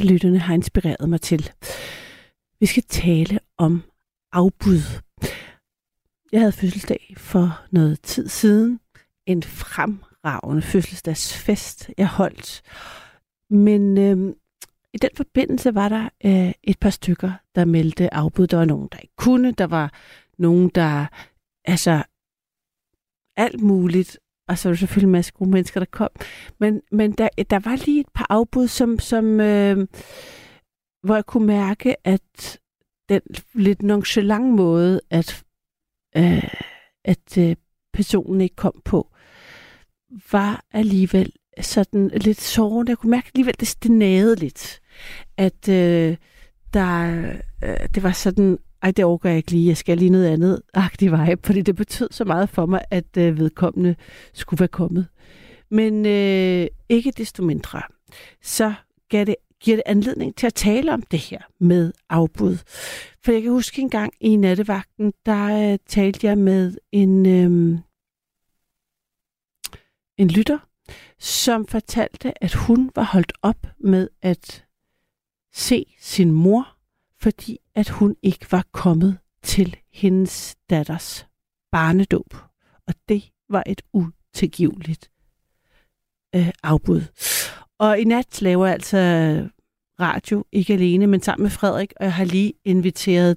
af lytterne har inspireret mig til. Vi skal tale om afbud. Jeg havde fødselsdag for noget tid siden. En fremragende fødselsdagsfest, jeg holdt. Men øh, i den forbindelse var der øh, et par stykker, der meldte afbud. Der var nogen, der ikke kunne. Der var nogen, der... Altså, alt muligt. Og så var der selvfølgelig en masse gode mennesker, der kom. Men, men der, der var lige et par afbud, som, som øh, hvor jeg kunne mærke, at den lidt nonchalant måde, at, øh, at øh, personen ikke kom på, var alligevel sådan lidt sårende. Jeg kunne mærke alligevel, det stinade lidt. At øh, der, øh, det var sådan, ej, det overgår jeg ikke lige, jeg skal lige noget andet agtig vibe, fordi det betød så meget for mig, at øh, vedkommende skulle være kommet. Men øh, ikke desto mindre, så gav det, giver det anledning til at tale om det her med afbud. For jeg kan huske en gang i nattevagten, der øh, talte jeg med en, øh, en lytter, som fortalte, at hun var holdt op med at se sin mor, fordi at hun ikke var kommet til hendes datters barnedåb. Og det var et utilgiveligt øh, afbud. Og i nat laver jeg altså radio, ikke alene, men sammen med Frederik, og jeg har lige inviteret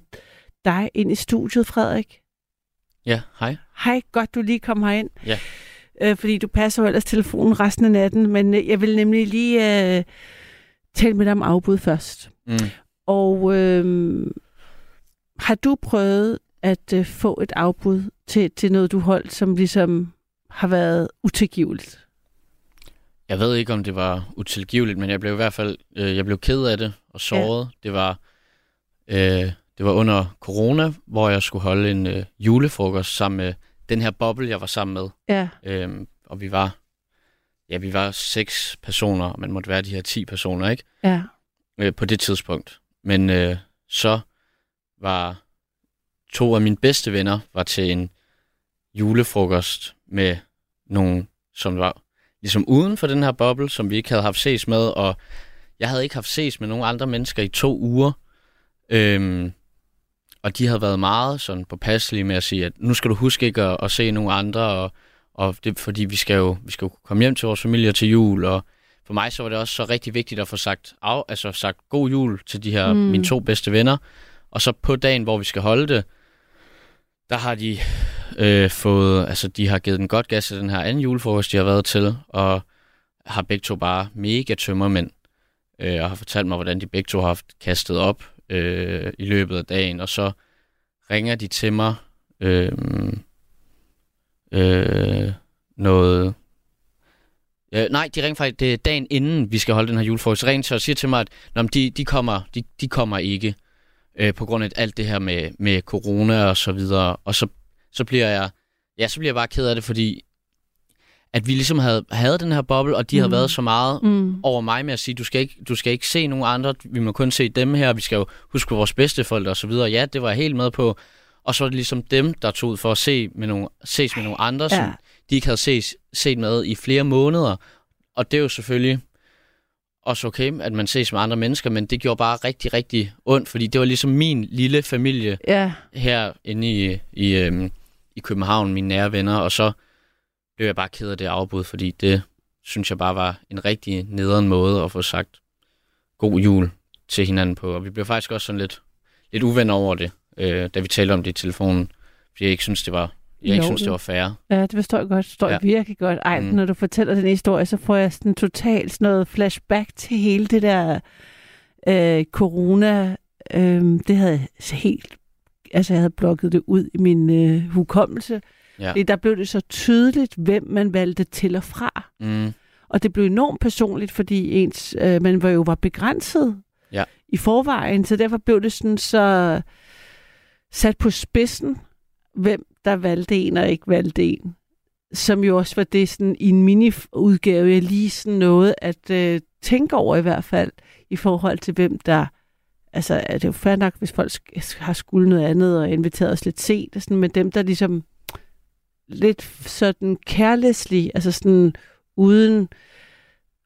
dig ind i studiet, Frederik. Ja, hej. Hej, godt du lige kom herind. Ja. Øh, fordi du passer jo ellers telefonen resten af natten, men øh, jeg vil nemlig lige øh, tale med dig om afbud først. Mm. Og øh, har du prøvet at øh, få et afbud til, til noget, du holdt, som ligesom har været utilgiveligt? Jeg ved ikke, om det var utilgiveligt, men jeg blev i hvert fald øh, jeg blev ked af det og såret. Ja. Det var øh, det var under corona, hvor jeg skulle holde en øh, julefrokost sammen med den her boble, jeg var sammen med. Ja. Øhm, og vi var ja, vi var seks personer, og man måtte være de her ti personer, ikke? Ja. Øh, på det tidspunkt. Men øh, så var to af mine bedste venner var til en julefrokost med nogen, som var ligesom uden for den her boble, som vi ikke havde haft ses med, og jeg havde ikke haft ses med nogen andre mennesker i to uger. Øhm, og de havde været meget sådan påpasselige med at sige, at nu skal du huske ikke at, at se nogen andre, og, og det, fordi vi skal, jo, vi skal jo komme hjem til vores familie til jul, og for mig så var det også så rigtig vigtigt at få sagt, af, altså sagt god jul til de her mm. mine to bedste venner. Og så på dagen, hvor vi skal holde det, der har de øh, fået, altså de har givet den godt gas til den her anden julefrokost, de har været til, og har begge to bare mega tømmermænd, øh, og har fortalt mig, hvordan de begge to har haft kastet op øh, i løbet af dagen, og så ringer de til mig øh, øh, noget... Øh, nej, de ringer faktisk, det er dagen inden vi skal holde den her julefrokost, så ringer de og siger til mig, at når de, de, kommer, de, de kommer ikke øh, på grund af alt det her med, med corona og så videre, og så, så bliver jeg ja, så bliver jeg bare ked af det, fordi at vi ligesom havde, havde den her boble, og de mm. havde været så meget mm. over mig med at sige, du skal, ikke, du skal ikke se nogen andre, vi må kun se dem her, vi skal jo huske vores bedsteforældre og så videre. Ja, det var jeg helt med på. Og så var det ligesom dem, der tog ud for at se med nogle, ses med nogle andre, ja. som de ikke havde ses, set med i flere måneder. Og det er jo selvfølgelig også okay, at man ses med andre mennesker, men det gjorde bare rigtig, rigtig ondt, fordi det var ligesom min lille familie ja. herinde i, i, øhm, i København, mine nære venner, og så blev jeg bare ked af det afbud, fordi det synes jeg bare var en rigtig nederen måde at få sagt god jul til hinanden på. Og vi blev faktisk også sådan lidt, lidt uvenner over det, øh, da vi talte om det i telefonen, fordi jeg ikke synes, det var jeg ikke synes, det var fair. Ja, det forstår jeg godt. Det forstår ja. virkelig godt. Ej, mm. når du fortæller den historie, så får jeg sådan totalt sådan noget flashback til hele det der øh, corona. Øh, det havde jeg helt... Altså, jeg havde blokket det ud i min øh, hukommelse. Ja. Fordi der blev det så tydeligt, hvem man valgte til og fra. Mm. Og det blev enormt personligt, fordi ens, øh, man var jo var begrænset ja. i forvejen, så derfor blev det sådan så sat på spidsen, hvem der valgte en og ikke valgte en. Som jo også var det sådan i en mini-udgave, jeg lige sådan noget at øh, tænke over i hvert fald, i forhold til hvem der altså er det jo fair nok, hvis folk har skulle noget andet og inviteret os lidt sent, sådan, men dem, der ligesom lidt sådan carelessly, altså sådan uden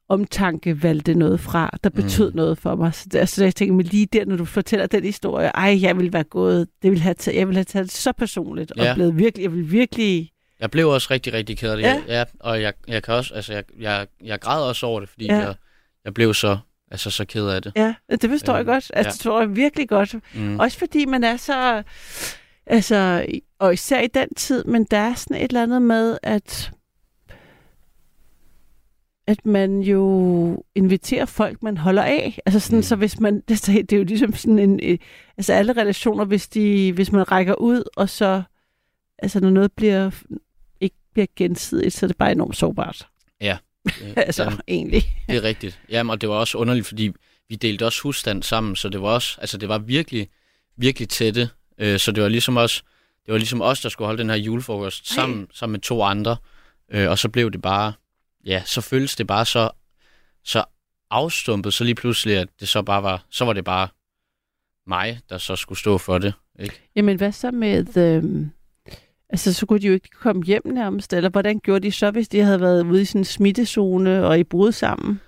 omtanke valgte noget fra, der betød Mm. noget for mig. Så, det, altså, jeg tænker mig lige der, når du fortæller den historie, ej, jeg vil være gået, det vil have taget, jeg vil have taget det så personligt, og Ja. blevet virkelig, jeg vil virkelig, Jeg blev også rigtig, rigtig ked af det. Ja. Ja. og jeg, jeg kan også, altså jeg, jeg, jeg græd også over det, fordi Ja. jeg, jeg blev så, altså så ked af det. ja, det forstår jeg Øhm, godt. Altså, ja. det tror jeg virkelig godt. Mm. Også fordi man er så, altså, og især i den tid, men der er sådan et eller andet med, at at man jo inviterer folk, man holder af. Altså sådan, mm. Så hvis man, det, det er jo ligesom sådan en, øh, altså alle relationer, hvis, de, hvis man rækker ud, og så, altså når noget bliver, ikke bliver gensidigt, så er det bare enormt sårbart. Det, Altså, ja, egentlig. det er rigtigt. Jamen, og det var også underligt, fordi vi delte også husstand sammen, så det var også, altså det var virkelig, virkelig tætte. Øh, så det var ligesom også, det var ligesom os, der skulle holde den her julefrokost Ej. sammen, sammen med to andre. Øh, og så blev det bare, ja, så føltes det bare så, så afstumpet, så lige pludselig, at det så bare var, så var det bare mig, der så skulle stå for det. Ikke? Jamen, hvad så med... Øhm, altså, så kunne de jo ikke komme hjem nærmest, eller hvordan gjorde de så, hvis de havde været ude i sådan en smittezone og i brud sammen?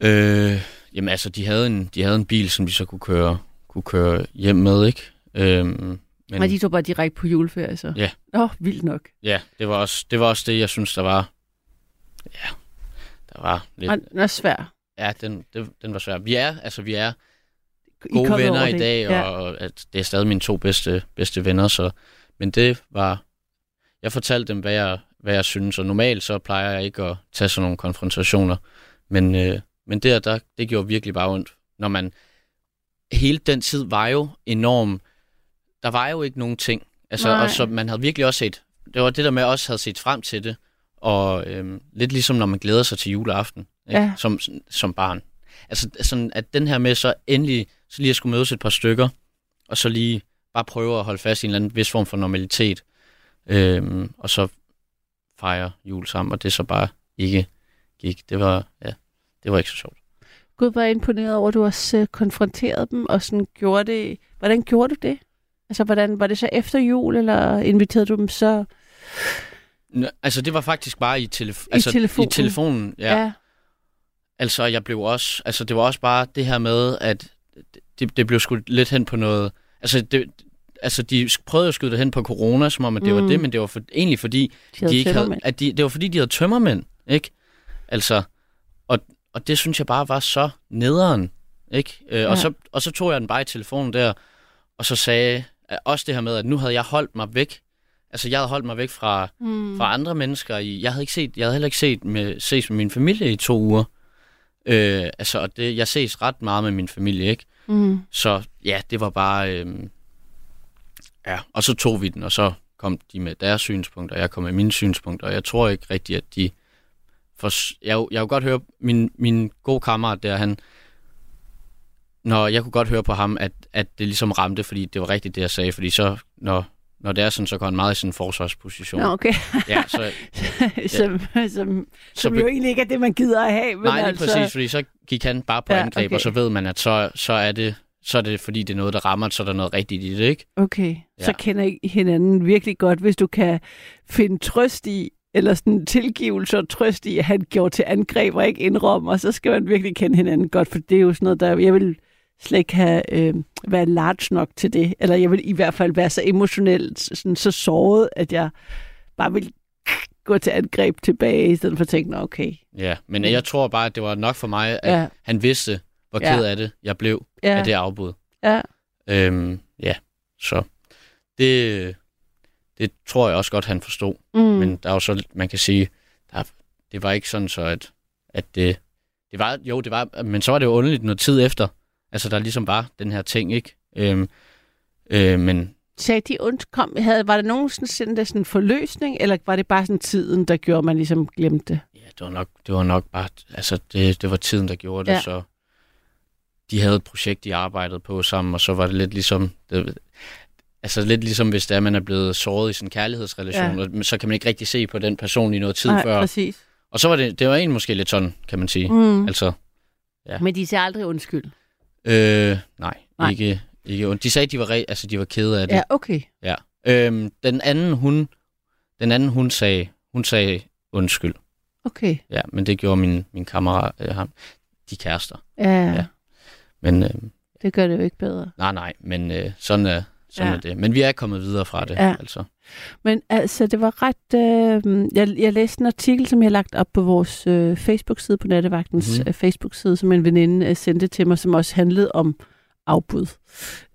Øh, jamen altså, de havde, en, de havde en bil, som de så kunne køre, kunne køre hjem med, ikke? Øhm, Men... Og de tog bare direkte på juleferie, så? Ja. Åh, oh, vildt nok. ja, det var, også, det var også det, jeg synes, der var... Ja, der var lidt... Og den er svær. Ja, den, den, den var svær. Vi er, altså, vi er I gode kommet venner i dag, ja. og at det er stadig mine to bedste, bedste venner, så... Men det var... Jeg fortalte dem, hvad jeg, hvad jeg synes, og normalt så plejer jeg ikke at tage sådan nogle konfrontationer. Men, øh, men der, der, det gjorde virkelig bare ondt, når man... Hele den tid var jo enorm... Der var jo ikke nogen ting. Altså, Nej. og så man havde virkelig også set... Det var det der med, at jeg også havde set frem til det. Og øhm, lidt ligesom, når man glæder sig til juleaften, ikke? Ja. Som, som barn. Altså sådan, at den her med så endelig, så lige at skulle mødes et par stykker, og så lige bare prøve at holde fast i en eller anden vis form for normalitet, øhm, og så fejre jul sammen, og det så bare ikke gik. Det var, ja, det var ikke så sjovt. Gud var imponeret over, at du også øh, konfronterede dem, og sådan gjorde det... Hvordan gjorde du det? Altså, hvordan, var det så efter jul, eller inviterede du dem så Nå, Altså, det var faktisk bare i, telef- i altså, telefonen? i telefonen. Ja. ja. Altså, jeg blev også, altså, det var også bare det her med, at det, det blev skudt lidt hen på noget, altså, det, altså, de prøvede at skyde det hen på corona, som om, at det mm. Mm. var det, men det var for, egentlig fordi, De de ikke havde, at de, det var fordi, de havde tømmermænd, ikke? Altså, og, og det synes jeg bare var så nederen, ikke? Øh, Ja. og, så, og så tog jeg den bare i telefonen der, og så sagde også det her med, at nu havde jeg holdt mig væk, altså jeg havde holdt mig væk fra, Mm. fra andre mennesker. I, jeg havde ikke set, jeg havde heller ikke set med, ses med min familie i to uger. Øh, altså, og det, jeg ses ret meget med min familie, ikke? Mm. Så ja, det var bare... Øh, ja, og så tog vi den, og så kom de med deres synspunkter, og jeg kom med mine synspunkter, og jeg tror ikke rigtigt, at de... For, jeg, jeg kunne godt høre, min, min gode kammerat der, han... Når jeg kunne godt høre på ham, at, at det ligesom ramte, fordi det var rigtigt det, jeg sagde, fordi så, når, når det er sådan, så går han meget i sin forsvarsposition. Nå, okay. Ja, så, som, som, så som jo egentlig ikke er det, man gider at have. Men Nej, altså, præcis, fordi så gik han bare på Ja, ja, angreb, okay. og så ved man, at så, så, er det, så er det, fordi det er noget, der rammer, så er der noget rigtigt i det, ikke? Okay, ja. så Ja. kender I hinanden virkelig godt, hvis du kan finde trøst i, eller sådan tilgivelse og trøst i, at han gjorde til angreb og ikke indrømmer, så skal man virkelig kende hinanden godt, for det er jo sådan noget, der jeg vil slet ikke have, øh, være large nok til det, eller jeg vil i hvert fald være så emotionelt, sådan, så såret, at jeg bare vil gå til angreb tilbage, i stedet for at tænke, "Nå, okay. Ja, men jeg tror bare, at det var nok for mig, at Ja, ja. han vidste, hvor Ja. ked af det jeg blev ja, af det afbud. ja. Øhm, ja, så det, det tror jeg også godt, han forstod. Mm. Men der er jo så, man kan sige, der, det var ikke sådan så, at, at det, det var, jo, det var, men så var det jo underligt noget tid efter, altså der ligesom var den her ting, ikke? Øhm, øh, men Sagde de ondt kom, havde, var der nogen sådan, sådan, der sådan en forløsning, eller var det bare sådan tiden, der gjorde, at man ligesom glemte det? Ja, det var nok, det var nok bare, altså det, det var tiden, der gjorde det, Ja. ja. så de havde et projekt, de arbejdede på sammen, og så var det lidt ligesom, det, altså lidt ligesom hvis det er, man er blevet såret i sin kærlighedsrelation, Ja. og, så kan man ikke rigtig se på den person i noget tid Nej, før. præcis. Og så var det, det var egentlig måske lidt sådan, kan man sige. Mm. Altså, Ja. Men de siger aldrig undskyld. Øh, nej, Nej. ikke, ikke ondt. De sagde, at de var, re, altså, de var kede af det. Ja, okay. Øhm, den anden, hun, den anden, hun sagde, hun sagde undskyld. Okay. Ja, men det gjorde min, min kammerat, øh, ham, de kærester. Ja, ja. Ja. Men øh, det gør det jo ikke bedre. nej, nej, men øh, sådan, er, sådan Ja. er det. Men vi er kommet videre fra det, Ja. altså. Men altså, det var ret... Øh, jeg, jeg læste en artikel, som jeg har lagt op på vores øh, Facebook-side, på Nattevagtens mm-hmm. Facebook-side, som en veninde øh, sendte til mig, som også handlede om afbud.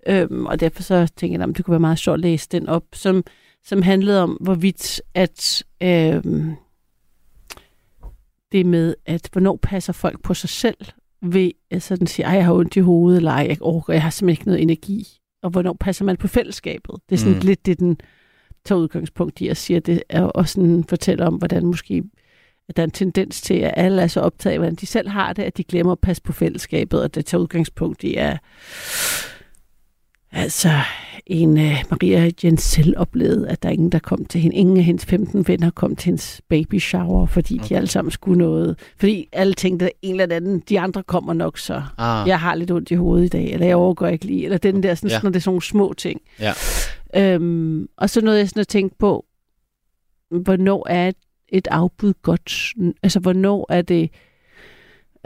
Øhm, og derfor så tænkte jeg, at det kunne være meget sjovt at læse den op, som, som handlede om, hvorvidt at øhm, det med, at hvornår passer folk på sig selv, ved at sådan sige, ej, jeg har ondt i hovedet, eller ej, jeg orker, jeg har simpelthen ikke noget energi. Og hvornår passer man på fællesskabet? Det er sådan mm. Lidt det, den tager udgangspunkt i at sige, at det er også sådan fortæller om, hvordan måske at der er en tendens til, at alle er så optaget af, hvordan de selv har det, at de glemmer at passe på fællesskabet, og det tager udgangspunkt i, at altså en uh, Maria Jens selv oplevede, at der er ingen, der kom til hende. Ingen af hendes 15 venner kom til hendes baby shower, fordi okay. de alle sammen skulle noget. Fordi alle tænkte, at en eller anden, de andre kommer nok så. Ah, Jeg har lidt ondt i hovedet i dag, eller jeg overgår ikke lige, eller den der, sådan, ja. Når det er sådan nogle små ting. Ja. Øhm, og så nåede jeg sådan at tænke på, hvornår er et afbud godt? Altså, hvornår er det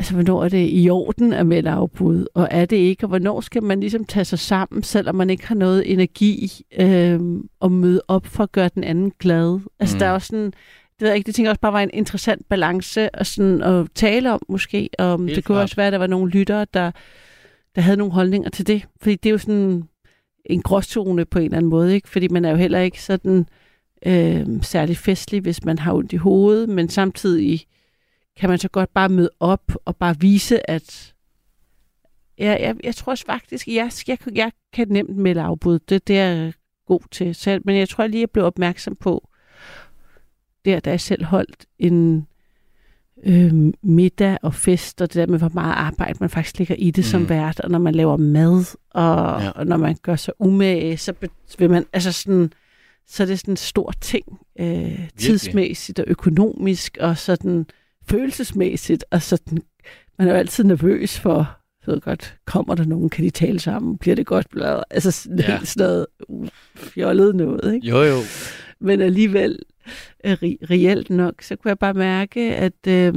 altså, hvornår er det i orden at melde afbud, og er det ikke, og hvornår skal man ligesom tage sig sammen, selvom man ikke har noget energi, øhm, og møde op for at gøre den anden glad. Altså, mm. Mm. der er også sådan, det ved jeg ikke, det tænker også bare var en interessant balance at, sådan, at tale om måske, og Helt det kunne klart. også være, at der var nogle lyttere, der, der havde nogle holdninger til det, fordi det er jo sådan en gråzone på en eller anden måde, ikke? fordi man er jo heller ikke sådan øh, særlig festlig, hvis man har ondt i hovedet, men samtidig kan man så godt bare møde op og bare vise, at ja, jeg, jeg tror også faktisk, jeg, jeg, jeg kan nemt melde afbud. Det, det er jeg god til. Så, men jeg tror lige, jeg blev opmærksom på, der, da jeg selv holdt en øh, middag og fest, og det der med, hvor meget arbejde man faktisk ligger i det mm. som vært, og når man laver mad, og, ja. Og når man gør sig umage, så vil man, altså sådan, så er det sådan en stor ting, øh, tidsmæssigt og økonomisk, og sådan følelsesmæssigt, og sådan, man er jo altid nervøs for, ved godt, kommer der nogen, kan de tale sammen, bliver det godt, bla, altså ja. Helt sådan noget uh, fjollet noget, ikke? Jo, jo. men alligevel øh, re- reelt nok, så kunne jeg bare mærke, at øh,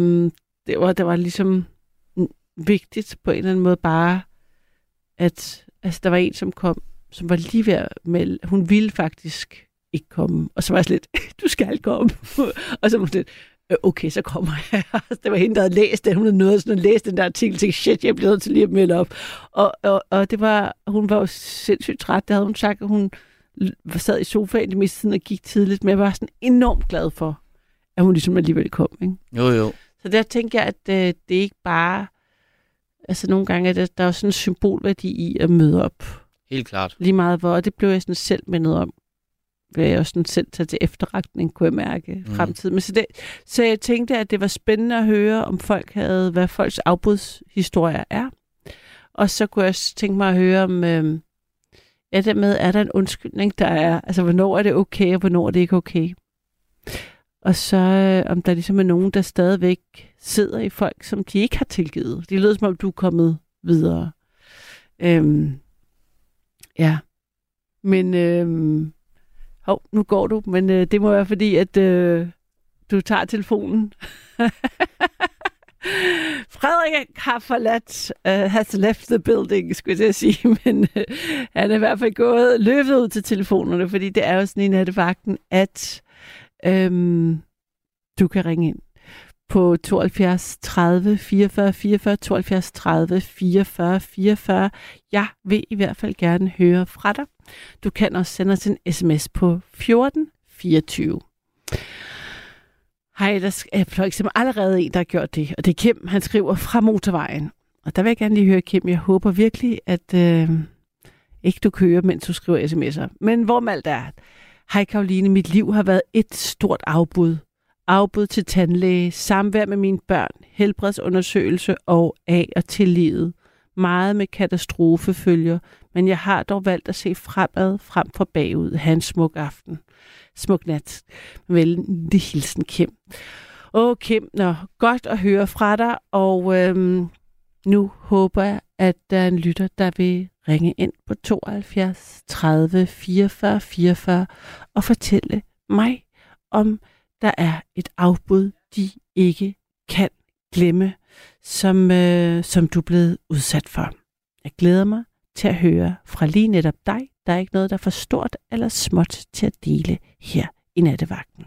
det, var, det var ligesom vigtigt på en eller anden måde bare, at altså, der var en, som kom, som var lige ved at melde, hun ville faktisk ikke komme, og så var jeg lidt, du skal komme, og så var hun lidt, "Øh, okay, så kommer jeg. det var hende, der havde læst det. Hun havde nået sådan at læse den der artikel, tænkte, shit, jeg bliver nødt til lige at melde op. Og, og, og det var, hun var jo sindssygt træt. Det havde hun sagt, at hun sad i sofaen det meste tiden og gik tidligt, men jeg var sådan enormt glad for, at hun ligesom alligevel kom. Ikke? Jo, jo. Så der tænker jeg, at øh, det er ikke bare... Altså nogle gange er der, der er sådan en symbolværdi i at møde op. Helt klart. Lige meget hvor, og det blev jeg sådan selv mindet om. Vil jeg også sådan selv tage til efterretning, kunne jeg mærke mm. Fremtiden. Men så, det, så jeg tænkte, at det var spændende at høre, om folk havde, hvad folks afbudshistorier er. Og så kunne jeg også tænke mig at høre, om øh, ja, dermed er der en undskyldning, der er, altså hvornår er det okay, og hvornår er det ikke okay. Og så øh, om der ligesom er nogen, der stadigvæk sidder i folk, som de ikke har tilgivet. Det lyder som om, du er kommet videre. Øhm, ja. Men, øhm, hov, nu går du, men øh, det må være fordi, at øh, du tager telefonen. Frederik har forladt, uh, has left the building, skulle jeg sige, men uh, han er i hvert fald gået, løbet ud til telefonerne, fordi det er jo sådan i nattevagten, at øhm, du kan ringe ind på 72 30 44 44, 72 30 44 44. Jeg vil i hvert fald gerne høre fra dig. Du kan også sende os en sms på 14 24. Hej, der er for eksempel allerede en, der har gjort det, og det er Kim, han skriver fra motorvejen. Og der vil jeg gerne lige høre, Kim, jeg håber virkelig, at øh, ikke du kører, mens du skriver sms'er. Men hvor alt er, Hej Karoline, mit liv har været et stort afbud. Afbud til tandlæge, samvær med mine børn, helbredsundersøgelse og af og til livet. Meget med katastrofefølger, men jeg har dog valgt at se fremad frem for bagud. Han smuk aften. Smuk nat. Vel, det hilsen Kim. Åh Kim, nå, godt at høre fra dig, og øhm, nu håber jeg, at der er en lytter, der vil ringe ind på 72 30 44 44 og fortælle mig, om der er et afbud de ikke kan glemme, som, øh, som du er blevet udsat for. Jeg glæder mig til at høre fra lige netop dig. Der er ikke noget, der er for stort eller småt til at dele her i nattevagten.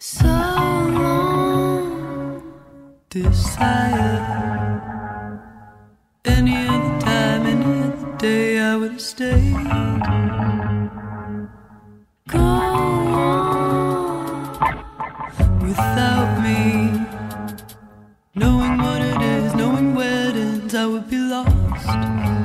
So long, desire. Stayed. On without me, knowing what it is, knowing where it ends, I would be lost.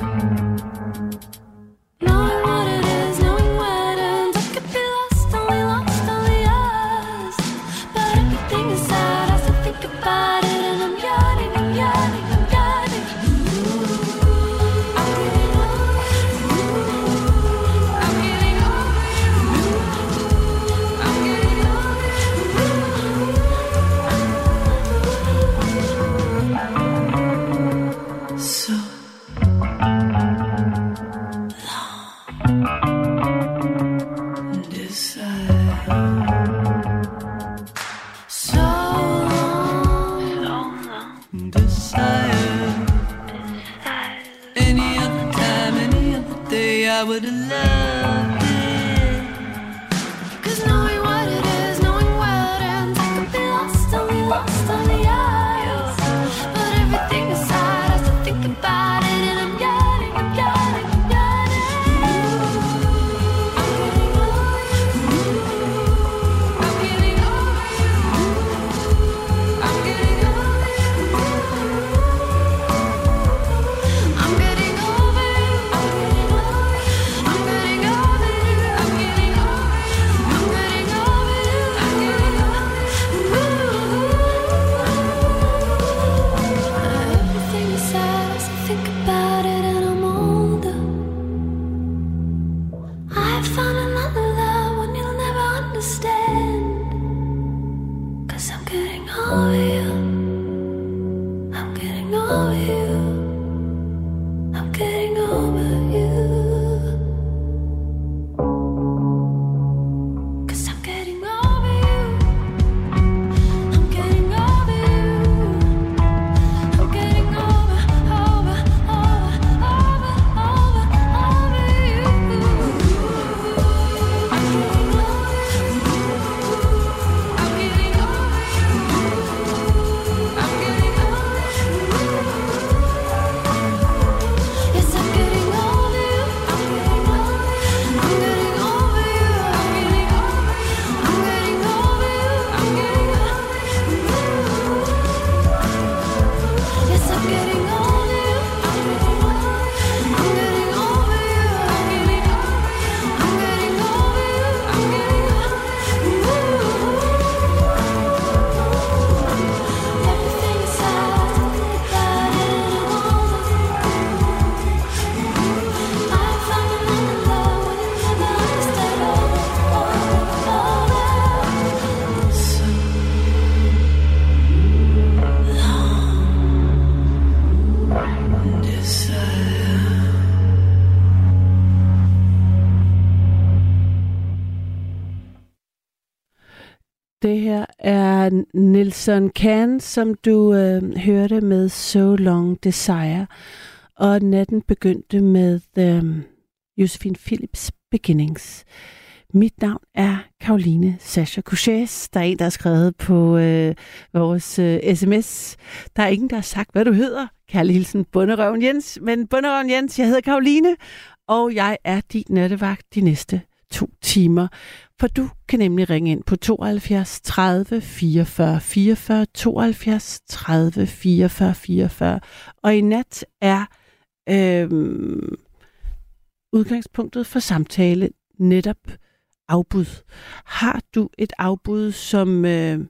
Nelson Can, som du øh, hørte med So Long Desire. Og natten begyndte med øh, Josephine Philips Beginnings. Mit navn er Karoline Sasha Couchés. Der er en, der har skrevet på øh, vores øh, sms. Der er ingen, der har sagt, hvad du hedder. Kærlig hilsen, Bunderøven Jens. Men Bunderøven Jens, jeg hedder Karoline, og jeg er din nattevagt de næste to timer. For du kan nemlig ringe ind på 72 30 44 44, 72 30 44 44. Og i nat er øh, udgangspunktet for samtale netop afbud. Har du et afbud, som øh,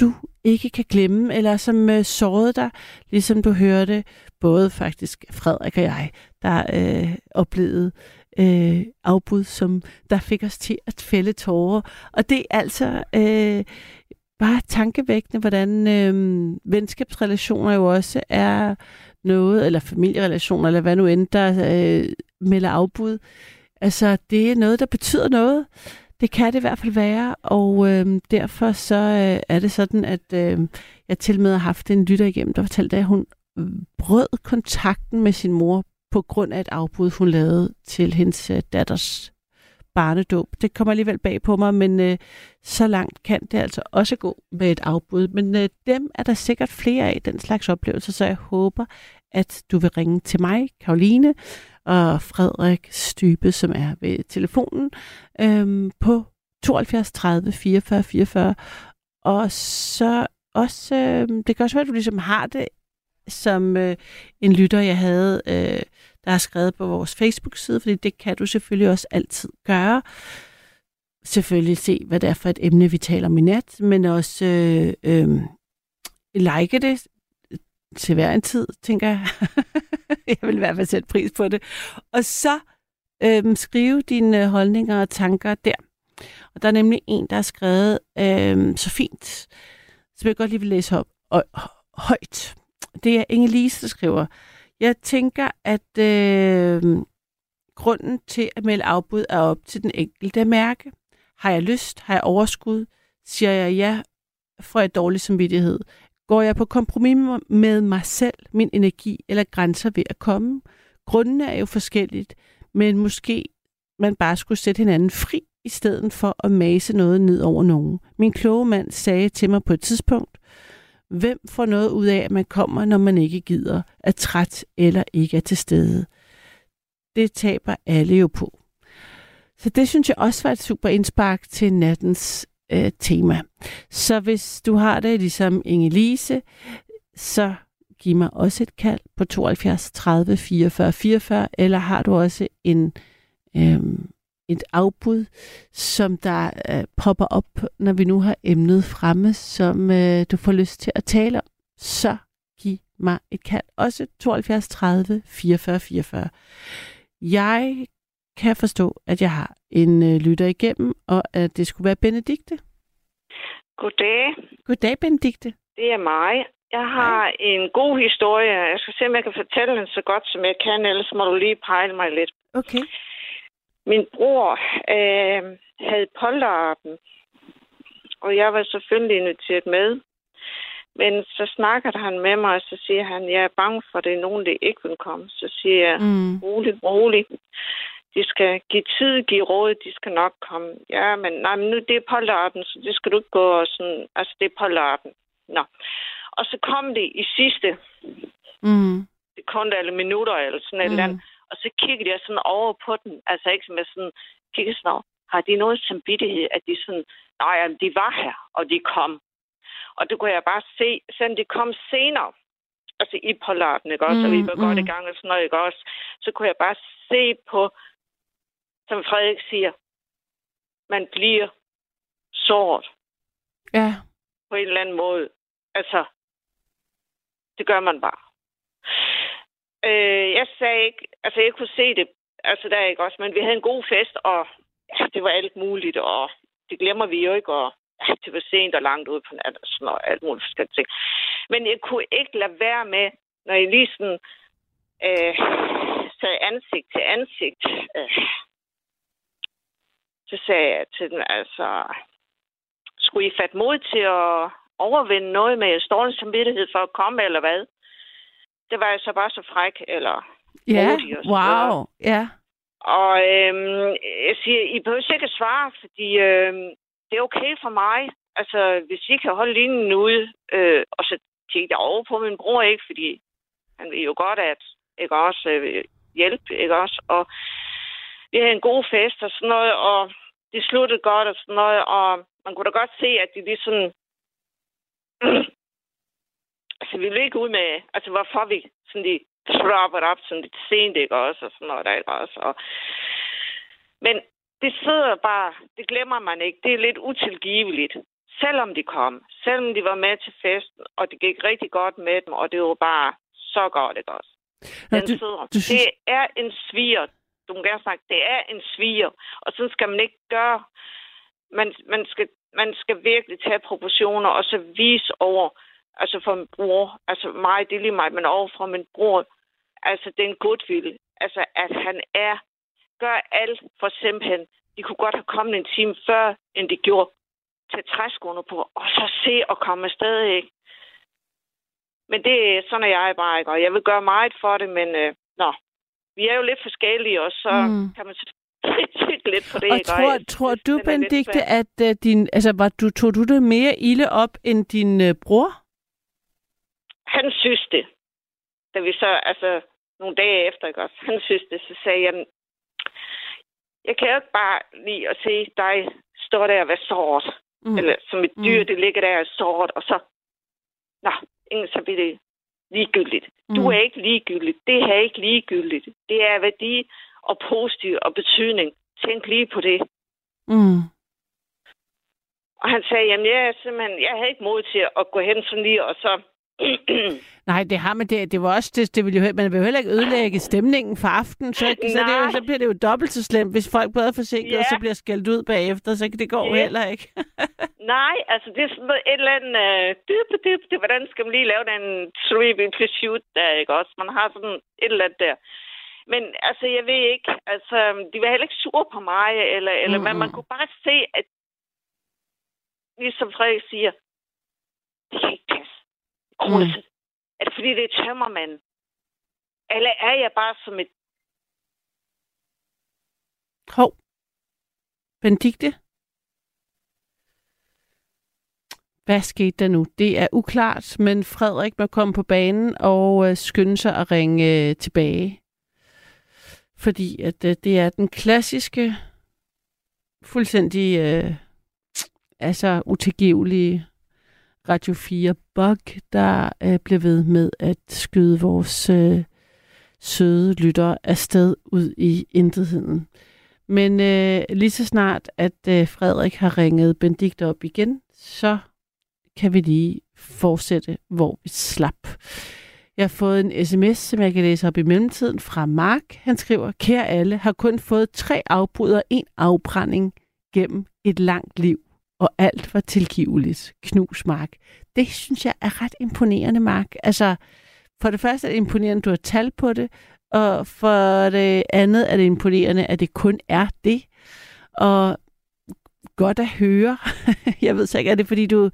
du ikke kan glemme, eller som øh, sårede dig, ligesom du hørte både faktisk Frederik og jeg, der øh, oplevede øh, afbud, som der fik os til at fælde tårer. Og det er altså øh, bare tankevækkende, hvordan øh, venskabsrelationer jo også er noget, eller familierelationer, eller hvad nu end, der øh, melder afbud. Altså, det er noget, der betyder noget. Det kan det i hvert fald være, og øh, derfor så øh, er det sådan, at øh, jeg til med har haft en lytter igennem, der fortalte, at hun brød kontakten med sin mor på grund af et afbud, hun lavede til hendes øh, datters barnedåb. Det kommer alligevel bag på mig, men øh, så langt kan det altså også gå med et afbud. Men øh, dem er der sikkert flere af, den slags oplevelser, så jeg håber, at du vil ringe til mig, Karoline, og Frederik Stybe, som er ved telefonen, øhm, på 72 30 44 44. Og så også, øh, det kan også være, at du ligesom har det som øh, en lytter, jeg havde, øh, der har skrevet på vores Facebook-side, fordi det kan du selvfølgelig også altid gøre. Selvfølgelig se, hvad det er for et emne, vi taler om i nat, men også øh, øh, like det til hver en tid, tænker jeg. jeg vil i hvert fald sætte pris på det. Og så øh, skrive dine holdninger og tanker der. Og der er nemlig en, der har skrevet øh, så fint, som jeg godt lige vil læse op og, højt. Det er Inge-Lise, der skriver, jeg tænker, at øh, grunden til at melde afbud er op til den enkelte mærke. Har jeg lyst? Har jeg overskud? Siger jeg ja? Får jeg dårlig samvittighed? Går jeg på kompromis med mig selv, min energi eller grænser ved at komme? Grundene er jo forskelligt, men måske man bare skulle sætte hinanden fri, i stedet for at mase noget ned over nogen. Min kloge mand sagde til mig på et tidspunkt, hvem får noget ud af, at man kommer, når man ikke gider, er træt eller ikke er til stede? Det taber alle jo på. Så det synes jeg også var et super indspark til nattens øh, tema. Så hvis du har det ligesom Inge-Lise, så giv mig også et kald på 72 30 44 44, eller har du også en, øh, et afbud, som der øh, popper op, når vi nu har emnet fremme, som øh, du får lyst til at tale om, så giv mig et kald. Også 72 30 44 44. Jeg kan forstå, at jeg har en øh, lytter igennem, og at det skulle være Benedikte. Goddag, Goddag, Benedikte. det er mig. Jeg har Hej. en god historie. Jeg skal se, om jeg kan fortælle den så godt, som jeg kan, ellers må du lige pejle mig lidt. Okay. Min bror øh, havde polterappen, og jeg var selvfølgelig inviteret med. Men så snakker han med mig, og så siger han, jeg er bange for, at det er nogen, der ikke vil komme. Så siger jeg, Mm. rolig, rolig. De skal give tid, give råd, de skal nok komme. Ja, men, nej, men nu det er polterappen, så det skal du ikke gå og sådan, altså det er polterappen. Nå. Og så kom det i sidste Mm. sekunder eller minutter eller sådan et Mm. eller andet. Og så kiggede jeg sådan over på den. Altså ikke som jeg sådan kiggede sådan over. Har de noget samvittighed, at de sådan, nej, jamen, de var her, og de kom. Og det kunne jeg bare se, selvom de kom senere, altså i polarten, ikke også, mm, og vi Mm, var godt mm. i gang og sådan noget, ikke også, så kunne jeg bare se på, som Frederik siger, man bliver såret Ja. på en eller anden måde. Altså, det gør man bare. Øh, jeg sagde ikke, altså jeg kunne se det, altså der ikke også, men vi havde en god fest, og ja, det var alt muligt, og det glemmer vi jo ikke, og ja, det var sent og langt ude på natten, og sådan noget, alt muligt forskellige ting. Men jeg kunne ikke lade være med, når jeg lige sådan øh, sagde ansigt til ansigt, øh, så sagde jeg til dem, altså, skulle I fatte mod til at overvinde noget med dårlig samvittighed for at komme, eller hvad? Det var jeg så bare så fræk, eller Ja, modig og wow. Ja. Og øhm, jeg siger, I behøver ikke at svare, fordi øhm, det er okay for mig. Altså, hvis I kan holde linjen ude, øh, og så kigge jeg over på min bror, ikke? Fordi han vil jo godt at, ikke også, øh, hjælpe, ikke også? Og vi havde en god fest og sådan noget, og det sluttede godt og sådan noget, og man kunne da godt se, at de ligesom... altså, vi ville ikke ud med, altså, hvorfor vi sådan de troppet op sådan lidt sent, ikke også, og sådan noget der, ikke også, og... Men det sidder bare, det glemmer man ikke, det er lidt utilgiveligt. Selvom de kom, selvom de var med til festen, og det gik rigtig godt med dem, og det var bare så godt, ikke også? Den du, sidder. du synes, Det er en sviger. Du må gerne snakke, det er en sviger. Og så skal man ikke gøre man, man, skal, man skal virkelig tage proportioner og så vise over, altså for min bror, altså mig, det er lige mig, men over for min bror, altså den goodwill, altså at han er, gør alt for simpelthen, de kunne godt have kommet en time før, end de gjorde, til træskoene på, og så se og komme afsted, ikke? Men det sådan er jeg bare ikke, og jeg vil gøre meget for det, men øh, nå, vi er jo lidt forskellige, og så Mm. kan man tykke lidt på det. Og ikke? tror, jeg tror du, Benedikte, at uh, din, altså, var du, tog du det mere ilde op end din uh, bror? Han synes det. Da vi så, altså, nogle dage efter, ikke også? Han synes det, så sagde jeg, jeg kan jo ikke bare lide at se dig stå der og være såret. Mm. Eller som et dyr, Mm. det ligger der og er såret, og så, nå, ingen så bliver det ligegyldigt. Du Mm. er ikke ligegyldigt. Det er ikke ligegyldigt. Det er værdi og positiv og betydning. Tænk lige på det. Mm. Og han sagde, jamen jeg er simpelthen, jeg havde ikke mod til at gå hen sådan lige, og så... Nej, det har man det. Det var også det, det vil jo, man vil jo heller ikke ødelægge stemningen for aftenen, så, så, det er jo, så bliver det jo dobbelt så slemt, hvis folk både er forsinket, Ja. og så bliver skældt ud bagefter, så det går Ja. heller ikke. Nej, altså det er sådan noget, et eller andet... Øh, dyb, dyb, det, hvordan skal man lige lave den trivial pursuit der, ikke også? Man har sådan et eller andet der. Men altså, jeg ved ikke, altså, de var heller ikke sure på mig, eller, eller mm-hmm. men man kunne bare se, at ligesom Frederik siger, det kan Kronesid. Mm. Er det fordi, det er tømmermanden? Eller er jeg bare som et... Hov. Benedikte? Hvad skete der nu? Det er uklart, men Frederik må komme på banen og øh, skynde sig at ringe øh, tilbage. Fordi at øh, det er den klassiske, fuldstændig øh, altså utilgivelige Radio 4 bug, der øh, bliver ved med at skyde vores øh, søde lyttere afsted ud i intetheden. Men øh, lige så snart, at øh, Frederik har ringet Benedikt op igen, så kan vi lige fortsætte, hvor vi slap. Jeg har fået en sms, som jeg kan læse op i mellemtiden fra Mark. Han skriver, kære alle, har kun fået tre afbrud og en afbrænding gennem et langt liv, og alt var tilgiveligt. Knus, Mark. Det synes jeg er ret imponerende, Mark. Altså, for det første er det imponerende, at du har tal på det, og for det andet er det imponerende, at det kun er det. Og godt at høre. jeg ved så ikke, er det fordi du...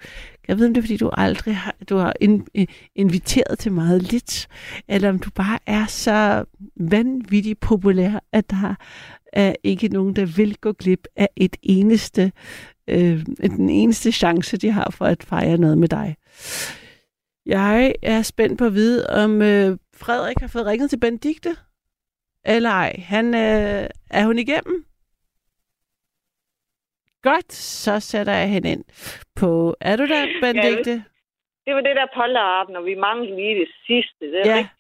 Jeg ved, om det er, fordi du aldrig har, du har in, inviteret til meget lidt, eller om du bare er så vanvittigt populær, at der er ikke nogen, der vil gå glip af et eneste, øh, den eneste chance, de har for at fejre noget med dig. Jeg er spændt på at vide, om øh, Frederik har fået ringet til Benedikte, eller ej. Han, øh, er hun igennem? Godt, så sætter jeg hende ind på... Er du der, Benedikte? Det var det der polterarben, og vi manglede lige det sidste. Det er Ja. rigtigt.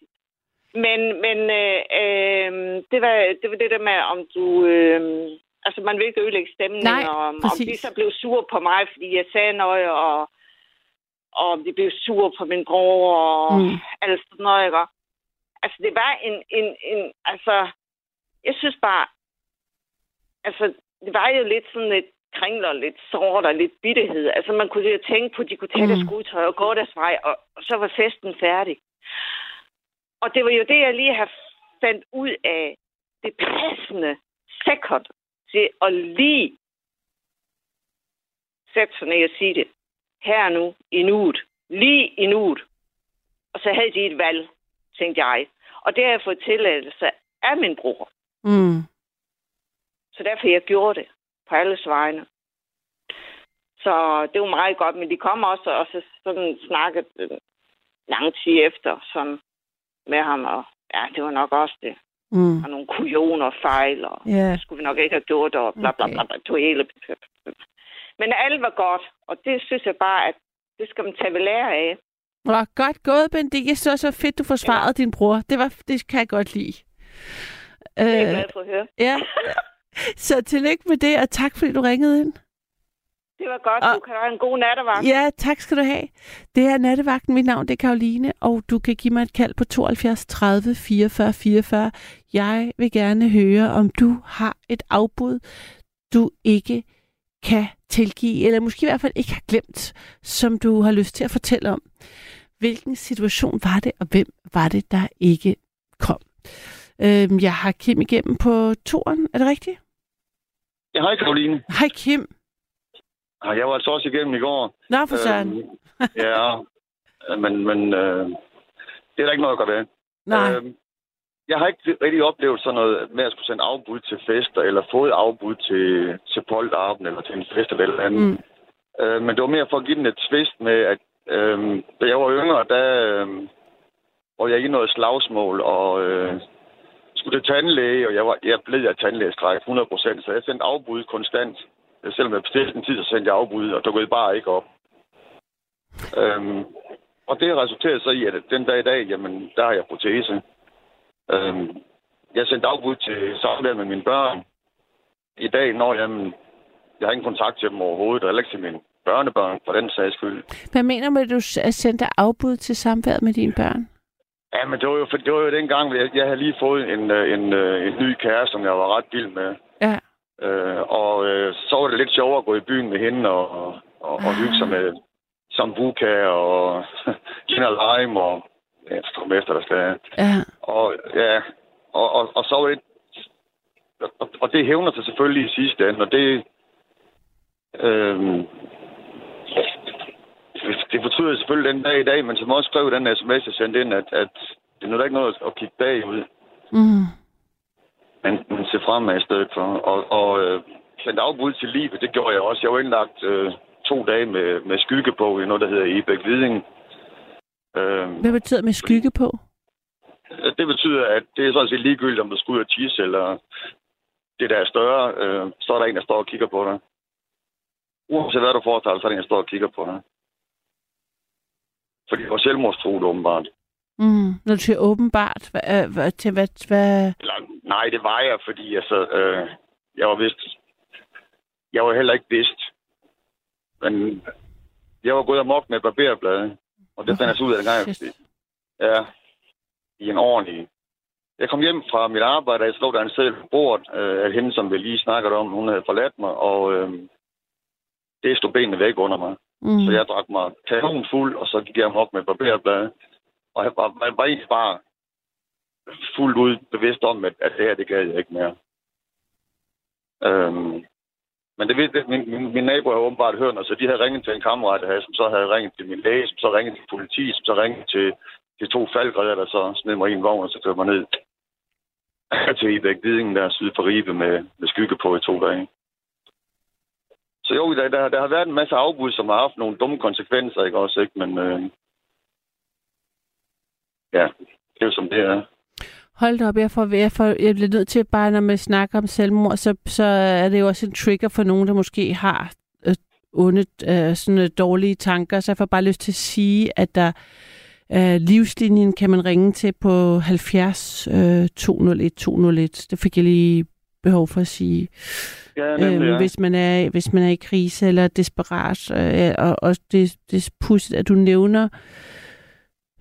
Men, men øh, øh, det, var, det var det der med, om du... Øh, altså, man vil ikke ødelægge stemningen, Nej, og om, de så blev sure på mig, fordi jeg sagde noget, og, og om de blev sure på min bror, og Mm. alt sådan noget, ikke? Altså, det var en, en, en... Altså, jeg synes bare... Altså, det var jo lidt sådan lidt kringler, lidt sort og lidt bitterhed. Altså, man kunne jo tænke på, at de kunne tage mm. Deres skudtøj og gå deres vej, og, og så var festen færdig. Og det var jo det, jeg lige har fandt ud af. Det passende sekund til at lige sætte sig ned og sige det. Her nu, i nuet. Lige i nuet. Og så havde de et valg, tænkte jeg. Og det har jeg fået tilladelse af min bror. Mm. Så derfor jeg gjorde det på alles vegne. Så det var meget godt, men de kom også og så sådan snakket øh, lang tid efter sådan med ham, og ja, det var nok også det. Mm. Og nogle kujoner og fejl, og Ja. det skulle vi nok ikke have gjort, og bla bla bla, bla tog hele... Men alt var godt, og det synes jeg bare, at det skal man tage ved lære af. Nå, godt gået, Benedikt. Jeg synes var fedt, du forsvarede din bror. Det, var, det kan jeg godt lide. Det er jeg Øh, glad for at høre. ja. Så tillykke med det, og tak fordi du ringede ind. Det var godt. Og- Du kan have en god nattevagt. Ja, tak skal du have. Det er Nattevagten. Mit navn det er Karoline, og du kan give mig et kald på 72 30 44 44. Jeg vil gerne høre, om du har et afbud, du ikke kan tilgive, eller måske i hvert fald ikke har glemt, som du har lyst til at fortælle om. Hvilken situation var det, og hvem var det, der ikke kom? Øhm, jeg har Kim igennem på toren, er det rigtigt? Ja, hej Karoline. Hej Kim. Jeg var altså også igennem i går. Nå for søren. Øhm, ja, men, men øh, det er der ikke noget at gøre ved. Nej. Øhm, jeg har ikke rigtig oplevet sådan noget med at skulle sende afbud til fester, eller fået afbud til, til polterappen, eller til en festival eller andet. Mm. Øh, men det var mere for at give den et twist med, at øh, da jeg var yngre, der øh, var jeg i noget slagsmål, og øh, skulle til tandlæge, og jeg, var, jeg blev af tandlægeskræk 100%, så jeg sendte afbud konstant. Selvom jeg bestilte en tid, så sendte jeg afbud, og dukkede bare ikke op. Øhm, og det resulterede så i, at den dag i dag, jamen, der har jeg protese. Øhm, jeg sendte afbud til samvær med mine børn. I dag, når jamen, jeg har ingen kontakt til dem overhovedet, og heller ikke til mine børnebørn, for den sags skyld. Hvad mener du med, at du sendte afbud til samværet med dine børn? Ja, men det var jo, for, det var jo dengang, jeg, jeg havde lige fået en, øh, en, øh, en ny kæreste, som jeg var ret vild med. Ja. Øh, og øh, så var det lidt sjovere at gå i byen med hende og, og, og, hygge sig med sambuca og gin og lime og ja, efter, der skal Ja. Og ja, og, og, og så var det... Og, og det hævner sig selvfølgelig i sidste ende, og det... Øhm, det betyder selvfølgelig den dag i dag, men som også skrev den sms, jeg sendte ind, at, at det er ikke noget at kigge bagud, Mm. Men, men se fremad i stedet for. Og, og øh, sendte afbud til livet, det gjorde jeg også. Jeg var indlagt øh, to dage med, med skygge på i noget, der hedder Ebæk Viding. Øhm, Hvad betyder med skygge på? Det betyder, at det er sådan set ligegyldigt, om du skal ud og tisse, eller det der er større, øh, så er der en, der står og kigger på dig. Uanset hvad du foretager, så er der en, der står og kigger på dig. Fordi det var selvmordstruet, åbenbart. Mm. Når du siger åbenbart, hvad, øh, hvad, til hvad, hvad... Eller, nej, det var jeg, fordi altså, øh, jeg var vist... Jeg var heller ikke vist. Men jeg var gået amok med barberblade. Og det fandt jeg så ud af, dengang jeg... Ja, i en ordentlig... Jeg kom hjem fra mit arbejde, og jeg slog der en seddel på bordet øh, af hende, som vi lige snakkede om. Hun havde forladt mig, og øh, det stod benene væk under mig. Mm. Så jeg drak mig kanon fuld, og så gik jeg amok med barberblade. Og jeg var, man var egentlig bare fuldt ud bevidst om, at, at det her, det gad jeg ikke mere. Øhm, men det vidste min, min, min nabo havde åbenbart hørt, så de havde ringet til en kammerat, her, havde, som så havde ringet til min læge, som så ringede til politi, som så ringede til de to faldgræder, der så sned mig i en vogn, og så kørte mig ned til Ibæk Vidingen, der syd for Ribe med, med skygge på i to dage. Så jo, der, der, der har været en masse afbud, som har haft nogle dumme konsekvenser, ikke også, ikke? Men øh, ja, det er jo som det er. Hold da op, jeg, får, jeg, får, jeg bliver nødt til bare, når man snakker om selvmord, så, så er det jo også en trigger for nogen, der måske har øh, onde, øh, sådan øh, dårlige tanker. Så jeg får bare lyst til at sige, at der øh, livslinjen kan man ringe til på 70 øh, 201 201. Det fik jeg lige behov for at sige. Ja, nemlig, ja. hvis, man er, hvis man er i krise eller desperat. Øh, og, og det, det er pudsigt, at du nævner,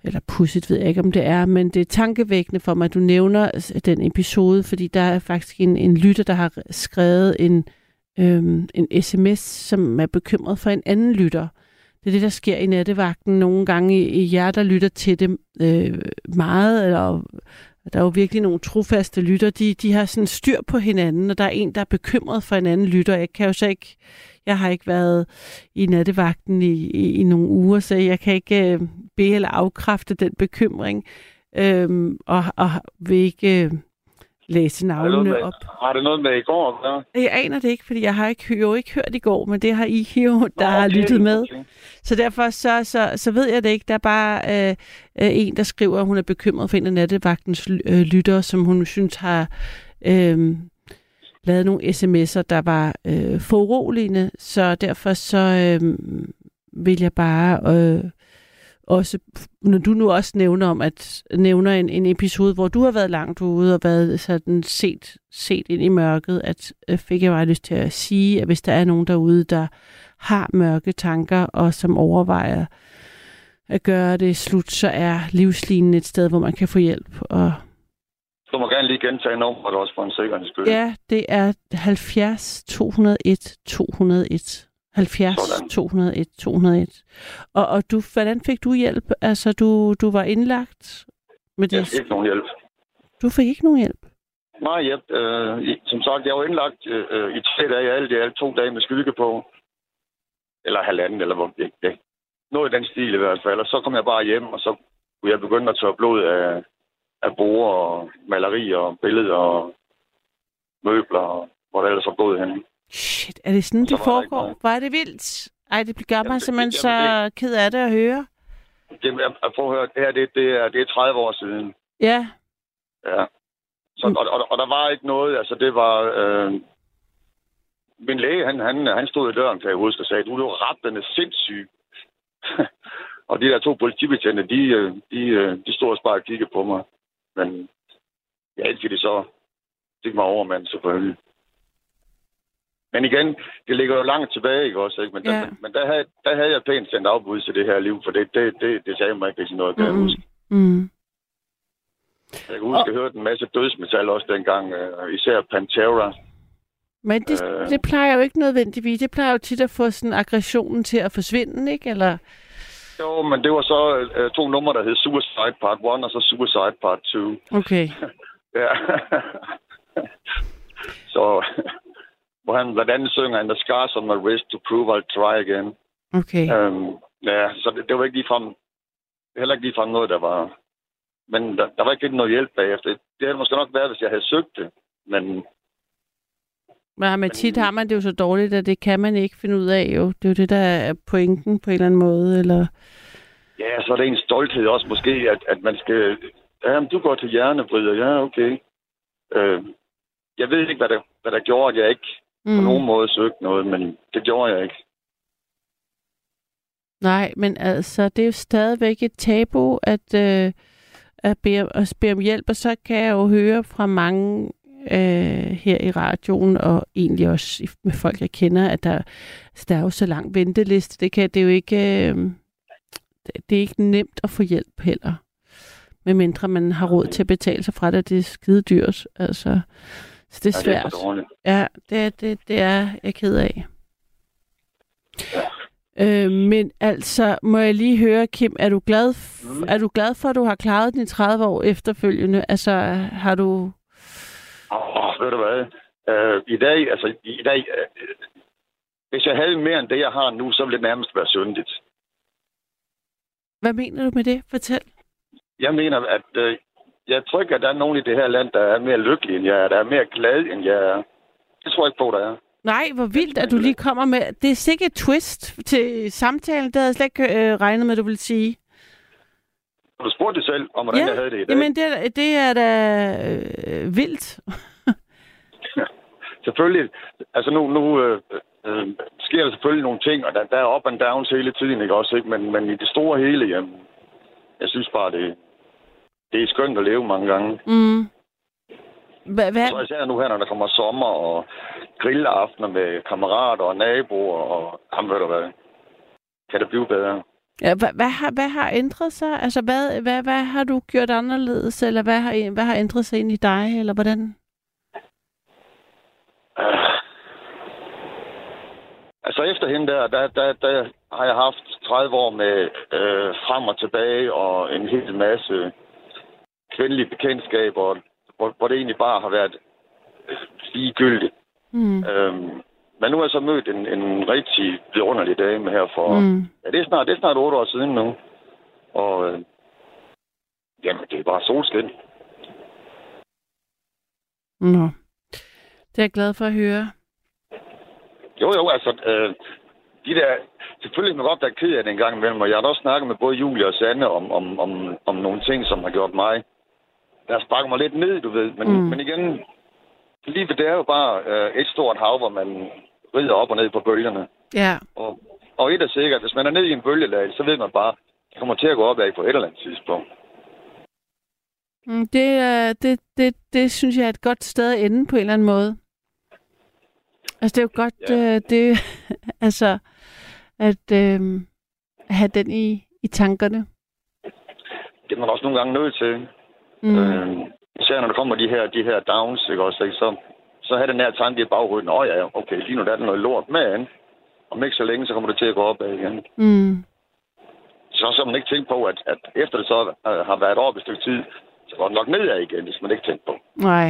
eller pudsigt ved jeg ikke, om det er, men det er tankevækkende for mig, at du nævner den episode, fordi der er faktisk en, en lytter, der har skrevet en, øhm, en sms, som er bekymret for en anden lytter. Det er det, der sker i nattevagten nogle gange i, i jer, der lytter til det øh, meget, eller der er jo virkelig nogle trofaste lytter, de, de har sådan styr på hinanden, og der er en, der er bekymret for en anden lytter. Jeg kan jo så ikke, jeg har ikke været i nattevagten i, i, i nogle uger, så jeg kan ikke øh, bede eller afkræfte den bekymring, øhm, og, og vil ikke øh, læse Har navnene med, op. har det noget med i går at gøre? Jeg aner det ikke, fordi jeg har ikke, jo ikke hørt i går, men det har I jo, der Nå, har lyttet med. okay. Så derfor så, så, så ved jeg det ikke. Der er bare øh, øh, en, der skriver, at hun er bekymret for en af nattevagtens øh, lyttere, som hun synes har øh, lavet nogle sms'er, der var øh, foruroligende. Så derfor så øh, vil jeg bare øh, også, når du nu også nævner om, at nævner en, en episode, hvor du har været langt ude og været sådan set, set ind i mørket, at øh, fik jeg bare lyst til at sige, at hvis der er nogen derude, der har mørke tanker, og som overvejer at gøre det slut, så er livslinjen et sted, hvor man kan få hjælp. Og Du må gerne lige gentage nummeret også for en sikkerheds skyld. Ja, det er 70 201 201. 70 Sådan. 201 201. Og, og du, hvordan fik du hjælp? Altså, du, du var indlagt med Jeg det. fik ikke nogen hjælp. Du fik ikke nogen hjælp? Nej, jeg, øh, som sagt, jeg var indlagt øh, i tre dage, alt i alt to dage med skygge på. Eller halvanden, eller hvor det ja. Noget i den stil i hvert fald. Og så kom jeg bare hjem, og så kunne jeg begynde at tørre blod af, af borer og malerier og billeder og møbler og hvor der ellers var blod henne. Shit, er det sådan, Så det var foregår? Hvor er det vildt? Ej, det gør mig Jamen, det- simpelthen så ked af det at høre. Det, jeg, jeg prøver at høre, det her det, det, er, det er 30 år siden. Ja, Ja. Så, Mm. og, og, og, der var ikke noget, altså det var... Øh, min læge, han, han, han stod i døren, kan jeg huske, og sagde, du er rappende sindssyg. og de der to politibetjente, de, øh, de, øh, de stod og bare og kiggede på mig. Men ja, indtil de så fik mig over, men selvfølgelig. Men igen, det ligger jo langt tilbage, ikke også? Ikke? Men, Ja. der, men der, havde, der havde jeg pænt sendt afbud til det her liv, for det, det, det, det sagde mig ikke rigtig noget, kan jeg Mhm. huske. mm. Jeg kan huske, at jeg hørte en masse dødsmetal også dengang, øh, især Pantera. Men det, Øh. det plejer jo ikke nødvendigvis. Det plejer jo tit at få sådan aggressionen til at forsvinde, ikke? Eller, Jo, men det var så øh, to numre, der hed Suicide Part 1 og så Suicide Part 2. okay. Ja. så, hvor han blandt andet synger, And the scars on my wrist to prove I'll try again. Okay. Øhm, ja, så det, det var ikke ligefrem, heller ikke ligefrem noget, der var... Men der, der var ikke rigtig noget hjælp bagefter. Det havde måske nok været, hvis jeg havde søgt det. Men Men med tit har man det jo så dårligt, at det kan man ikke finde ud af jo. Det er jo det, der er pointen på en eller anden måde. Eller... Ja, så er det en stolthed også måske, at, at man skal... Ja, men du går til hjernebryder. Ja, okay. Øh, jeg ved ikke, hvad der, hvad der gjorde, at jeg ikke mm. på nogen måde søgte noget, men det gjorde jeg ikke. Nej, men altså, det er jo stadigvæk et tabu at, øh, at, bede, at bede om hjælp, og så kan jeg jo høre fra mange øh, her i radioen, og egentlig også med folk, jeg kender, at der, altså, der er jo så lang venteliste. Det, kan, det er jo ikke, øh, det er ikke nemt at få hjælp heller. Medmindre man har råd til at betale sig fra det, det er skide dyrt. Altså, så det er Ja, det er svært. dårligt. Ja. Ja, det, det, det er jeg ked af. Øh, men altså, må jeg lige høre, Kim, er du glad, f- Mm. er du glad for, at du har klaret dine 30 år efterfølgende? Altså, har du... Åh, ved du hvad? Øh, I dag, altså i dag, øh, hvis jeg havde mere end det, jeg har nu, så ville det nærmest være syndigt. Hvad mener du med det? Fortæl. Jeg mener, at øh, jeg tror ikke, at der er nogen i det her land, der er mere lykkelige end jeg er, der er mere glad end jeg er. Det tror jeg ikke på, der er. Nej, hvor vildt, at du lige kommer med... Det er sikkert twist til samtalen. Det havde jeg slet ikke øh, regnet med, du ville sige. Du spurgt dig selv, om hvordan Ja, jeg havde det i dag? Jamen, det er, det er da øh, vildt. Selvfølgelig, altså nu, nu øh, øh, sker der selvfølgelig nogle ting, og der, der er up and downs hele tiden, ikke også? Ikke? Men, men i det store hele, jamen, jeg synes bare, det, det er skønt at leve mange gange. Mm. Hvad, Så især nu her, når der kommer sommer og grillaftener med kammerater og naboer, og jamen, ved du hvad, kan det blive bedre? Ja, hvad, hvad, har, hvad har ændret sig? Altså, hvad, hvad, hvad har du gjort anderledes, eller hvad har, hvad har ændret sig ind i dig, eller hvordan? Altså efter hende der, der, der, der har jeg haft 30 år med øh, frem og tilbage og en hel masse kvindelige bekendtskaber, hvor, hvor det egentlig bare har været ligegyldigt. Mm. Øhm, men nu har jeg så mødt en, en rigtig vidunderlig dame her for... Mm. Ja, det er snart, det er snart 8 år siden nu. Og øh, jamen, det er bare solskin. Nå. Det er jeg glad for at høre. Jo, jo, altså, øh, de der... Selvfølgelig kan man godt være ked af det en gang imellem, og jeg har da også snakket med både Julie og Sanne om, om, om, om nogle ting, som har gjort mig... Der har sparket mig lidt ned, du ved. Men, Mm. men igen, livet er jo bare øh, et stort hav, hvor man rider op og ned på bølgerne. Ja. Og, og et er sikkert, hvis man er nede i en bølgelag, så ved man bare, det kommer til at gå op af på et eller andet tidspunkt. Mm, det, er- det, det, det synes jeg er et godt sted at ende på en eller anden måde. Altså, det er jo godt, Ja. øh, det, altså, at øh, have den i, i tankerne. Det er man også nogle gange nødt til. Mm. Øh, især når der kommer de her, de her downs, ikke også, ikke? så, så har den her tanke i baghovedet, åh ja, okay, lige nu der er der noget lort med an. Om ikke så længe, så kommer det til at gå op igen. Mm. Så så man ikke tænkt på, at, at efter det så øh, har været op et stykke tid, så går det nok nedad igen, hvis man ikke tænkt på. Nej.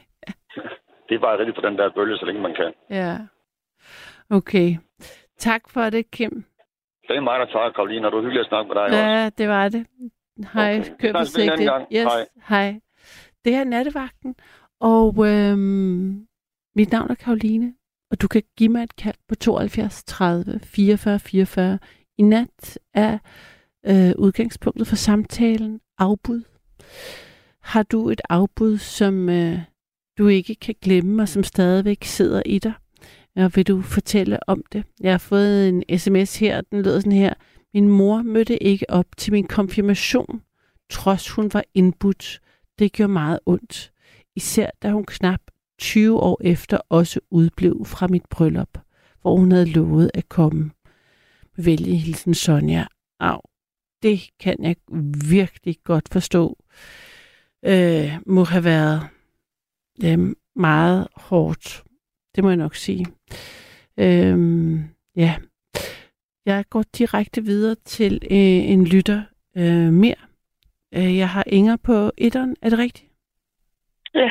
Det er bare rigtig på den der bølge, så længe man kan. ja. Okay. Tak for det, Kim. Det er mig, der tager, Karoline, og du er hyggelig at snakke med dig også. Ja, det var det. Hej, Okay. gang. Yes, Hej. hej. Det her er nattevagten, og øhm, mit navn er Karoline, og du kan give mig et kald på 72 30 44 44. I nat er øh, udgangspunktet for samtalen afbud. Har du et afbud, som øh, du ikke kan glemme, og som stadigvæk sidder i dig? Og vil du fortælle om det? Jeg har fået en sms her, den lyder sådan her. Min mor mødte ikke op til min konfirmation, trods hun var indbudt. Det gjorde meget ondt. Især da hun knap 20 år efter også udblev fra mit bryllup, hvor hun havde lovet at komme. Vælge hilsen Sonja. Au, det kan jeg virkelig godt forstå. Øh, må have været øh, meget hårdt. Det må jeg nok sige. Øh, ja. Jeg går direkte videre til øh, en lytter øh, mere. Øh, jeg har Inger på etteren. Er det rigtigt? Ja.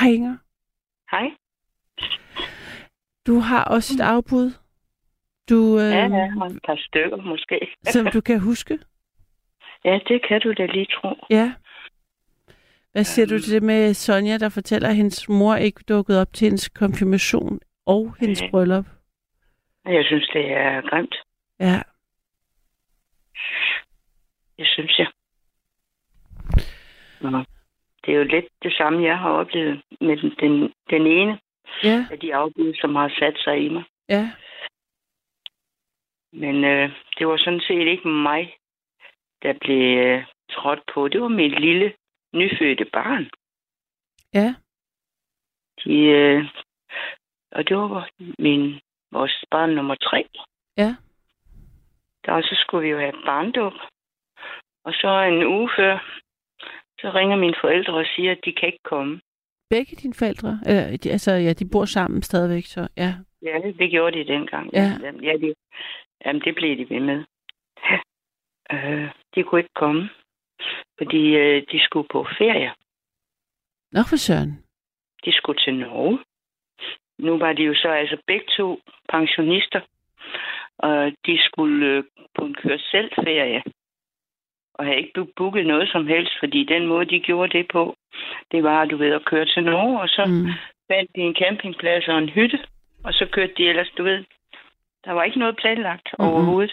Hej Inger. Hej. Du har også et afbud. Du, øh, Ja, ja, og et par stykker måske. som du kan huske. Ja, det kan du da lige tro. Ja. Hvad siger du til det med Sonja, der fortæller, at hendes mor ikke dukkede op til hendes konfirmation og hendes Ja. bryllup? Jeg synes, det er grimt. Ja. Det synes jeg. Nå. Det er jo lidt det samme, jeg har oplevet med den, den, den ene Ja, af de afbud, som har sat sig i mig. ja. Men øh, det var sådan set ikke mig, der blev øh, trådt på. Det var mit lille, nyfødte barn. Ja, De, øh, og det var min, vores barn nummer tre. ja. Der så skulle vi jo have barndåb. Og så en uge før, så ringer mine forældre og siger, at de kan ikke komme. Begge dine forældre? Øh, de, altså, ja, de bor sammen stadigvæk, så ja. Ja, det gjorde de dengang. Ja. Ja, de, jamen det blev de ved med. Øh, de kunne ikke komme, fordi øh, de skulle på ferie. Nå for søren. De skulle til Norge. Nu var de jo så altså begge to pensionister, og de skulle øh, på en køre selv ferie. Og havde ikke booket noget som helst, fordi den måde, de gjorde det på, det var, du ved, at køre til Norge, og så Mm. fandt de en campingplads og en hytte, og så kørte de ellers, du ved, der var ikke noget planlagt mm-hmm. overhovedet.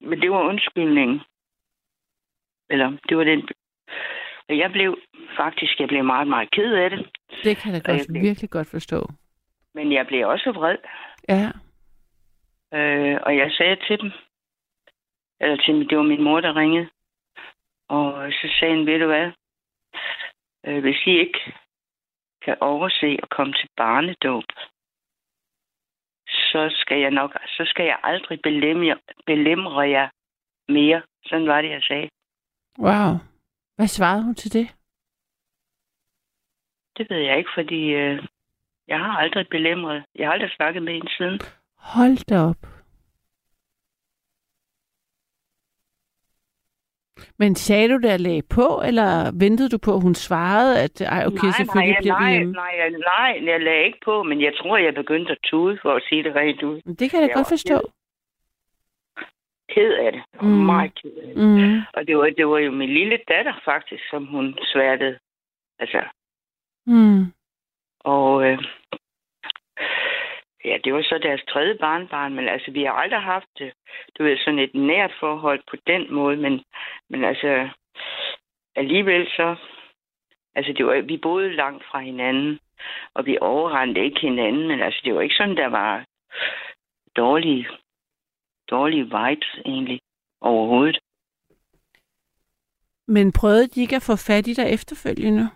Men det var undskyldningen. Eller, det var den... Og jeg blev faktisk, jeg blev meget, meget ked af det. Det kan jeg da godt, jeg blev- virkelig godt forstå. Men jeg blev også vred. Ja, Øh, og jeg sagde til dem, eller til dem, det var min mor, der ringede. Og så sagde hun, ved du hvad, øh, hvis I ikke kan overse at komme til barnedåb, så skal jeg nok, så skal jeg aldrig belemre, belemre jer mere. Sådan var det, jeg sagde. wow. Hvad svarede hun til det? Det ved jeg ikke, fordi øh, jeg har aldrig belemret. Jeg har aldrig snakket med hende siden. Hold da op. Men sagde du det at lagde på, eller ventede du på, at hun svarede, at ej, okay, nej, selvfølgelig nej, bliver vi nej, hjemme? nej, jeg- nej, jeg lagde ikke på, men jeg tror, jeg begyndte at tude for at sige det rent ud. Det kan jeg da godt forstå. Ked af det. Mm. meget ked af det. Mm. Og det var, det var jo min lille datter faktisk, som hun sværtede. Altså, Mm. Og øh, ja, det var så deres tredje barnbarn, men altså, vi har aldrig haft, øh, du ved, sådan et nært forhold på den måde, men, men altså, alligevel så, altså, det var, vi boede langt fra hinanden, og vi overrendte ikke hinanden, men altså, det var ikke sådan, der var dårlige, dårlige vibes egentlig overhovedet. Men prøvede de ikke at få fat i dig efterfølgende?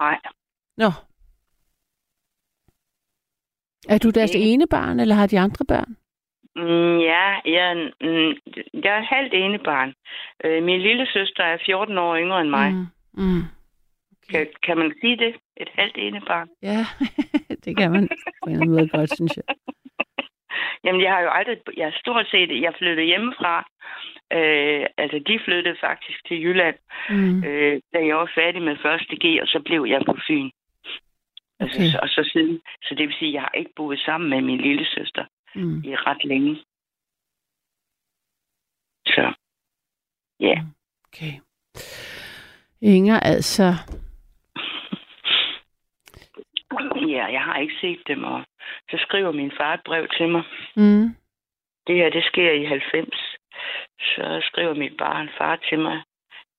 Nej, Nå. Er du deres Ikke. ene barn, eller har de andre børn? Mm, ja, jeg, mm, jeg er halvt ene barn. Øh, min lille søster er 14 år yngre end mig. Mm. Mm. Kan, kan man sige det? Et halvt ene barn? Ja, det kan man på en måde godt, synes jeg. Jamen, jeg har jo aldrig... Jeg er stort set... Jeg flyttede hjemmefra. Øh, altså, de flyttede faktisk til Jylland, Mm. øh, da jeg var færdig med første G, og så blev jeg på Fyn. Altså, Okay. så, og så siden... Så det vil sige, at jeg har ikke boet sammen med min lille søster Mm. i ret længe. Så, ja. Okay. Inger, altså... Ja, jeg har ikke set dem, og så skriver min far et brev til mig. Mm. Det her, det sker i 90. Så skriver mit barn far til mig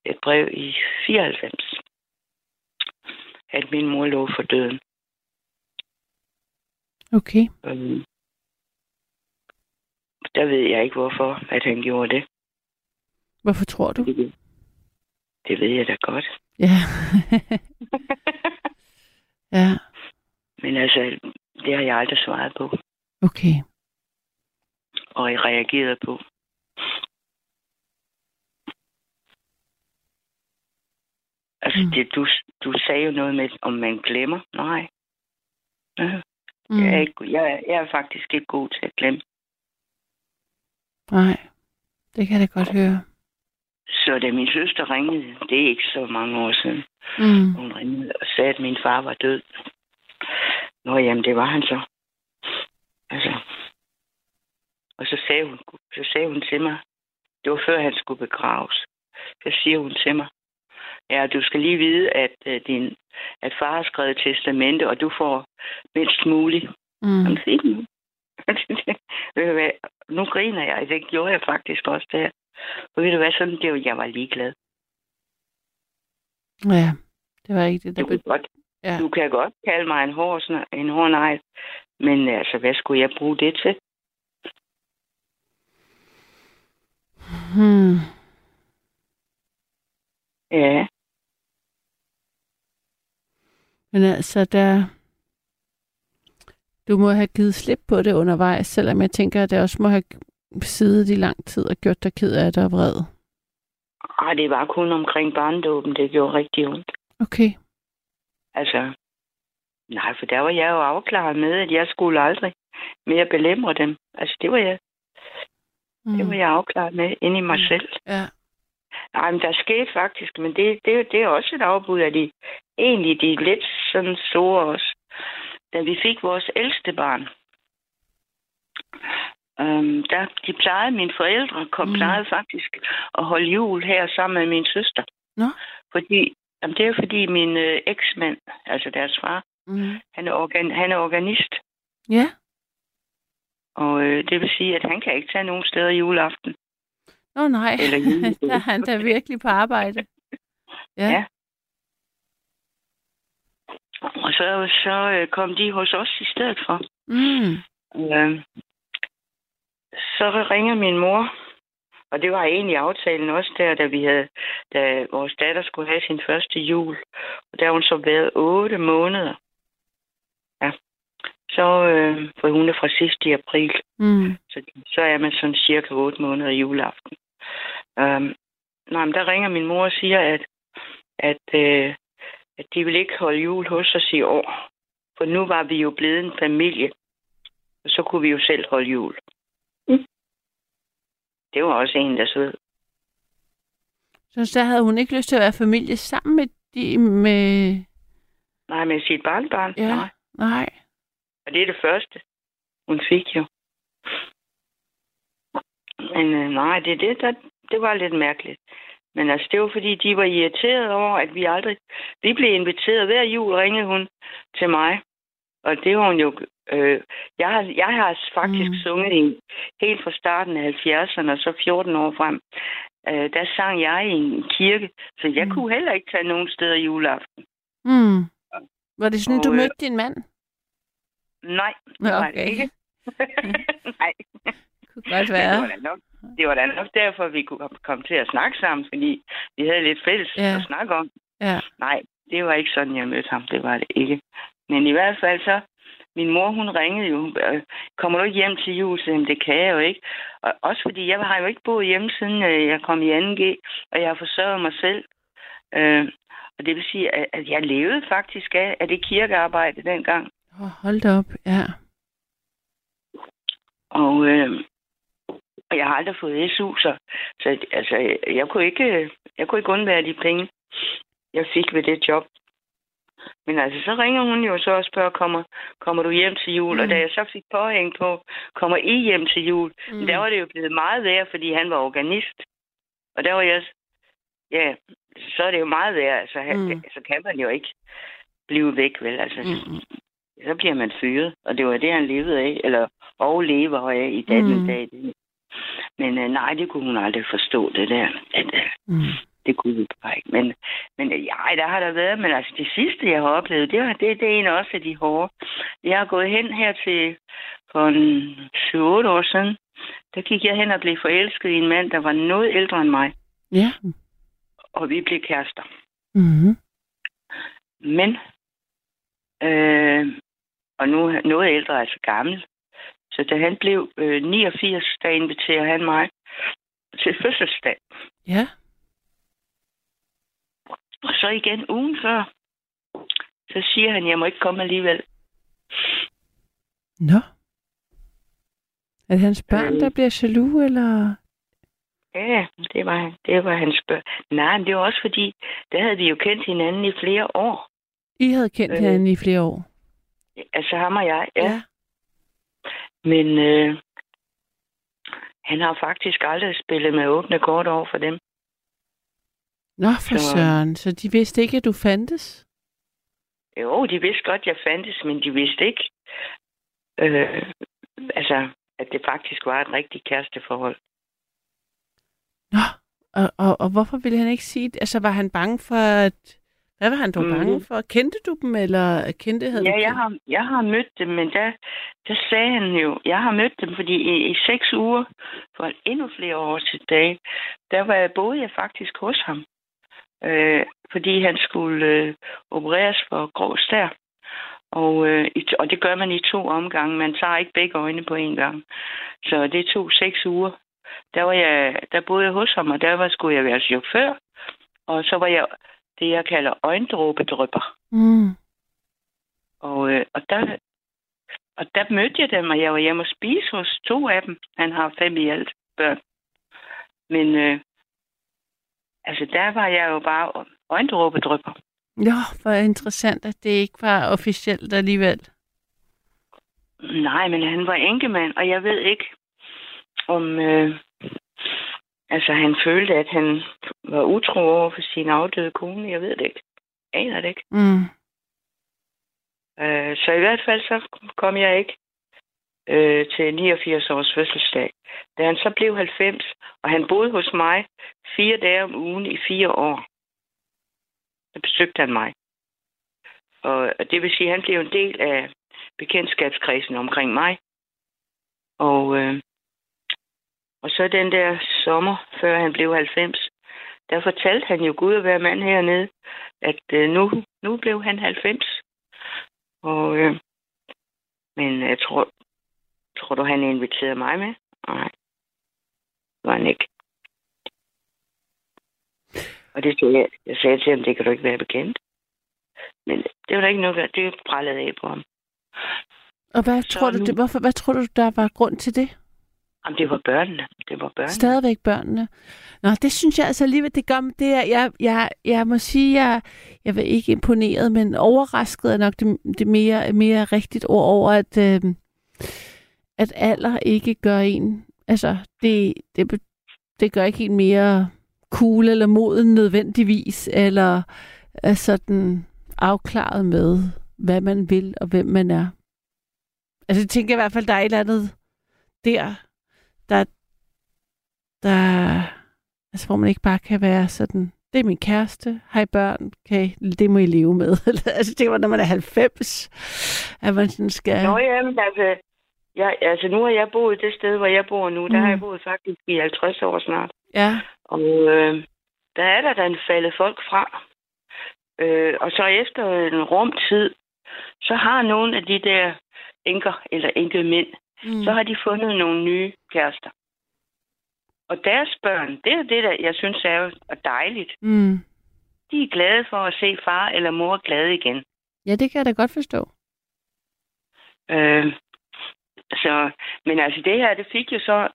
et brev i 94. At min mor lå for døden. Okay. Øhm, der ved jeg ikke, hvorfor, at han gjorde det. Hvorfor tror du? Det, det ved jeg da godt. Ja. ja, Men altså, det har jeg aldrig svaret på, okay. og jeg reageret på. Altså, mm. det, du, du sagde jo noget med, om man glemmer. Nej. Ja. Mm. Jeg, er ikke, jeg, er- jeg er faktisk ikke god til at glemme. Nej, det kan jeg da godt høre. Så da min søster ringede, det er ikke så mange år siden, Mm. hun ringede og sagde, at min far var død. Nå, jamen, det var han så. Altså. Og så sagde hun, så sagde hun til mig, det var før han skulle begraves. Så siger hun til mig, ja, du skal lige vide, at, uh, din, at far har skrevet testamente, og du får mindst muligt. Mm. Jamen, fint nu. Nu griner jeg. Det gjorde jeg faktisk også der. Og ved du hvad, sådan det var, jeg var ligeglad. Ja, det var ikke det, der Du kan, blev... godt, Ja. du kan godt kalde mig en hård, en hård nej, men altså, hvad skulle jeg bruge det til? Hmm. Ja, Men altså, der... Du må have givet slip på det undervejs, selvom jeg tænker, at det også må have siddet i lang tid og gjort dig ked af det og vred. Ej, det var kun omkring barndåben, det gjorde rigtig ondt. Okay. Altså, nej, for der var jeg jo afklaret med, at jeg skulle aldrig mere belemre dem. Altså, det var jeg, Mm. det var jeg afklaret med inde i mig Mm. selv. Ja. Nej, men der skete faktisk, men det, det, det er også et afbud af de, egentlig de lidt sådan store også. Da vi fik vores ældste barn, øhm, der, de plejede, mine forældre kom, Mm. plejede faktisk at holde jul her sammen med min søster. Nå. Fordi, jamen, det er fordi min øh, eksmand, altså deres far, Mm. han er, organ, han er organist. Ja. Og øh, det vil sige, at han kan ikke tage nogen steder juleaften. Nå nej, Eller der er han da virkelig på arbejde. Ja. Ja. Og så, så øh, kom de hos os i stedet for. Mm. Øh, så ringer min mor, og det var egentlig aftalen også der, da vi havde, da vores datter skulle have sin første jul. Og der har hun så været otte måneder. Ja. Så, øh, for hun er fra sidst i april, Mm. så, så er man sådan cirka otte måneder i juleaften. Um, nej, men der ringer min mor og siger, at, at, øh, at de vil ikke holde jul hos os i år. For nu var vi jo blevet en familie, og så kunne vi jo selv holde jul. Mm. Det var også en, der sød. Så så havde hun ikke lyst til at være familie sammen med de med... Nej, med sit barnbarn. Ja. Nej. Nej. Og det er det første, hun fik jo. Men øh, nej, det, det, der, det var lidt mærkeligt. Men altså, det var fordi, de var irriteret over, at vi aldrig... Vi blev inviteret hver jul, ringede hun til mig. Og det var hun jo... Øh, jeg, har, jeg har faktisk Mm. sunget i, helt fra starten af 70'erne, og så 14 år frem. Øh, der sang jeg i en kirke, så jeg Mm. kunne heller ikke tage nogen steder juleaften. Mm. Var det sådan, Og, du øh, mødte din mand? Nej, det var det okay. ikke. Nej. Kunne godt være. Det var, da nok, det var da nok derfor, vi kunne kom- komme til at snakke sammen, fordi vi havde lidt fælles Ja. at snakke om. Ja. Nej, det var ikke sådan, jeg mødte ham. Det var det ikke. Men i hvert fald så, min mor, hun ringede jo, øh, kommer du ikke hjem til jul? Så, det kan jeg jo ikke. Og også fordi, jeg har jo ikke boet hjemme, siden øh, jeg kom i 2G, og jeg har forsørget mig selv. Øh, Og det vil sige, at, at jeg levede faktisk af, af det kirkearbejde dengang. Oh, hold da op, ja. Og, øh, og jeg har aldrig fået SU, så, så altså, jeg, kunne ikke, jeg kunne ikke undvære de penge, jeg fik ved det job. Men altså, så ringer hun jo så og spørger, kommer, kommer du hjem til jul? Mm. Og da jeg så fik påhæng på, kommer I hjem til jul? Mm. Men der var det jo blevet meget værre, fordi han var organist. Og der var jeg, ja, så er det jo meget værre. Altså, Mm. så kan man jo ikke blive væk, vel? Altså, Mm. Så bliver man fyret. Og det var det, han levede af, eller og lever af i dag. Mm. Dag. Men øh, nej, det kunne hun aldrig forstå, det der. At, øh, Mm. det kunne vi bare ikke. Men, men øh, ja, der har der været. Men altså, det sidste, jeg har oplevet, det, var, det, det er en også af de hårde. Jeg har gået hen her til for en 7-8 år siden. Der gik jeg hen og blev forelsket i en mand, der var noget ældre end mig. Ja. Og vi blev kærester. Mm. Men, øh, og nu er noget ældre, altså gammel. Så da han blev øh, 89, der inviterer han mig til fødselsdag. Ja. Og så igen ugen før, så siger han, jeg må ikke komme alligevel. Nå. Er det hans børn, Øh. der bliver jaloux, eller? Ja, det var, det var hans spørg. Nej, men det var også fordi, der havde vi jo kendt hinanden i flere år. I havde kendt Øh. hinanden i flere år. Altså ham og jeg, ja. ja. Men øh, han har faktisk aldrig spillet med åbne kort over for dem. Nå, for Så- søren. Så de vidste ikke, at du fandtes? Jo, de vidste godt, jeg fandtes, men de vidste ikke, øh, altså, at det faktisk var et rigtigt kæresteforhold. Nå, og, og, og hvorfor ville han ikke sige det? Altså, var han bange for, at... Hvad var han dog Mhm. bange for? Kendte du dem, eller kendte havde Ja, du jeg har, jeg har mødt dem, men der, der sagde han jo, jeg har mødt dem, fordi i, i seks uger, for endnu flere år tilbage, der var jeg, boede jeg faktisk hos ham. Øh, fordi han skulle øh, opereres for grov stær. Og, øh, i, og det gør man i to omgange. Man tager ikke begge øjne på én gang. Så det tog seks uger. Der, var jeg, der boede jeg hos ham, og der var, skulle jeg være chauffør. Og så var jeg det, jeg kalder øjendråbedrypper. Mm. Og, øh, og, der, og der mødte jeg dem, og jeg var hjemme og spise hos to af dem. Han har fem i alt børn. Men øh, altså, der var jeg jo bare øjendråbedrypper. Ja, hvor interessant, at det ikke var officielt alligevel. Nej, men han var enkemand, og jeg ved ikke, om... Øh, altså, han følte, at han var utro over for sin afdøde kone. Jeg ved det ikke. Jeg aner det ikke. Mm. Øh, så i hvert fald så kom jeg ikke øh, til 89 års fødselsdag. Da han så blev 90, og han boede hos mig fire dage om ugen i fire år, så besøgte han mig. Og og det vil sige, at han blev en del af bekendtskabskredsen omkring mig. Og, øh, og så den der sommer, før han blev 90, der fortalte han jo Gud at være mand hernede, at øh, nu, nu blev han 90. Og, øh, men jeg tror, tror du, han inviterede mig med? Nej, det var han ikke. Og det sagde jeg, jeg sagde til ham, det kan du ikke være bekendt. Men det var der ikke noget, der- det brællede af på ham. Og hvad Så tror, du, nu- det, hvorfor, hvad tror du, der var grund til det? Jamen, det var børnene. Det var børnene. Stadigvæk børnene. Nå, det synes jeg altså alligevel, det gør det er, jeg, jeg, jeg må sige, jeg, jeg var ikke imponeret, men overrasket er nok det, det mere, mere rigtigt ord over, at, øh, at alder ikke gør en, altså det, det, det gør ikke en mere cool eller moden nødvendigvis, eller er sådan afklaret med, hvad man vil og hvem man er. Altså jeg tænker i hvert fald, der er et eller andet der, der, der, altså hvor man ikke bare kan være sådan, det er min kæreste, I børn, okay, det må I leve med. altså det var, når man er 90, at man sådan skal... Nå ja, men altså, jeg, altså nu har jeg boet det sted, hvor jeg bor nu. Der Mm. har jeg boet faktisk i 50 år snart. Ja, Og øh, der er der den faldet folk fra. Øh, og så efter en rum tid, så har nogle af de der enker eller enkemænd, mm. så har de fundet nogle nye kærester. Og deres børn, det er det, der jeg synes er dejligt. Mm. de er glade for at se far eller mor glade igen. Ja, det kan jeg da godt forstå. Øh, så, men altså det her, det fik jo så,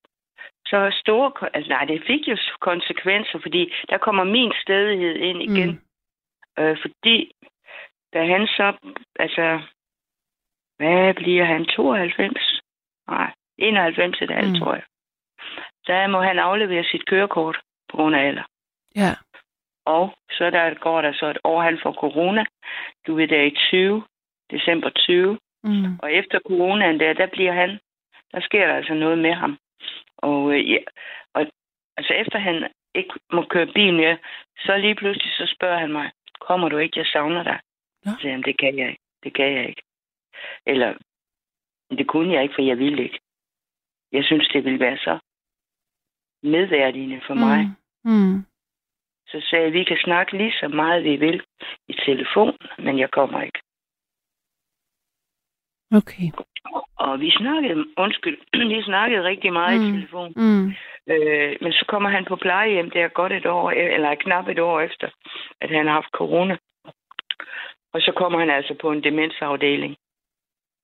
så store, altså nej, det fik jo konsekvenser, fordi der kommer min stedighed ind igen. Mm. Øh, fordi da han så, altså, hvad bliver han, 92? Nej, 91 et halvt, Mm. tror jeg. Der må han aflevere sit kørekort på grund af alder. Ja. Og så der går der så et år, han får corona. Du ved, det er i 20, december 20. Mm. Og efter coronaen der, der bliver han, der sker der altså noget med ham. Og, øh, ja, og altså efter han ikke må køre bil mere, så lige pludselig så spørger han mig, kommer du ikke, jeg savner dig. Nå. Så siger han, det kan jeg ikke, det kan jeg ikke. Eller, det kunne jeg ikke, for jeg ville ikke. Jeg synes, det ville være så medværdigende for mig. Mm. Så sagde jeg, vi kan snakke lige så meget, vi vil i telefon, men jeg kommer ikke. Okay. Og vi snakkede, undskyld, vi snakkede rigtig meget mm. Mm. i telefon. Mm. Øh, men så kommer han på plejehjem, det er godt et år, eller knap et år efter, at han har haft corona. Og så kommer han altså på en demensafdeling.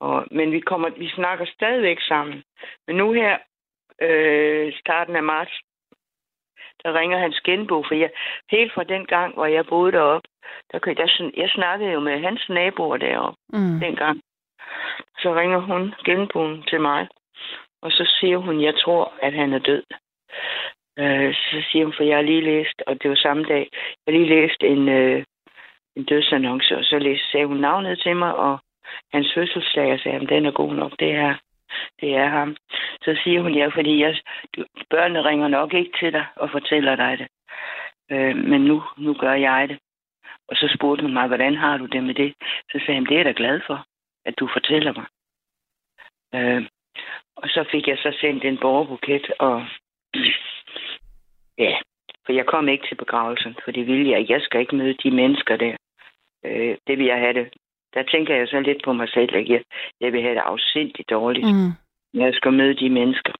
Og, men vi, kommer, vi snakker stadigvæk sammen. Men nu her, øh, starten af marts, der ringer hans genbo, for jeg, helt fra den gang, hvor jeg boede deroppe, der, der, sn- jeg snakkede jo med hans naboer deroppe Mm. dengang. Så ringer hun genboen til mig, og så siger hun, jeg tror, at han er død. Øh, så siger hun, for jeg har lige læst, og det var samme dag, jeg har lige læst en, øh, en dødsannonce, og så læste, sagde hun navnet til mig, og hans fødselsdag, og sagde, at den er god nok, det er, det er ham. Så siger hun, ja, fordi jeg, du, børnene ringer nok ikke til dig og fortæller dig det. Øh, men nu, nu gør jeg det. Og så spurgte hun mig, hvordan har du det med det? Så sagde jeg, det er jeg da glad for, at du fortæller mig. Øh, og så fik jeg så sendt en borgerbuket, og ja, for jeg kom ikke til begravelsen, for det ville jeg. Jeg skal ikke møde de mennesker der. Øh, det vil jeg have det. Der tænker jeg så lidt på mig selv, at jeg, jeg vil have det afsindigt dårligt, mm. Når jeg skal møde de mennesker.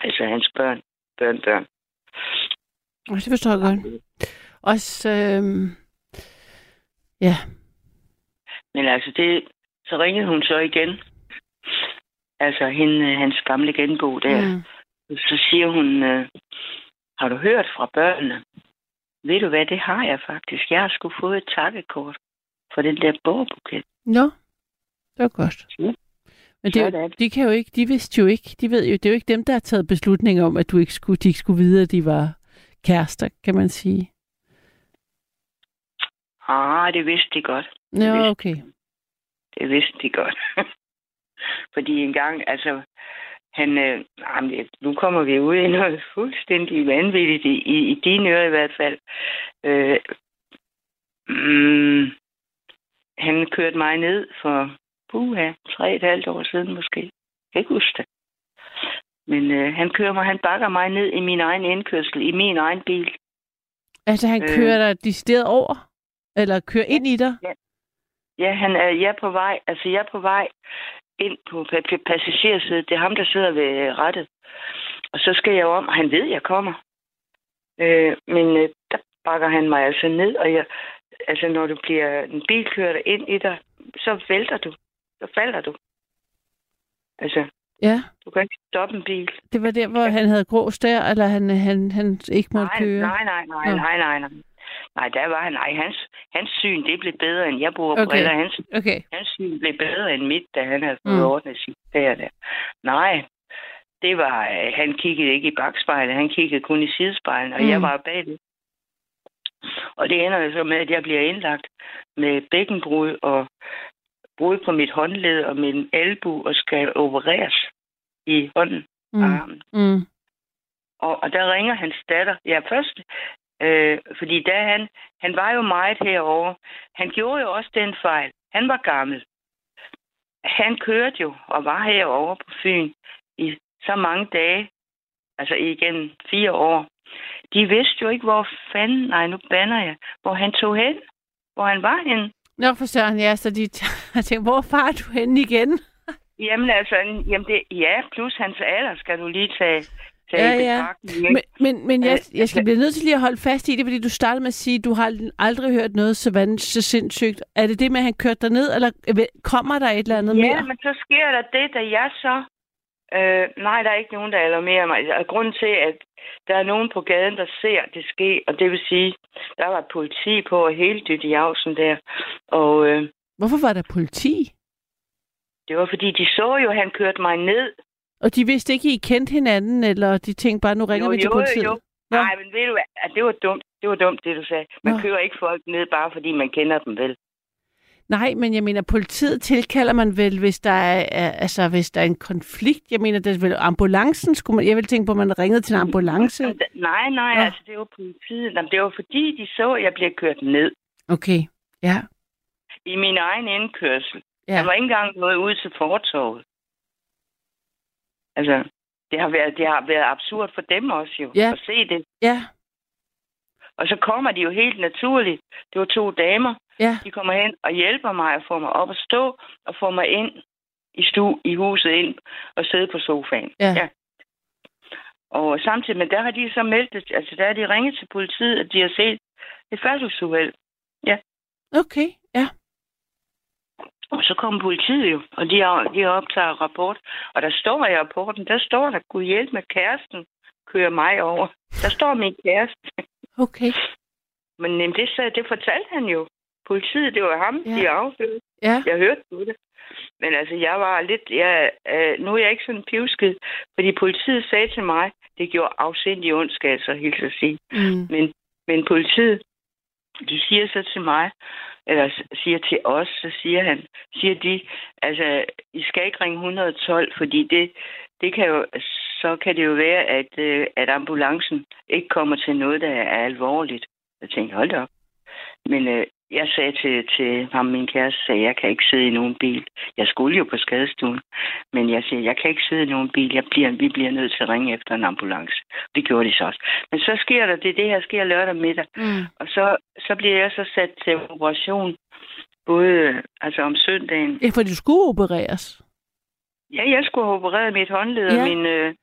Altså hans børn, børn, børn. Og det forstår jeg godt. Også, øhm, ja. Men altså, det, så ringede hun så igen. Altså, hende, hans gamle genbo der. Mm. Så siger hun, øh, har du hørt fra børnene? Ved du hvad, det har jeg faktisk. Jeg har sgu fået et takkekort for den der bogbuket. Nå, det var godt. Ja. Men det, jo- de kan jo ikke, de vidste jo ikke, de ved jo, det er jo ikke dem, der har taget beslutning om, at du ikke skulle, de ikke skulle vide, at de var kærester, kan man sige. Ah, det vidste de godt. Nå, vidste okay. Det vidste de godt. Fordi en gang, altså, han, øh, jamen, det- nu kommer vi ud i noget fuldstændig vanvittigt, i, i, i dine ører i hvert fald. Øh, mm, han kørte mig ned for, puha, tre et halvt år siden måske. Jeg kan ikke huske det. Men øh, han kører mig, han bakker mig ned i min egen indkørsel, i min egen bil. Altså, han Øh. kører dig decideret over? Eller kører ind i dig? Ja, han er, jeg er på vej, altså jeg er på vej ind på pa- pa- passagersædet. Det er ham, der sidder ved øh, rattet. Og så skal jeg om, og han ved, jeg kommer. Øh, men øh, der bakker han mig altså ned, og jeg, altså når du bliver en bil kører ind i dig, så vælter du. Så falder du. Altså, Ja, du kan ikke stoppe en bil. det var der, hvor han havde grå stær, eller han, han, han ikke måtte Nej, køre? nej, nej, nej, Nå. nej, nej, nej. Nej, der var han. Nej, hans, hans syn, det blev bedre, end jeg bruger Okay. briller. Hans Okay. Hans syn blev bedre end mit, da han havde fået Mm. ordnet sit der. der. Nej, det var, øh, han kiggede ikke i bagspejlet, han kiggede kun i sidespejlet, og mm. jeg var bagved. Og det ender jo så med, at jeg bliver indlagt med bækkenbrud og brud på mit håndled og min albu og skal opereres i hånden og Mm. armen. Mm. Og, og der ringer hans datter. Ja, først, øh, fordi da han, han var jo meget herover. Han gjorde jo også den fejl. Han var gammel. Han kørte jo og var herover på Fyn i så mange dage, altså igennem fire år. De vidste jo ikke, hvor fanden, nej, nu banner jeg, hvor han tog hen, hvor han var henne. Nå, for søren, ja, så de jeg tænkte, hvor far du henne igen? Jamen altså, jamen det, ja, plus hans alder skal du lige tage tage Ja, i ja. Men, men, men jeg, Øh, jeg skal altså- blive nødt til lige at holde fast i det, fordi du startede med at sige, at du har aldrig hørt noget så, vand, så sindssygt. Er det det med, at han kørte dig ned, eller kommer der et eller andet Ja, mere? men så sker der det, da jeg så... Øh, nej, der er ikke nogen, der alarmerer mig. Og grunden til, at der er nogen på gaden, der ser det ske, og det vil sige, der var politi på hele dyt i Jausen der. Og øh, Hvorfor var der politi? det var fordi, de så jo, at han kørte mig ned. Og de vidste ikke, I kendte hinanden, eller de tænkte bare, nu ringer jo, vi til politiet? Jo. Nej, men ved du hvad, det var dumt. Det var dumt, det du sagde. Man Nå. kører ikke folk ned, bare fordi man kender dem vel. Nej, men jeg mener, politiet tilkalder man vel, hvis der er, altså, hvis der er en konflikt. Jeg mener, det er vel ambulancen, skulle man, jeg vil tænke på, at man ringede til en ambulance. Nej, nej, Nå. altså det var politiet. Jamen, det var fordi, de så, at jeg blev kørt ned Okay, ja. i min egen indkørsel. Ja. Ja. Der var ikke engang noget ud til fortorvet. Altså, det har, været, det har været absurd for dem også jo, Ja. at se det. Ja, Og så kommer de jo helt naturligt. Det var to damer. ja, De kommer hen og hjælper mig og får mig op at stå og får mig ind i stu i huset ind og sidde på sofaen. Ja. ja. Og samtidig med, der har de så meldt, altså der har de ringet til politiet, at de har set et færdselsuheld. okay, ja. Og så kommer politiet jo, og de, har, de optager rapport. Og der står i rapporten, der står der, Gud hjælp med kæresten, kører mig over. Der står min kæreste. Okay, Men jamen, det, det fortalte han jo. Politiet, det var ham, Ja. de afhørte. ja. Jeg hørte på det. Men altså, jeg var lidt... Jeg, øh, nu er jeg ikke sådan pivskid, fordi politiet sagde til mig, det gjorde afsindig ondt, skal jeg så hilse at sige. Mm. Men, men politiet, de siger så til mig, eller siger til os, så siger han, siger de, altså, I skal ikke ringe 112, fordi det, det kan jo, så kan det jo være, at, øh, at ambulancen ikke kommer til noget, der er alvorligt. Jeg tænkte, hold op. Men øh, jeg sagde til, til ham, min kæreste, sagde, jeg kan ikke sidde i nogen bil. Jeg skulle jo på skadestuen, men jeg siger, jeg kan ikke sidde i nogen bil. Jeg bliver, vi bliver nødt til at ringe efter en ambulance. Det gjorde de så også. Men så sker der det, det her sker lørdag middag. Mm. Og så, så bliver jeg så sat til operation, både altså om søndagen. Ja, for du skulle opereres. Ja, jeg skulle have opereret mit håndled Ja. og min, øh,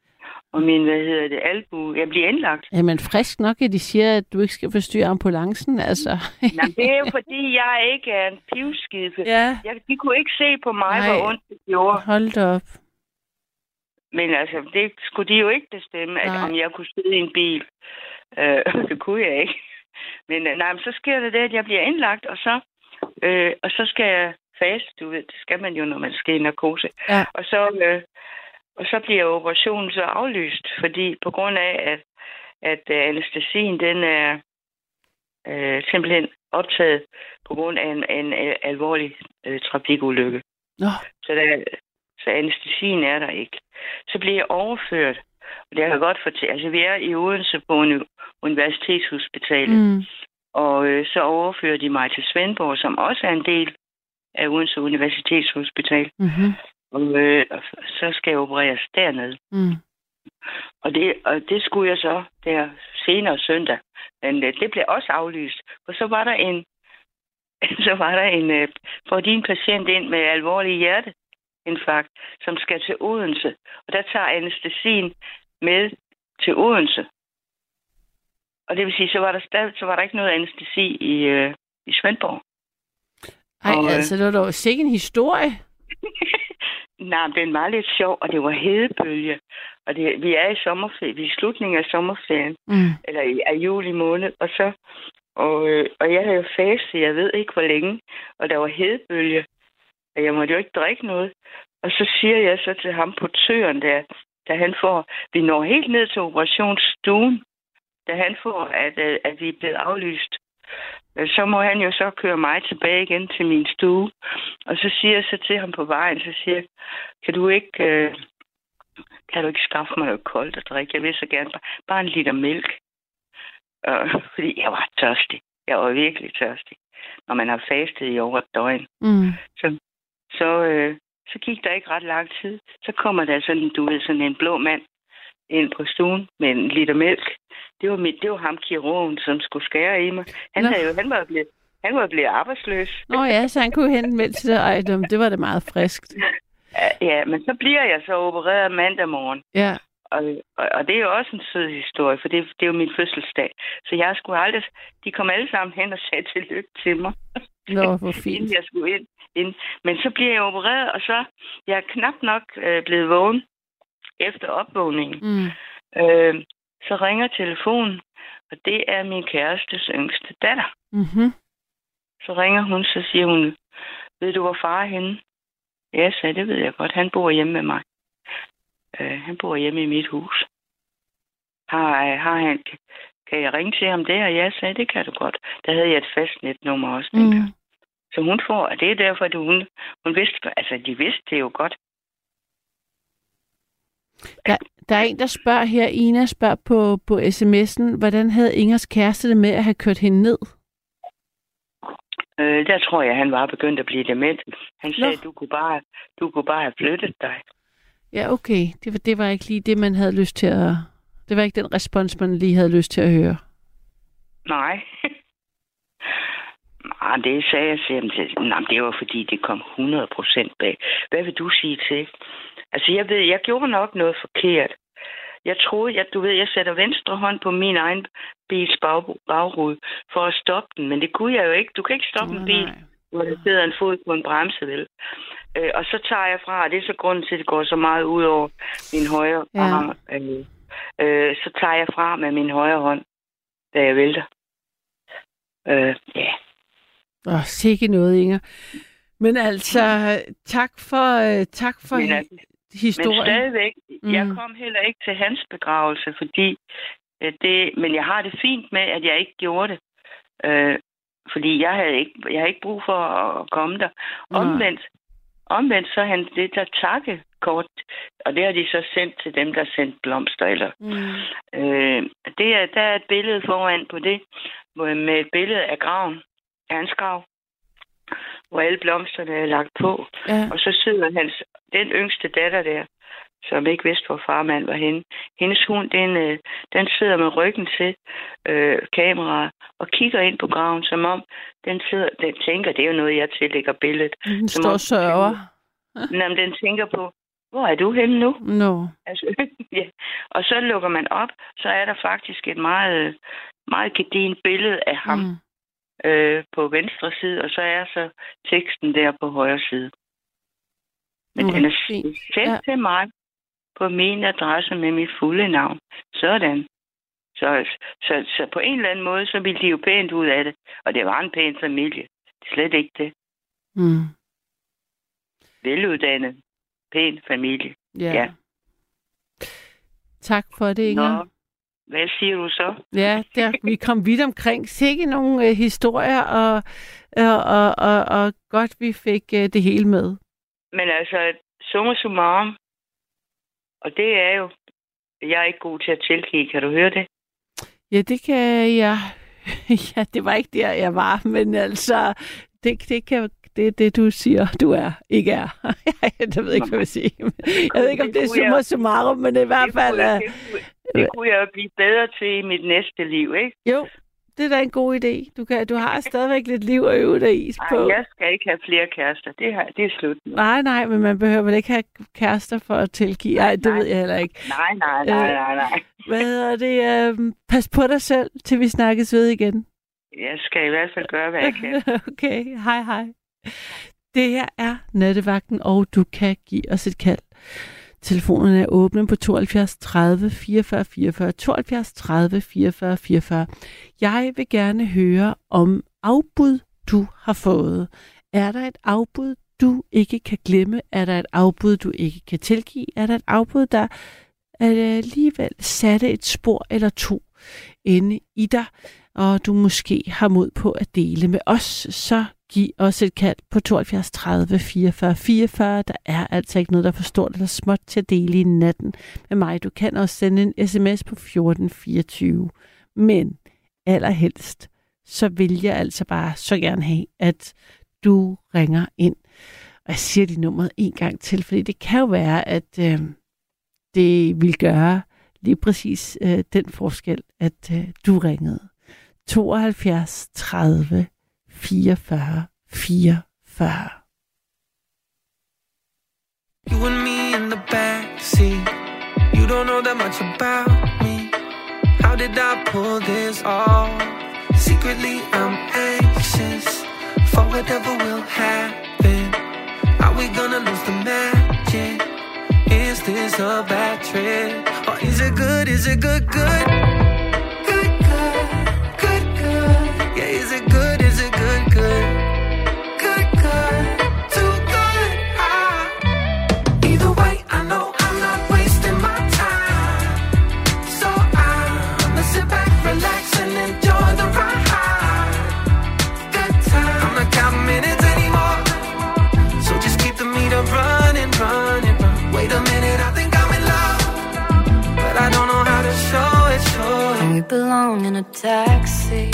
og min, hvad hedder det, albu. Jeg bliver indlagt. Jamen frisk nok, at de siger, at du ikke skal forstyrre ambulancen, altså. Jamen, det er jo fordi, jeg ikke er en pivskide. ja, Jeg, de kunne ikke se på mig, Nej. hvor ondt det gjorde. hold da op. Men altså, det skulle de jo ikke bestemme, at Nej. om jeg kunne sidde i en bil. Øh, det kunne jeg ikke. Men øh, nej, men så sker det det, at jeg bliver indlagt, og så, øh, og så skal jeg faste, du ved, det skal man jo, når man skal i narkose. Ja. Og så, øh, og så bliver operationen så aflyst, fordi på grund af, at, at øh, anestesien, den er øh, simpelthen optaget på grund af en, en, øh, alvorlig øh, trafikulykke. Nå, Så, der, så anestesien er der ikke. Så bliver jeg overført. Og det kan jeg godt fortælle. Altså, vi er i Odense på en universitetshospital. Mm. mm. Og øh, så overfører de mig til Svendborg, som også er en del af Odense Universitetshospital. Mm-hmm. Og øh, så skal jeg opereres dernede. Mm. Og det, og det skulle jeg så der senere søndag. Men øh, det blev også aflyst. For så var der en, så var der en, øh, for din patient ind med alvorlig hjerteinfarkt, som skal til Odense. Og der tager anestesien med til Odense. Og det vil sige, så var der, stadig, så var der ikke noget anestesi i, øh, i Svendborg. Ej, Og, øh, altså, det var dog sikke en historie. Nej, den var lidt sjov, og det var hedebølge. Og det, vi er i sommerferie, vi er i slutningen af sommerferien. Mm. eller i af juli måned, og så og, øh, og jeg havde jo faste, jeg ved ikke hvor længe, og der var hedebølge, og jeg måtte jo ikke drikke noget. Og så siger jeg så til ham på tøren der, da han får, vi når helt ned til operationsstuen, da han får, at, øh, at vi er blevet aflyst. Øh, Så må han jo så køre mig tilbage igen til min stue. Og så siger jeg så til ham på vejen, så siger jeg, kan du ikke, øh, kan du ikke skaffe mig noget koldt at drikke? Jeg vil så gerne bare, bare en liter mælk. Øh, fordi jeg var tørstig. Jeg var virkelig tørstig. Når man har fastet i over et døgn. Mm. Så, øh, så gik der ikke ret lang tid. Så kommer der sådan, du ved, sådan en blå mand ind på stuen med en liter mælk. Det var, mit, det var ham kirurgen, som skulle skære i mig. Han, Nå. havde jo, han var blevet, han var blevet arbejdsløs. Nå ja, så han kunne hente med til dig. Det- det var da meget friskt. Ja, men så bliver jeg så opereret mandag morgen. Ja, og, og, og det er jo også en sød historie, for det, det er jo min fødselsdag. Så jeg skulle aldrig... De kom alle sammen hen og sagde tillykke til mig. Nå, hvor inden fint. jeg skulle ind, ind. Men så bliver jeg opereret, og så jeg er knap nok øh, blevet vågen efter opvågningen. Mm. Øh, så ringer telefonen, og det er min kærestes yngste datter. Mm-hmm. Så ringer hun, så siger hun, ved du, hvor far er henne? Ja, jeg sagde, det ved jeg godt. Han bor hjemme med mig. Øh, han bor hjemme i mit hus. Har, har han, kan jeg ringe til ham der? Jeg sagde, det kan du godt. Der havde jeg et fastnetnummer også. Mm. Så hun får, og det er derfor, at hun, hun vidste, altså de vidste det jo godt. Der, der er en, der spørger her, Ina spørger på, på sms'en, hvordan havde Ingers kæreste det med at have kørt hende ned? Øh, der tror jeg, han var begyndt at blive dement. Han sagde, Nå. du kunne, bare, du kunne bare have flyttet dig. Ja, okay. Det var, det var ikke lige det, man havde lyst til at... Det var ikke den respons, man lige havde lyst til at høre. Nej. Nej, det sagde jeg til ham. Nej, det var fordi, det kom 100% bag. Hvad vil du sige til? Altså, jeg ved, jeg gjorde nok noget forkert. Jeg troede, jeg, du ved, jeg sætter venstre hånd på min egen bils bag, bagrude for at stoppe den, men det kunne jeg jo ikke. Du kan ikke stoppe en bil, hvor der sidder en fod på en bremse, vel? Øh, og så tager jeg fra, og det er så grunden til, at det går så meget ud over min højre Ja. arm. Øh, øh, så tager jeg fra med min højre hånd, da jeg vælter. Øh, ja. Åh, sikke noget, Inger. Men altså, tak for, øh, tak for Men hi- altså- Men historien. stadigvæk, mm. jeg kom heller ikke til hans begravelse, fordi øh, det, men jeg har det fint med, at jeg ikke gjorde det. Øh, fordi jeg havde ikke, jeg havde ikke brug for at komme der. Omvendt, omvendt så han det der takkekort, og det har de så sendt til dem, der sendte blomster. Eller, Mm. øh, det er, der er et billede foran på det, med et billede af graven, af hans grav, hvor alle blomsterne er lagt på. Ja. Og så sidder hans, den yngste datter der, som ikke vidste, hvor farmand var henne. Hendes hund, den, øh, den sidder med ryggen til øh, kameraet og kigger ind på graven, som om den, sidder, den tænker, det er jo noget, jeg tillægger billedet. Den Som står og sørger. Men den tænker på, hvor er du henne nu? Nå. Altså, ja. Og så lukker man op, så er der faktisk et meget, meget gedint billede af ham Mm. Øh, på venstre side, og så er så teksten der på højre side. Men Mm, den er fint. sendt Ja. til mig på min adresse med mit fulde navn. Sådan. Så, så, så på en eller anden måde, så ville de jo pænt ud af det. Og det var en pæn familie. Slet ikke det. Mm. Veluddannet. Pæn familie. Ja. Ja. Tak for det, Inger. Nå, hvad siger du så? Ja, der, vi kom vidt omkring. Sikke nogle øh, historier, og, og, og, og, og godt, vi fik øh, det hele med. Men altså, summa summarum, og det er jo, jeg er ikke god til at tilgive, kan du høre det? Ja, det kan jeg... Ja, det var ikke der, jeg var, men altså, det, det kan det er det, du siger, du er, ikke er. jeg ved ikke, hvad jeg vil sige. Jeg ved ikke, om det er Det summa jeg- summarum, men i hvert Det fald... kunne, jeg, øh, det, kunne, det kunne jeg blive bedre til i mit næste liv, ikke? Jo, det er da en god idé. Du, kan, du har stadigvæk lidt liv at øve dig i på. Ej, jeg skal ikke have flere kærester. Det, her, det er slut nu. Nej, nej, men man behøver vel ikke have kærester for at tilgive. Nej, det nej. ved jeg heller ikke. Nej, nej, nej, Øh. nej, nej. Hvad hedder det? Øh, pas på dig selv, til vi snakkes ved igen. Jeg skal i hvert fald gøre, hvad jeg kan. okay, hej hej. Det her er Nattevagten, og du kan give os et kald. Telefonerne er åbne på 72 30 44 44, 72 30 44 44. Jeg vil gerne høre om afbud, du har fået. Er der et afbud, du ikke kan glemme? Er der et afbud, du ikke kan tilgive? Er der et afbud, der alligevel satte et spor eller to inde i dig, og du måske har mod på at dele med os, så giv os et kald på 72 30 44 44. Der er altså ikke noget, der er for stort eller småt til at dele i natten med mig. Du kan også sende en sms på 1424. Men allerhelst, så vil jeg altså bare så gerne have, at du ringer ind. Og jeg siger dit nummer en gang til, fordi det kan jo være, at øh, det vil gøre lige præcis øh, den forskel, at øh, du ringede. 72 30 44 44. You and me in the backseat. You You don't know that much about me. How did I pull this off? Secretly, I'm anxious for whatever will happen. Are we gonna lose the magic? Is this a bad trip? Or is it good? Is it good? Good, belong in a taxi.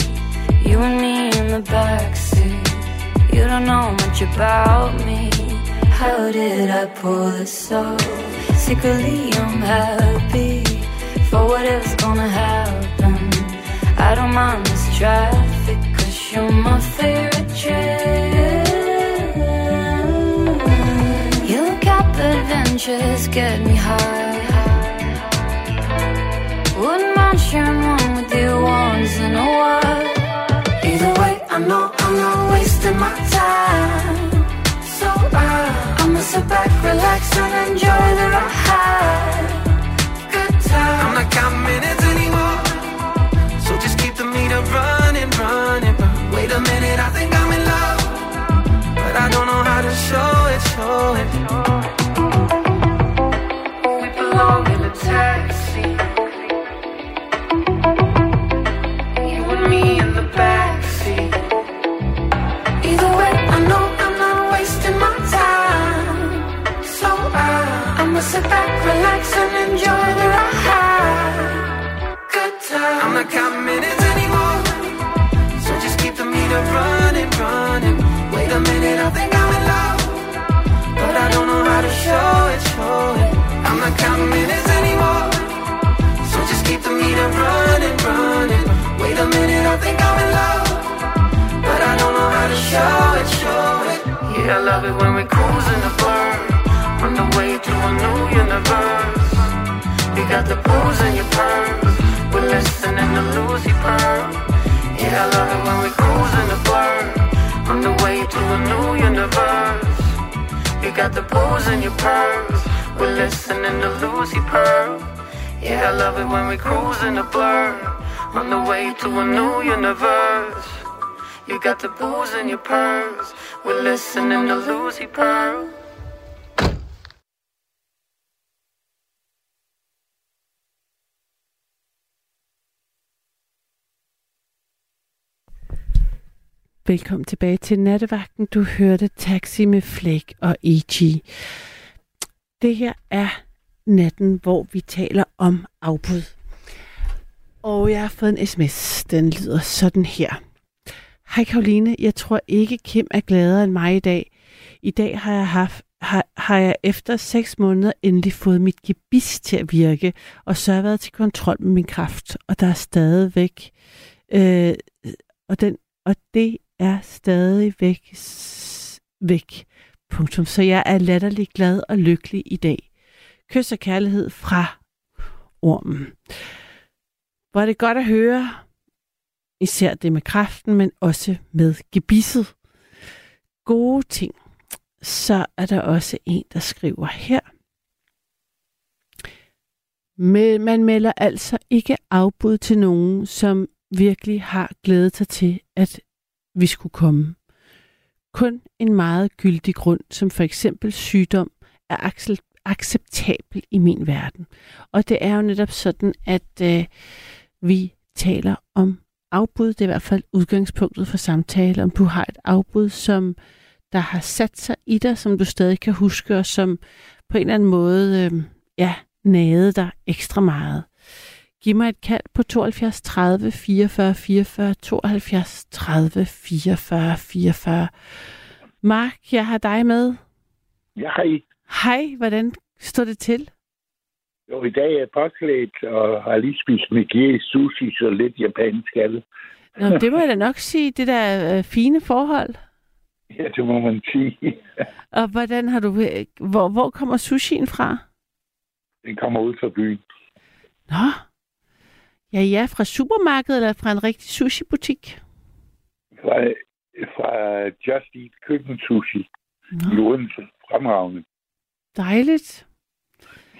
You and me in the backseat. You don't know much about me. How did I pull this off? Secretly, I'm happy for whatever's gonna happen. I don't mind this traffic, cause you're my favorite trip. You look up adventures, get me high. I know I'm not wasting my time. So uh, I, I'ma sit back, relax, and enjoy the ride. Show it, show it. I'm not counting minutes anymore. So just keep the meter running, running. Wait a minute, I think I'm in love. But I don't know how to show it, show it. Yeah, I love it when we cruise in the blur. On the way to a new universe. You got the booze in your purse. We're listening to Lucy Pearl. Yeah, I love it when we cruise in the blur. On the way to a new universe. You got the booze in your purse. We're listening to Lucy Pearl. Yeah, I love it when we cruise in the blur. On the way to a new universe. You got the booze in your purse. We're listening to Lucy Pearl. Velkommen tilbage til nattevagten. Du hørte Taxi med Flæk og E.G. Det her er natten, hvor vi taler om afbud. Og jeg har fået en sms. Den lyder sådan her. Hej Karoline, jeg tror ikke Kim er gladere end mig i dag. I dag har jeg haft har, har jeg efter 6 måneder endelig fået mit gebis til at virke, og så har jeg været til kontrol med min kraft, og der er stadigvæk, øh, og, den, og det er stadig væk, væk. Punktum. Så jeg er latterlig glad og lykkelig i dag. Kys og kærlighed fra ormen. Hvor er det godt at høre, især det med kraften, men også med gebisset. Gode ting. Så er der også en, der skriver her. Men man melder altså ikke afbud til nogen, som virkelig har glædet sig til, at vi skulle komme. Kun en meget gyldig grund, som for eksempel sygdom, er acceptabel i min verden. Og det er jo netop sådan, at øh, vi taler om afbud. Det er i hvert fald udgangspunktet for samtale, om du har et afbud, som der har sat sig i dig, som du stadig kan huske, og som på en eller anden måde øh, ja, nagede dig ekstra meget. Giv mig et kald på 72 30 44 44, 72 30 44 44. Mark, jeg har dig med. Ja, hej. Hej, hvordan står det til? Jo, i dag er jeg påklædt og har lige spist med sushi, så lidt japansk er det. Nå, det må jeg da nok sige, det der øh, fine forhold. Ja, det må man sige. Og hvordan har du... Hvor, hvor kommer sushien fra? Den kommer ud fra byen. Nå. Ja, ja, fra supermarkedet eller fra en rigtig sushi-butik? Fra, fra Just Eat Køkken Sushi i Nå, Odense. Fremragende. dejligt.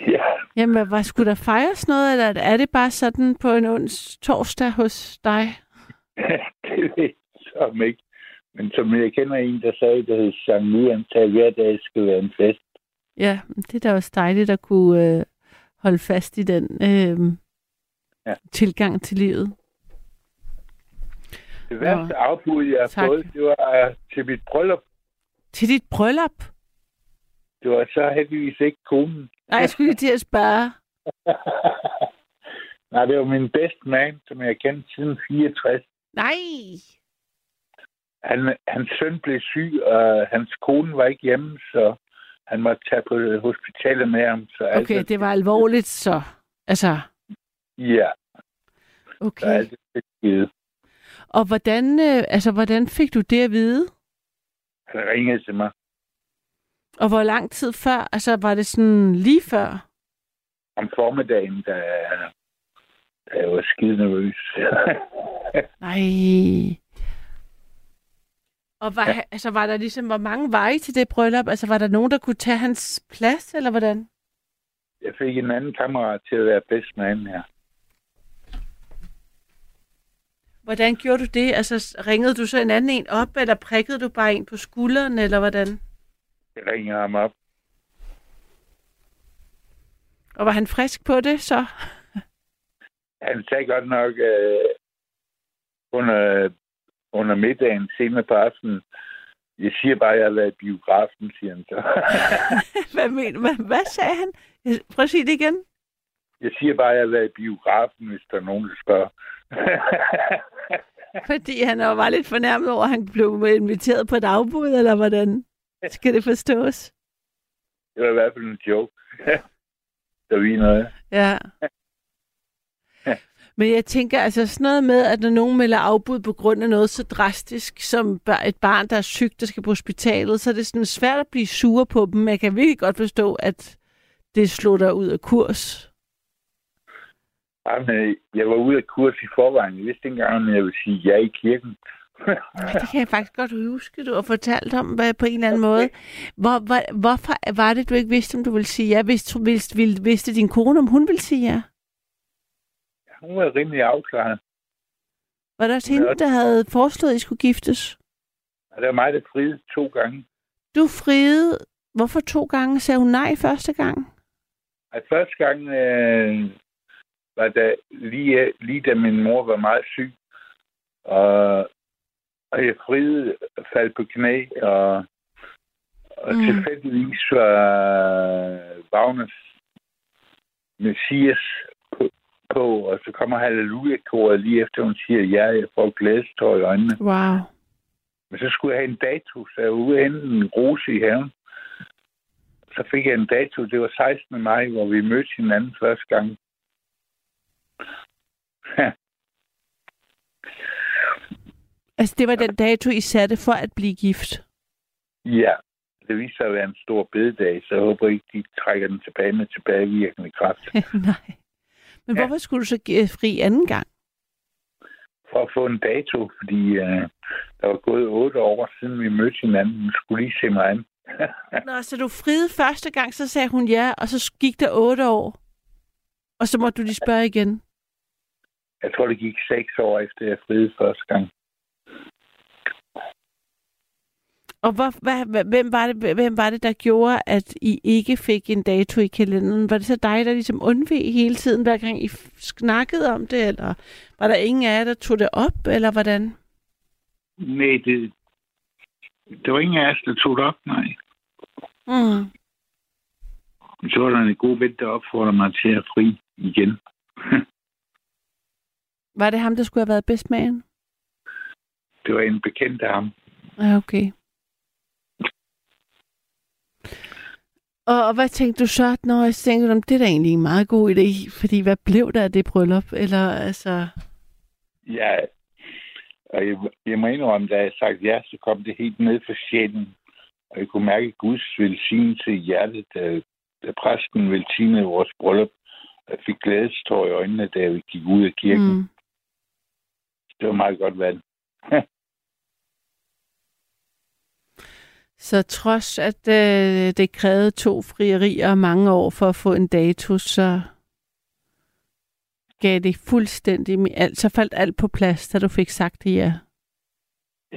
Ja, Jamen, hvad, skulle der fejres noget, eller er det bare sådan på en ons torsdag hos dig? det ved jeg ikke. Men som jeg kender en, der sagde, der hed Sankt Luan, at hver dag skal være en fest. Ja, det er da også dejligt at kunne øh, holde fast i den øh, Ja. tilgang til livet. Det værste afbud, jeg har tak. fået, det var øh, til mit bryllup. Til dit bryllup? Det var så heldigvis ikke konen. Nej, jeg skulle til at spørge. Nej, det var min best man, som jeg har kendt siden 64. Nej! Han, hans søn blev syg, og hans kone var ikke hjemme, så han måtte tage på hospitalet med ham. Så Okay, det var alvorligt så. Altså, Ja, okay. alt er givet. Og hvordan, øh, altså, hvordan fik du det at vide? Han ringede til mig Og hvor lang tid før? Altså, var det sådan lige før? om formiddagen, da, da jeg var skide nervøs. Nej. Og var, ja. altså, var der ligesom, hvor mange veje til det bryllup? Altså, var der nogen, der kunne tage hans plads, eller hvordan? jeg fik en anden kammerat til at være bedst man her. Hvordan gjorde du det? Altså, ringede du så en anden en op, eller prikkede du bare en på skulderen, eller hvordan? Jeg ringede ham op. Og var han frisk på det, så? Han sagde godt nok øh, under, under middagen senere på aftenen, jeg siger bare, at jeg har været i biografen, siger han så. hvad, men, hvad, hvad sagde han? Prøv at sige det igen. jeg siger bare, at jeg har været i biografen, hvis der er nogen, der spørger. Fordi han jo var lidt fornærmet over, at han blev inviteret på et afbud, eller hvordan skal det forstås? det var i hvert fald en joke. der vi noget. Ja. Men jeg tænker altså sådan noget med, at når nogen melder afbud på grund af noget så drastisk som et barn, der er sygt, der skal på hospitalet, så er det sådan svært at blive sur på dem. Jeg kan virkelig godt forstå, at det slår dig ud af kurs. Jamen, jeg var ude af kurs i forvejen. Jeg vidste ikke engang, om jeg ville sige ja i kirken. Ja, det kan jeg faktisk godt huske, du har fortalt om hvad, på en eller anden måde. Hvor, hvor, hvorfor var det, du ikke vidste, om du ville sige ja? Vidste, vidste, vidste, vidste din kone, om hun ville sige ja? Hun var rimelig afklaret. Var det også hende, der havde foreslået, at I skulle giftes? Og det var mig, der friede to gange. Du friede. Hvorfor to gange? Sagde hun nej første gang? At første gang øh, var da lige, lige da min mor var meget syg. Og, og jeg friede faldt på knæ, og, og Mm. tilfældigvis var Wagners Messias på, på, og så kommer halleluja-koret lige efter, hun siger, ja, jeg får glædestår i øjnene. Wow. Men så skulle jeg have en dato, så jeg var ude en rose i haven. Så fik jeg en dato, det var 16. maj, hvor vi mødte hinanden første gang. Altså, det var den dato, I satte for at blive gift. ja, det viste sig at være en stor bededag, så jeg håber ikke, de trækker den tilbage med tilbagevirkende kraft. nej. Men Ja. hvorfor skulle du så give fri anden gang? For at få en dato, fordi øh, der var gået otte år siden vi mødte hinanden. Hun skulle lige se mig an. Nå, så du friede første gang, så sagde hun ja, og så gik der otte år. Og så måtte du lige spørge igen. Jeg tror, det gik seks år efter, jeg friede første gang. Og hvor, hvad, hvem, var det, hvem var det, der gjorde, at I ikke fik en dato i kalenderen? Var det så dig, der ligesom undveg hele tiden, hver gang I snakkede om det? Eller var der ingen af jer, der tog det op, eller hvordan? Nej, det, det var ingen af os, der tog det op, nej. Mm. Så var der en god ven, der opfordrede mig til at fri igen. Var det ham, der skulle have været bedst med Det var en bekendt af ham. Ja, okay. Og, og hvad tænkte du så, når jeg tænkte, om det er da egentlig en meget god idé, fordi hvad blev der af det bryllup? Eller altså, Ja, og jeg, jeg må indrømme, da jeg sagde ja, så kom det helt ned for sjælen. Og jeg kunne mærke Guds velsignelse i hjertet, da, da præsten velsignede vores bryllup, jeg fik glædestår i øjnene, da vi gik ud af kirken. Mm. Det var meget godt valg. Så trods at øh, det krævede to frierier og mange år for at få en dato, så gav det fuldstændig med alt. Så faldt alt på plads, da du fik sagt det ja.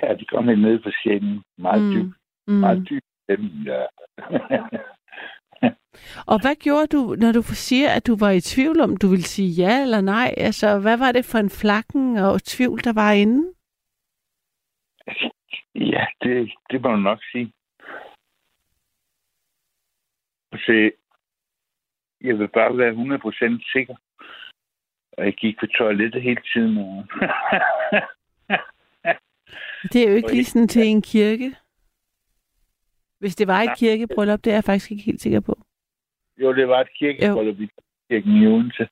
Ja, de kom helt ned på sjælen. Meget mm. dybt. Mm. Meget dybt. Ja. Og hvad gjorde du, når du siger, at du var i tvivl om, du ville sige ja eller nej? Altså, hvad var det for en flakken og tvivl, der var inde? ja, det, det må du nok sige. Se, jeg vil bare være 100% sikker. Og jeg gik på toilettet hele tiden. Og Det er jo ikke lige sådan til en kirke. Hvis det var et kirkebryllup, det er jeg faktisk ikke helt sikker på. Jo, det var et kirkebryllup i kirken i Odense.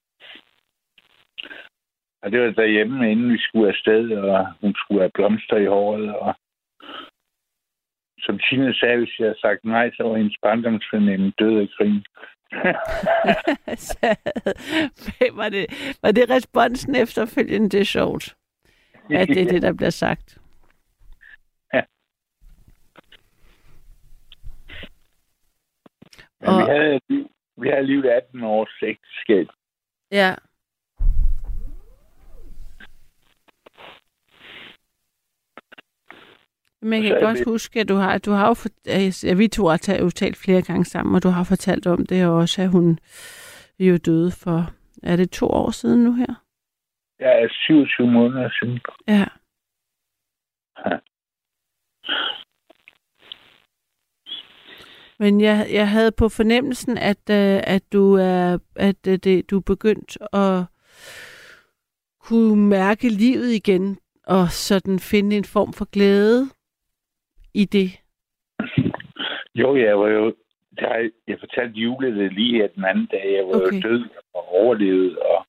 Og det var derhjemme, inden vi skulle afsted, og hun skulle have blomster i håret. Og som Tine sagde, hvis jeg havde sagt nej, så var hendes barndomsveninde død af. Så, var, det, var det responsen efterfølgende? Det er sjovt, at det er det, der bliver sagt. Men Og- vi havde, vi havde alligevel 18 års ægteskab. Ja. Men jeg Så kan er godt vi- huske, at du har, du har jo, fort- ja, vi to har talt, flere gange sammen, og du har fortalt om det også, at hun jo døde for, er det to år siden nu her? Er 27 måneder siden. Ja. Ja. Men jeg, jeg havde på fornemmelsen, at, øh, at du er at øh, det, du er begyndt at kunne mærke livet igen, og sådan finde en form for glæde i det. Jo, jeg var jo... Der, jeg fortalte Jule det lige den anden dag. Jeg var okay. Okay. jo død og overlevet. Og,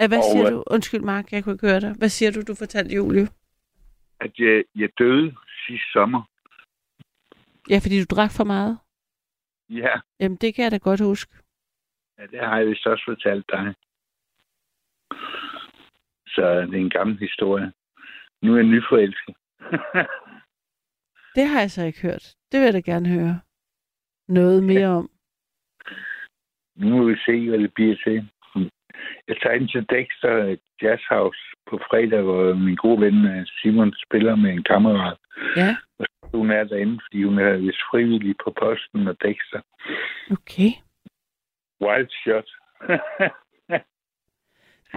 Ja, hvad Og, siger øh, du? Undskyld, Mark, jeg kunne ikke høre dig. Hvad siger du, du fortalte Julie? at jeg, jeg døde sidste sommer. Ja, fordi du drak for meget. Ja, Jamen, det kan jeg da godt huske. ja, det har jeg vist også fortalt dig. Så det er en gammel historie. Nu er jeg nyforelsket. Det har jeg så ikke hørt. Det vil jeg da gerne høre. Noget mere om. nu må vi se, hvad det bliver til. Jeg tager ind til Dexter Jazz House på fredag, hvor min gode ven øh, Simon spiller med en kammerat. Ja, Hun er derinde, fordi hun er vist frivillig på posten og Dexter. okay. Wild shot.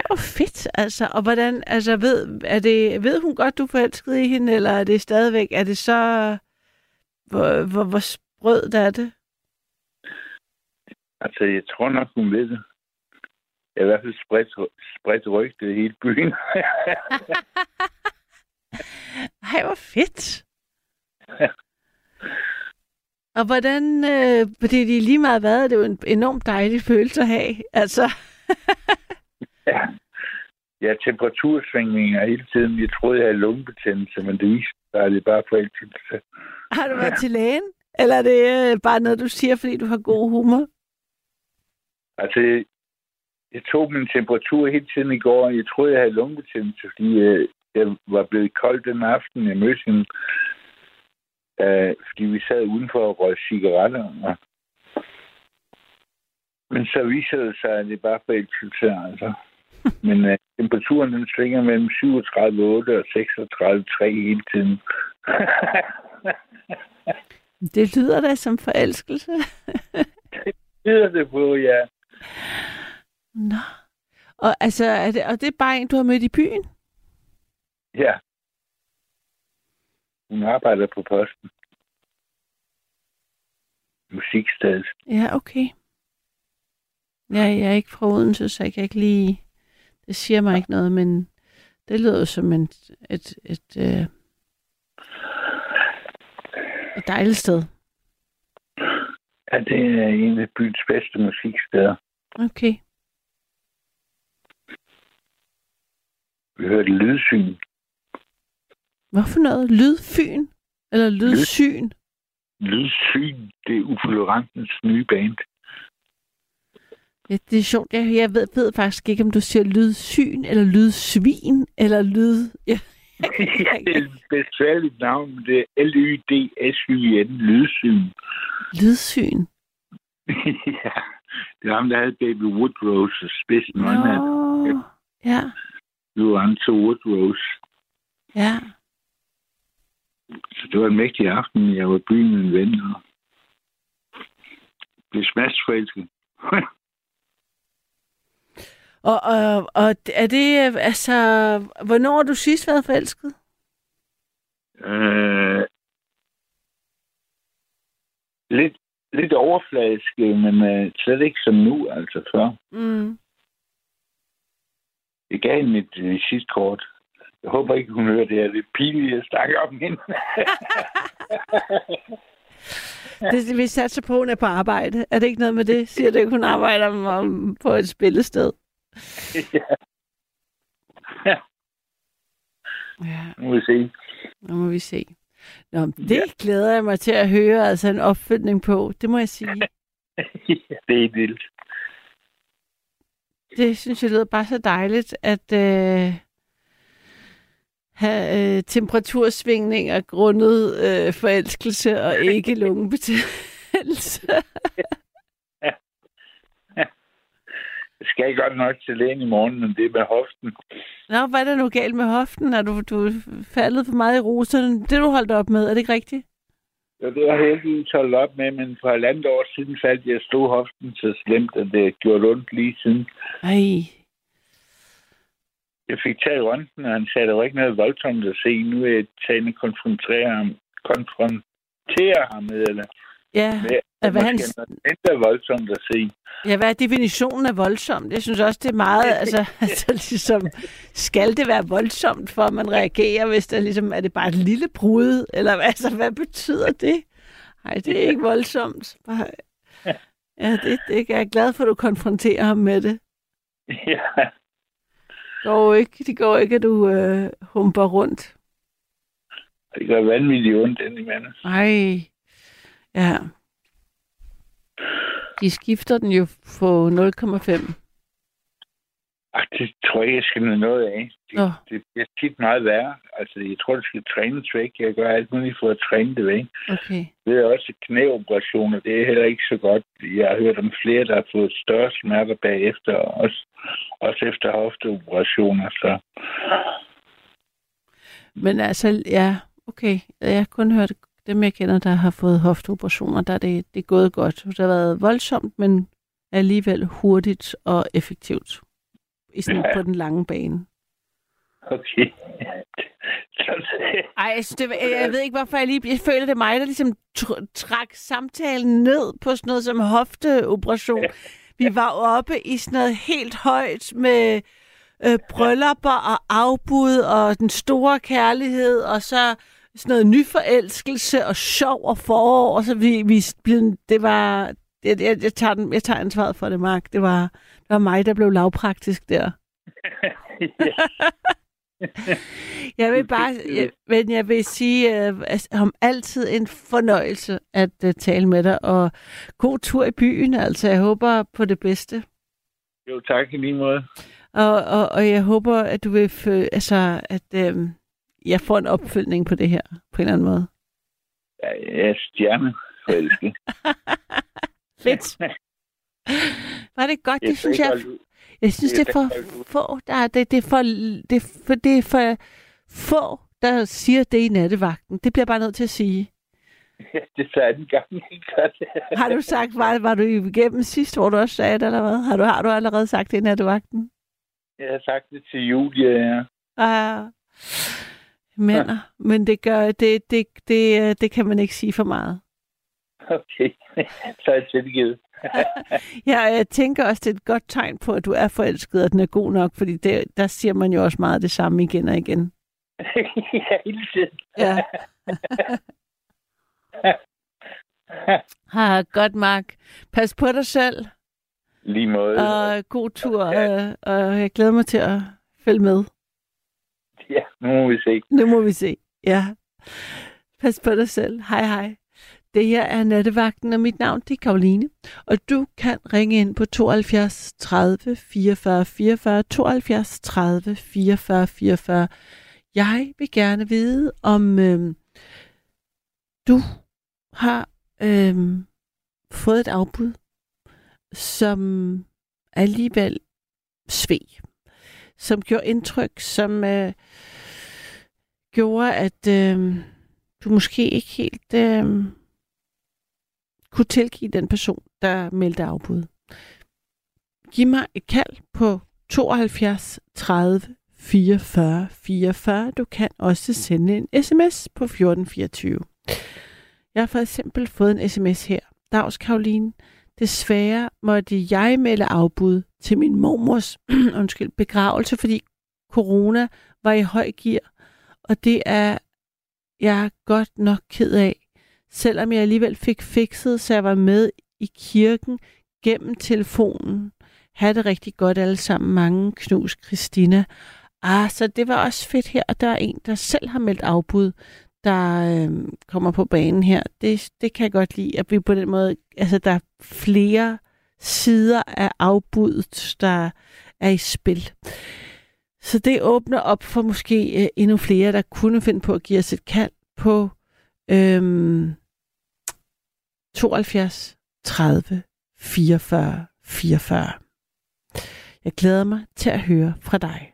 Hvor fedt, altså. Og hvordan, altså, ved, er det, ved hun godt, du er forelsket i hende, eller er det stadigvæk, er det så, hvor, hvor, hvor sprød er det? altså, jeg tror nok, hun ved det. Jeg har i hvert fald spredt, spredt rygtet i hele byen. Ej, hvor fedt. Og hvordan, øh, fordi det er lige meget hvad, det er jo en enormt dejlig følelse at have. Altså, ja. Har temperatursvingninger hele tiden. Jeg troede, jeg havde lungebetændelse, men det viste sig, at det bare forelskelse. har du været til lægen? Eller er det øh, bare noget, du siger, fordi du har god humor? Altså, jeg, tog min temperatur hele tiden i går, og jeg troede, jeg havde lungebetændelse, fordi øh, jeg var blevet kold den aften, jeg mødte hende. Øh, fordi vi sad udenfor og røg cigaretter. Og... Men så viser det sig, at det er bare forelskelse, altså. Men øh, temperaturen, den svinger mellem 37,8 og 36,3 hele tiden. Det lyder da som forelskelse. det er det på, ja. Nå. Og, altså, er det, og det er bare en, du har mødt i byen? Ja. Hun arbejder på posten. Musikstedet. Ja, okay. Ja, jeg er ikke fra Odense, så jeg kan ikke lige... Det siger mig ikke noget, men det lyder jo som en, et, et, øh, et dejligt sted. Ja, det er en af byens bedste musiksteder. Okay. Vi hørte lydsyn. Hvorfor noget? Lydfyn? Eller lydsyn? Lydsyn, det er Uffe nye band. Ja, det er sjovt. Jeg, jeg ved, ved faktisk ikke, om du siger lydsyn, eller lydsvin, eller lyd... Ja. ja, det er et besværligt navn, men det er L-Y-D-S-Y-N, Lydsyn. Lydsyn. ja, det er ham, der havde Baby Woodrose og spidsen. Nå, No. ja, Lorenzo Woodrose. ja. Så det var en mægtig aften. Jeg var i byen med en ven og blev smadsforelsket. Og, og, og er det, altså, hvornår har du sidst været forelsket? øh, lidt, lidt overfladisk, men øh, slet ikke som nu, altså før. Mm. Jeg gav hende mit øh, sidste kort. Jeg håber ikke, hun hører det her. Det er pinligt, at snakke om hende. Det, vi satser på, at hun er på arbejde. Er det ikke noget med det? Siger det ikke, hun arbejder om, på et spillested? ja, Ja, nu må vi se. nu må vi se. Nå, det ja. glæder jeg mig til at høre, altså en opfølgning på. Det må jeg sige. det er vildt. Det synes jeg lyder bare så dejligt, at øh, have øh, temperatursvingninger grundet øh, forelskelse og ikke lungebetændelse. Jeg skal godt nok til lægen i morgen, men det er med hoften. Nå, hvad er der nu galt med hoften? Er du, du faldet for meget i roserne? Det du holdt op med, er det ikke rigtigt? Ja, det har jeg heldigvis holdt op med, men for et andet år siden faldt jeg stod hoften så slemt, at det gjorde ondt lige siden. Ej, Jeg fik taget røntgen, og han sagde, der var ikke noget voldsomt at se. Nu er jeg taget at konfrontere ham, konfrontere ham med, eller ja. med, At hvad han, mindre voldsomt at se. ja, hvad er definitionen af voldsomt? Jeg synes også, det er meget, altså, altså ligesom, skal det være voldsomt, for at man reagerer, hvis der ligesom, er det bare et lille brud, eller hvad- altså, hvad betyder det? Nej, det er ikke voldsomt. Bare, ja, det, det er jeg glad for, at du konfronterer ham med det. ja, går ikke, det går ikke, at du øh, humper rundt. det gør vanvittigt ondt indimellem. Ej, ja. De skifter den jo på 0,5. Det tror jeg, jeg skal have noget af. Det, Nå. det bliver tit meget værre. Altså, jeg tror, det skal trænes væk. Jeg gør alt muligt for at træne det væk. Okay. Det er også knæoperationer. Det er heller ikke så godt. Jeg har hørt om flere, der har fået større smerter bagefter, og også, også efter hofteoperationer. Så Men altså, ja, okay. Jeg har kun hørt dem, jeg kender, der har fået hofteoperationer, der er det, det er gået godt. Det har været voldsomt, men alligevel hurtigt og effektivt. I sådan, Ja. på den lange bane. okay. Ej, jeg, synes, det, jeg, ved ikke, hvorfor jeg lige... Jeg føler, det er mig, der ligesom tr- trak samtalen ned på sådan noget som hofteoperation. Vi var oppe i sådan noget helt højt med øh, bryllupper og afbud og den store kærlighed, og så sådan noget nyforelskelse og sjov og forår, og så vi, vi blev, det var... Jeg, jeg, jeg, tager den, jeg tager ansvaret for det, Mark. Det var, det var mig, der blev lavpraktisk der. Jeg vil bare, jeg, men jeg vil sige, øh, altså, om altid en fornøjelse at uh, tale med dig, og god tur i byen, altså jeg håber på det bedste. jo, tak i lige måde. Og, og, og jeg håber, at du vil, fø, altså, at øh, jeg får en opfølgning på det her, på en eller anden måde. Ja, jeg er stjerne forelsket. Fedt. Var det godt? Jeg Det synes jeg, jeg synes, det er for få, der er, det, det, er for, det, for, det er for få, der siger det i nattevagten. Det bliver jeg bare nødt til at sige. Ja, det er anden gang, det. Har du sagt, var, var du igennem sidst, hvor du også sagde det, eller hvad? Har du, har du allerede sagt det i nattevagten? Jeg har sagt det til Julia, ja. Ah, mener. Men det gør, det, det, det, øh, det kan man ikke sige for meget. Okay, så er jeg tilgivet. Ja, jeg tænker også, det er et godt tegn på, at du er forelsket, og den er god nok, fordi det, der siger man jo også meget det samme igen og igen. ja, hele tiden. Ja. Ha, godt, Mark. Pas på dig selv, Lige måde. og god tur, og, og jeg glæder mig til at følge med. Ja, nu må vi se. Nu må vi se. Ja. Pas på dig selv. Hej, hej. Det her er Nattevagten, og mit navn det er Karoline. Og du kan ringe ind på 72 30 44 44, 72 30 44 44. Jeg vil gerne vide, om øh, du har øh, fået et afbud, som alligevel sveg, som gjorde indtryk, som øh, gjorde, at øh, du måske ikke helt øh, kunne tilgive den person, der meldte afbud. Giv mig et kald på 72 30 44 44. Du kan også sende en sms på 1424. Jeg har for eksempel fået en sms her. Dags Karoline, desværre måtte jeg melde afbud til min mormors undskyld, begravelse, fordi corona var i høj gear, og det er jeg godt nok ked af, selvom jeg alligevel fik fikset, så jeg var med i kirken gennem telefonen. Ha' det rigtig godt alle sammen. Mange knus, Christina. Ah, så det var også fedt her, og der er en, der selv har meldt afbud, der øh, kommer på banen her. Det, det kan jeg godt lide, at vi på den måde, altså der er flere sider af afbuddet, der er i spil. Så det åbner op for måske øh, endnu flere, der kunne finde på at give os et kald på øhm, 72 30 44 44. Jeg glæder mig til at høre fra dig.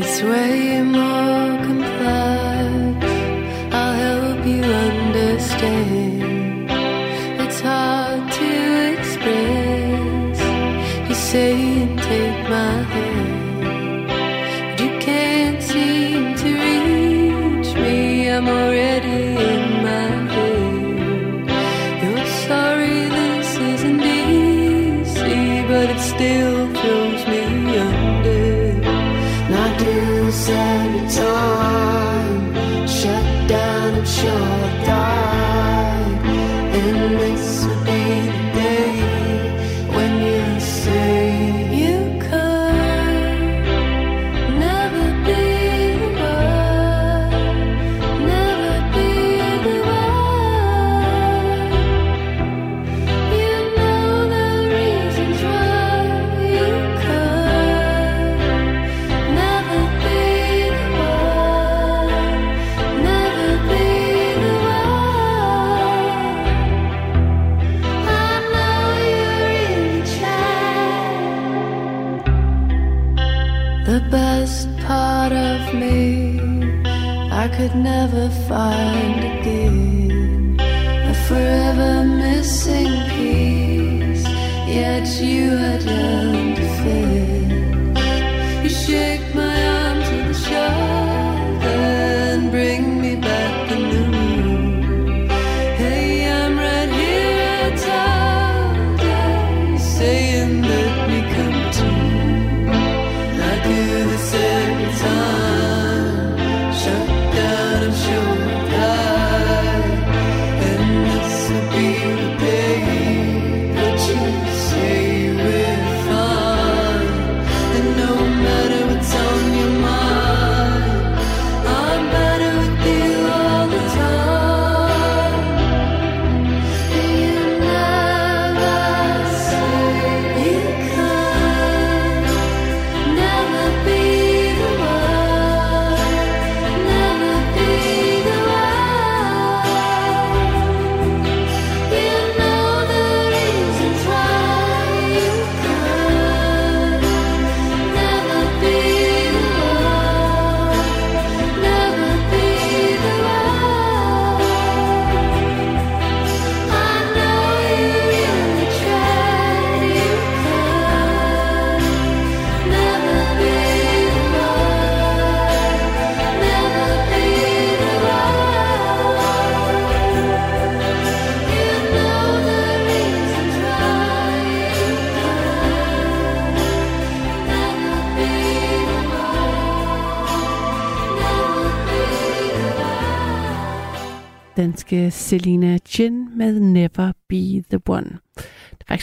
It's way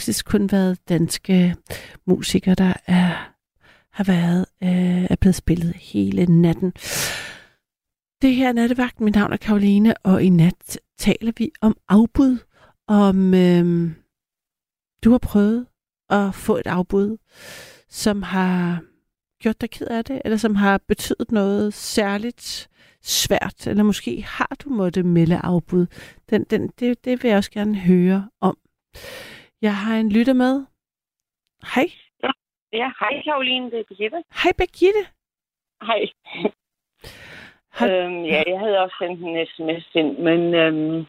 faktisk kun været danske musikere, der er, har været øh, er blevet spillet hele natten. Det her er Nattevagten. Mit navn er Karoline, og i nat taler vi om afbud. Om øh, du har prøvet at få et afbud, som har gjort dig ked af det, eller som har betydet noget særligt svært, eller måske har du måtte melde afbud. Den, den, det, det vil jeg også gerne høre om. Jeg har en lytter med. Hej. Ja, hej Karoline, det er Birgitte. Hej Birgitte. Hej. Har- Øhm, ja, jeg havde også sendt en sms ind, men øhm,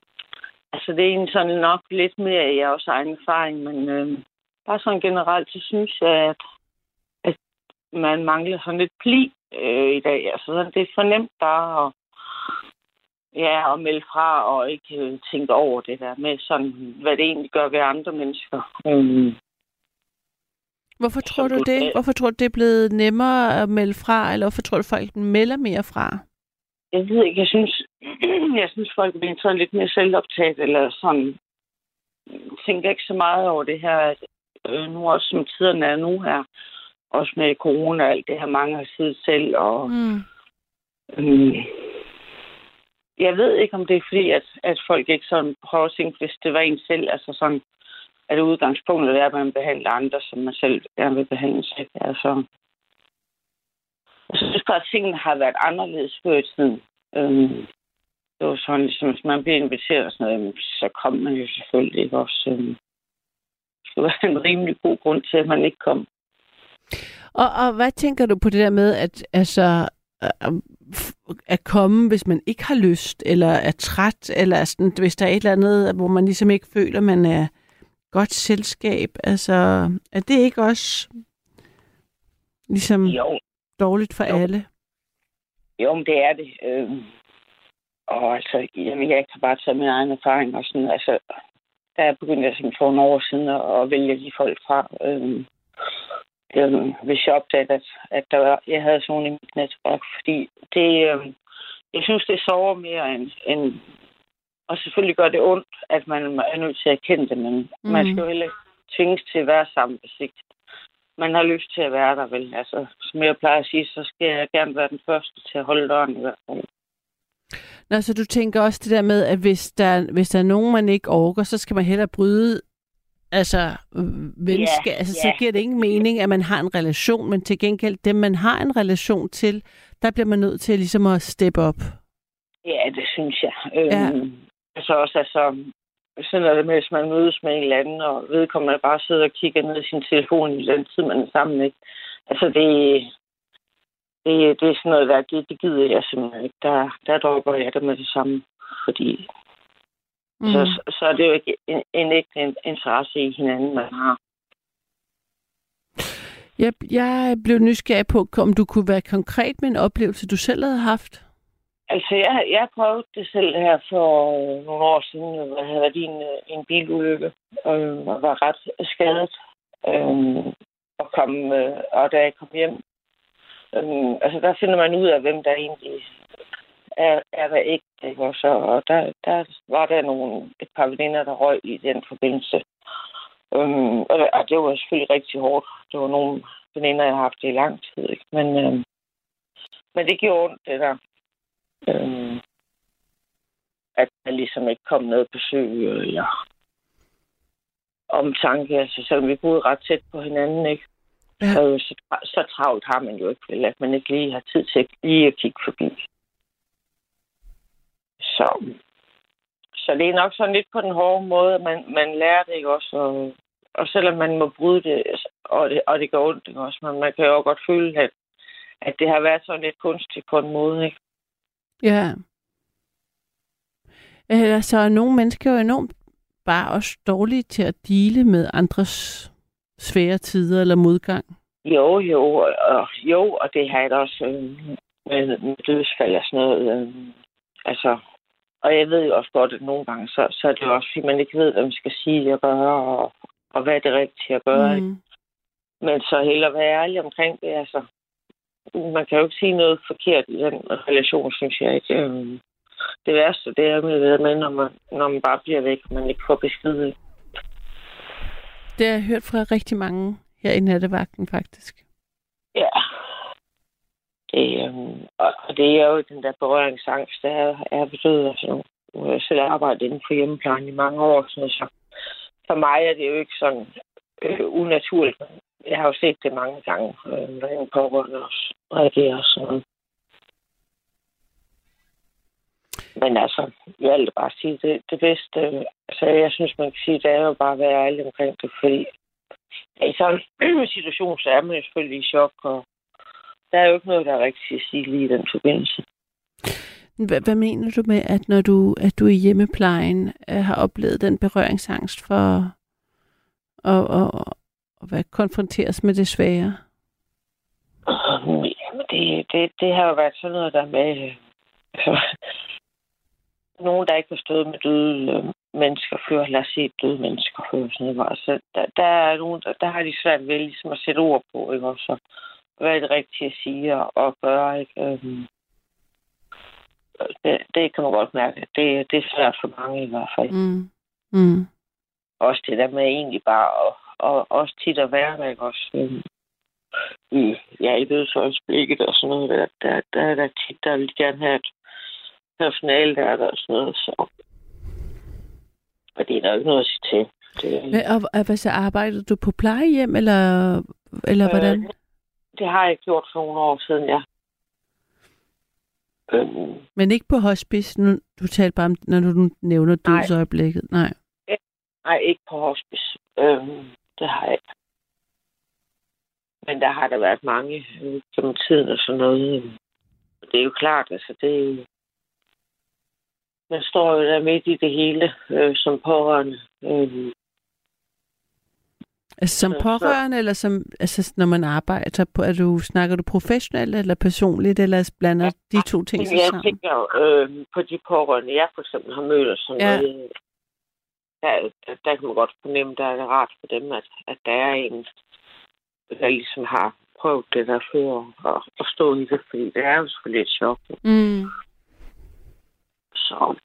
altså det er egentlig sådan nok lidt mere af jeres egen erfaring, men øhm, bare sådan generelt, så synes jeg, at, at man mangler sådan lidt pli øh, i dag. Altså sådan, det er for nemt bare at, ja, at melde fra og ikke øh, tænke over det der med sådan, hvad det egentlig gør ved andre mennesker. Øhm, Hvorfor tror du det? Hvorfor tror du, det er blevet nemmere at melde fra, eller hvorfor tror du, folk melder mere fra? Jeg ved ikke, jeg synes, jeg synes folk er blevet sådan lidt mere selvoptaget, eller sådan, tænker ikke så meget over det her, at øh, nu også som tiderne er nu her, også med corona og alt det her, mange har siddet selv, og Mm. øhm, jeg ved ikke, om det er fordi, at, at folk ikke sådan prøver at tænke, hvis det var en selv, altså sådan, at udgangspunktet er, at man behandler andre, som man selv gerne vil behandle sig. Altså, jeg synes bare, at tingene har været anderledes før i tiden. Øhm, det var sådan, ligesom, hvis man bliver inviteret og sådan noget, jamen, så kom man jo selvfølgelig ikke også. Øhm, det skulle være en rimelig god grund til, at man ikke kom. Og, og hvad tænker du på det der med, at altså, at komme, hvis man ikke har lyst, eller er træt, eller sådan, hvis der er et eller andet, hvor man ligesom ikke føler, man er godt selskab? Altså, er det ikke også ligesom Jo, dårligt for Jo. alle? Jo, men det er det. Øhm, og altså, jamen, jeg kan bare tage min egen erfaring og sådan, altså, der begyndte jeg sådan for nogle år siden at, at vælge de folk fra. Øhm, øhm, hvis jeg opdagede, at, at der var, jeg havde sådan i mit netværk, fordi det, øhm, jeg synes, det sover mere end, end, og selvfølgelig gør det ondt, at man er nødt til at erkende det, men mm. man skal jo heller ikke tvinges til at være sammen, hvis ikke man har lyst til at være der, vel? Altså, som jeg plejer at sige, så skal jeg gerne være den første til at holde døren i hvert fald. Nå, så du tænker også det der med, at hvis der, hvis der er nogen, man ikke orker, så skal man hellere bryde altså, venskab. Ja, altså, så ja. giver det ingen mening, at man har en relation, men til gengæld, dem man har en relation til, der bliver man nødt til ligesom at steppe op. Ja, det synes jeg. Øhm, Ja. Altså også, altså, sådan er det med, hvis man mødes med en eller anden, og vedkommende bare sidder og kigger ned i sin telefon i den tid, man er sammen, ikke? Altså, det, det, det er sådan noget, der, det, det gider jeg simpelthen ikke. Der, der dropper jeg det med det samme, fordi mm. så, så er det jo ikke en, en ægte in- interesse i hinanden, man har. Jeg, jeg blev nysgerrig på, om du kunne være konkret med en oplevelse, du selv havde haft. Altså, jeg, jeg prøvede det selv her for nogle år siden. Jeg havde været i en, en bilulykke øh, og var ret skadet. Øh, og, kom, øh, og da jeg kom hjem, øh, altså der finder man ud af, hvem der egentlig er, er der ikke. ikke? Så, og der, der var der nogle, et par veninder, der røg i den forbindelse. Øh, og, og det var selvfølgelig rigtig hårdt. Det var nogle veninder, jeg har haft i lang tid. Ikke? Men, øh, men det gjorde ondt, det der. Øhm, at der ligesom ikke kom noget besøg eller omtanke. Altså, selvom vi boede ret tæt på hinanden, ikke? Ja. Så, så, så travlt har man jo ikke, vel, at man ikke lige har tid til lige at kigge forbi. Så, så det er nok sådan lidt på den hårde måde, man, man lærer det ikke også. Og, og selvom man må bryde det, og det, og det gør ondt ikke også, men man kan jo godt føle, at, at det har været sådan lidt kunstigt på en måde, ikke? Ja. Altså, nogle mennesker er jo enormt bare også dårlige til at dele med andres svære tider eller modgang. Jo, jo, og, jo, og det har jeg da også øh, med, med dødsfald og sådan noget. Øh, altså, og jeg ved jo også godt, at nogle gange, så, så er det jo også, fordi man ikke ved, hvad man skal sige og gøre, og, og hvad er det rigtige at gøre. Mm. Men så hellere være ærlig omkring det, altså. Man kan jo ikke sige noget forkert i den relation, synes jeg ikke. Øh, det værste, det er med, med når, man, når man bare bliver væk, og man ikke får besked. Det har jeg hørt fra rigtig mange her i nattevagten, faktisk. Ja. Det, øhm, og, det er jo den der berøringsangst, der er, er betydet. Altså, nu har jeg selv arbejdet inden for hjemmeplejen i mange år, sådan, så for mig er det jo ikke sådan øh, unaturligt. Jeg har jo set det mange gange, øh, når en pårørende også reagerer sådan. Men altså, jeg vil bare sige, det, det bedste, øh, altså jeg synes, man kan sige, det er jo bare at være ærlig omkring det, fordi i sådan en situation, så er man jo selvfølgelig i chok, og der er jo ikke noget, der er rigtigt at sige lige i den forbindelse. Hvad, mener du med, at når du, at du i hjemmeplejen øh, har oplevet den berøringsangst for at, at, at være konfronteret med det svære? Jamen, det, det, det har jo været sådan noget, der med... Altså, nogen, der ikke har stået med døde øh, mennesker før, eller set døde mennesker før. Sådan noget. Altså, der, der, er nogen, der, der har de svært ved ligesom at sætte ord på, ikke? Og så, hvad er det rigtigt at sige og, gøre, ikke? Øhm, det, det kan man godt mærke. Det, det er svært for mange i hvert fald. Mm. Mm. Også det der med egentlig bare, og, og også tit at være ikke? Også, øhm, i, ja, i dødsøjeblikket og sådan noget, der, der, der er der tit, der vil gerne have et personale, der er der og sådan noget, så... Og det er der ikke noget at sige til. Det, Hvad, og, og hvad så arbejdede du på plejehjem, eller, eller hvordan? Det har jeg gjort for nogle år siden, ja. Øhm, Men ikke på hospice, nu, du talte bare om, når du nævner Nej. dødsøjeblikket. Nej. nej, ikke på hospice. Øhm, det har jeg ikke. Men der har der været mange øh, gennem tiden og sådan noget. Og Det er jo klart, altså det man står jo der midt i det hele øh, som pårørende. Øh, Altså som så- pårørende, eller som, altså, når man arbejder på, er du, snakker du professionelt eller personligt, eller blander de to ting sig jeg sammen? tænker øh, på de pårørende, jeg for eksempel har mødt og sådan Ja. ja. noget. Der, der, der kan man godt fornemme, der er det rart for dem, at, at der er en, der ligesom har prøvet det der før og, og stå i det, fordi det er jo selvfølgelig et chok. Mm. Så.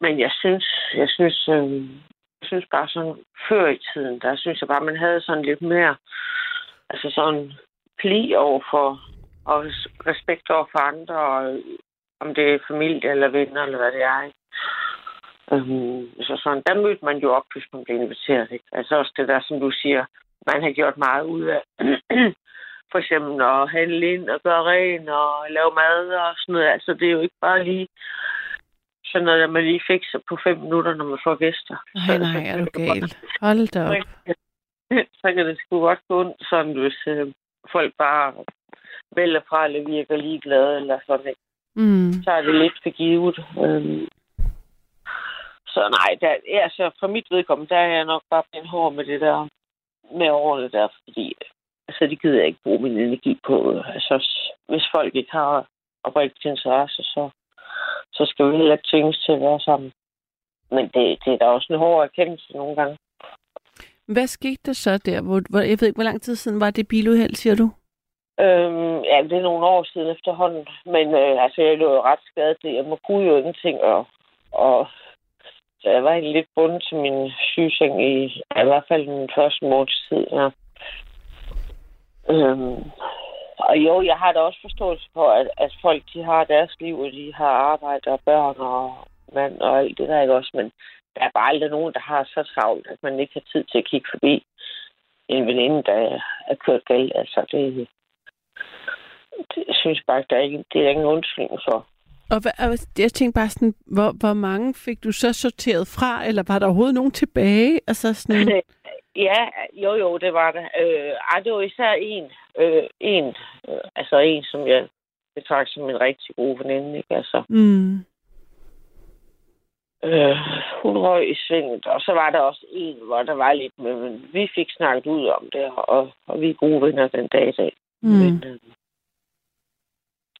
Men jeg synes, jeg synes, øh, synes bare sådan, før i tiden, der synes jeg bare, man havde sådan lidt mere, altså sådan pli over for, og respekt over for andre, og, om det er familie eller venner, eller hvad det er, ikke? Øhm, så sådan, der mødte man jo op, hvis man blev inviteret, ikke? Altså også det der, som du siger, man har gjort meget ud af, for eksempel at handle ind og gøre ren og lave mad og sådan noget. Altså, det er jo ikke bare lige sådan noget, at man lige fikser på fem minutter, når man får gæster. Nej, nej, er du gal. Hold da op. så kan det sgu godt gå ondt, sådan hvis øh, folk bare vælger fra eller virker ligeglade eller sådan ikke. Mm. Så er det lidt for givet. Øhm. Så nej, der, altså for mit vedkommende, der er jeg nok bare blevet hård med det der med årene der, fordi altså, det gider jeg ikke bruge min energi på. Altså, hvis folk ikke har oprigtigt interesse, så, så skal vi heller ikke tvinges til at være sammen. Men det, det er da også en hård erkendelse nogle gange. Hvad skete der så der? Hvor, hvor, jeg ved ikke, hvor lang tid siden var det biluheld, siger du? Øhm, ja, det er nogle år siden efterhånden. Men øh, altså, jeg lå jo ret skadet. Jeg må kunne jo ingenting. Og, og så jeg var egentlig lidt bundet til min sygeseng i, i hvert fald den første måneds tid. Ja. Øhm, og jo, jeg har da også forståelse for, at, at folk de har deres liv, og de har arbejde og børn og mand og alt det der, ikke også? Men der er bare aldrig nogen, der har så travlt, at man ikke har tid til at kigge forbi en veninde, der er kørt galt. Altså, det, det jeg synes bare, der er ikke, det er der ingen undskyldning for. Og hvad, jeg tænkte bare sådan, hvor, hvor mange fik du så sorteret fra, eller var der overhovedet nogen tilbage? Altså sådan, Ja, jo, jo, det var det. Øh, ej, det var især en, øh, en øh, altså en, som jeg betragter som en rigtig god veninde, ikke? Altså, mm, øh, hun røg i svinget, og så var der også en, hvor der var lidt med, men vi fik snakket ud om det, og, og vi er gode venner den dag i dag. mm. Men, øh,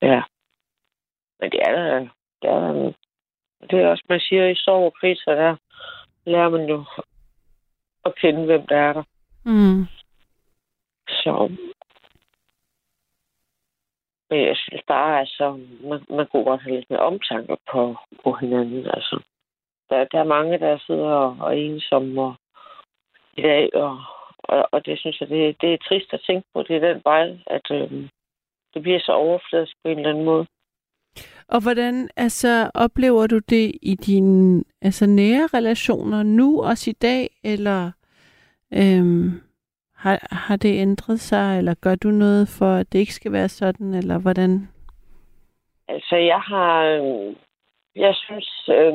ja. Men det er da, det er da, det er også, man siger, i sorg og krig, så der lærer man jo at kende, hvem der er der. Mm. Så men jeg synes bare, altså, man, man kunne godt have lidt mere omtanke på, på hinanden. Altså, der, der er mange, der sidder og, og ensomme og, i dag, og, og, og det synes jeg, det, det er trist at tænke på. Det er den vej, at øh, det bliver så overfladisk på en eller anden måde. Og hvordan altså, oplever du det i dine altså, nære relationer nu, også i dag, eller øhm, har, har det ændret sig, eller gør du noget for, at det ikke skal være sådan, eller hvordan? Altså, jeg har... Øh, jeg synes... Øh,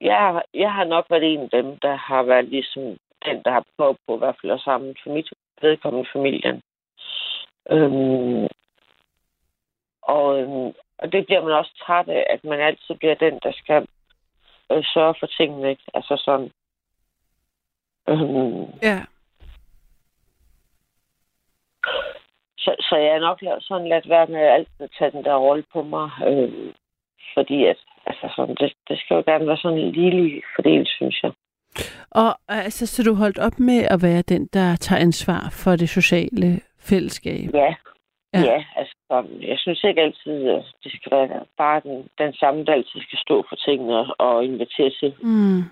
jeg, jeg har nok været en af dem, der har været ligesom den, der har prøvet på i hvert fald at sammen for mit vedkommende familien. Øhm, og, øhm, og det bliver man også træt af, at man altid bliver den, der skal øh, sørge for tingene. Ikke? Altså sådan... Øhm, Ja. Så, så jeg er nok sådan lidt være med at altid tage den der rolle på mig. Øh, fordi at, altså sådan, det, det skal jo gerne være sådan en lille fordel, synes jeg. Og altså, så du holdt op med at være den, der tager ansvar for det sociale fællesskab? Ja. Ja. Ja, altså, jeg synes ikke altid, at det skal være bare den, den samme, der altid skal stå for tingene og, og invitere til Mm.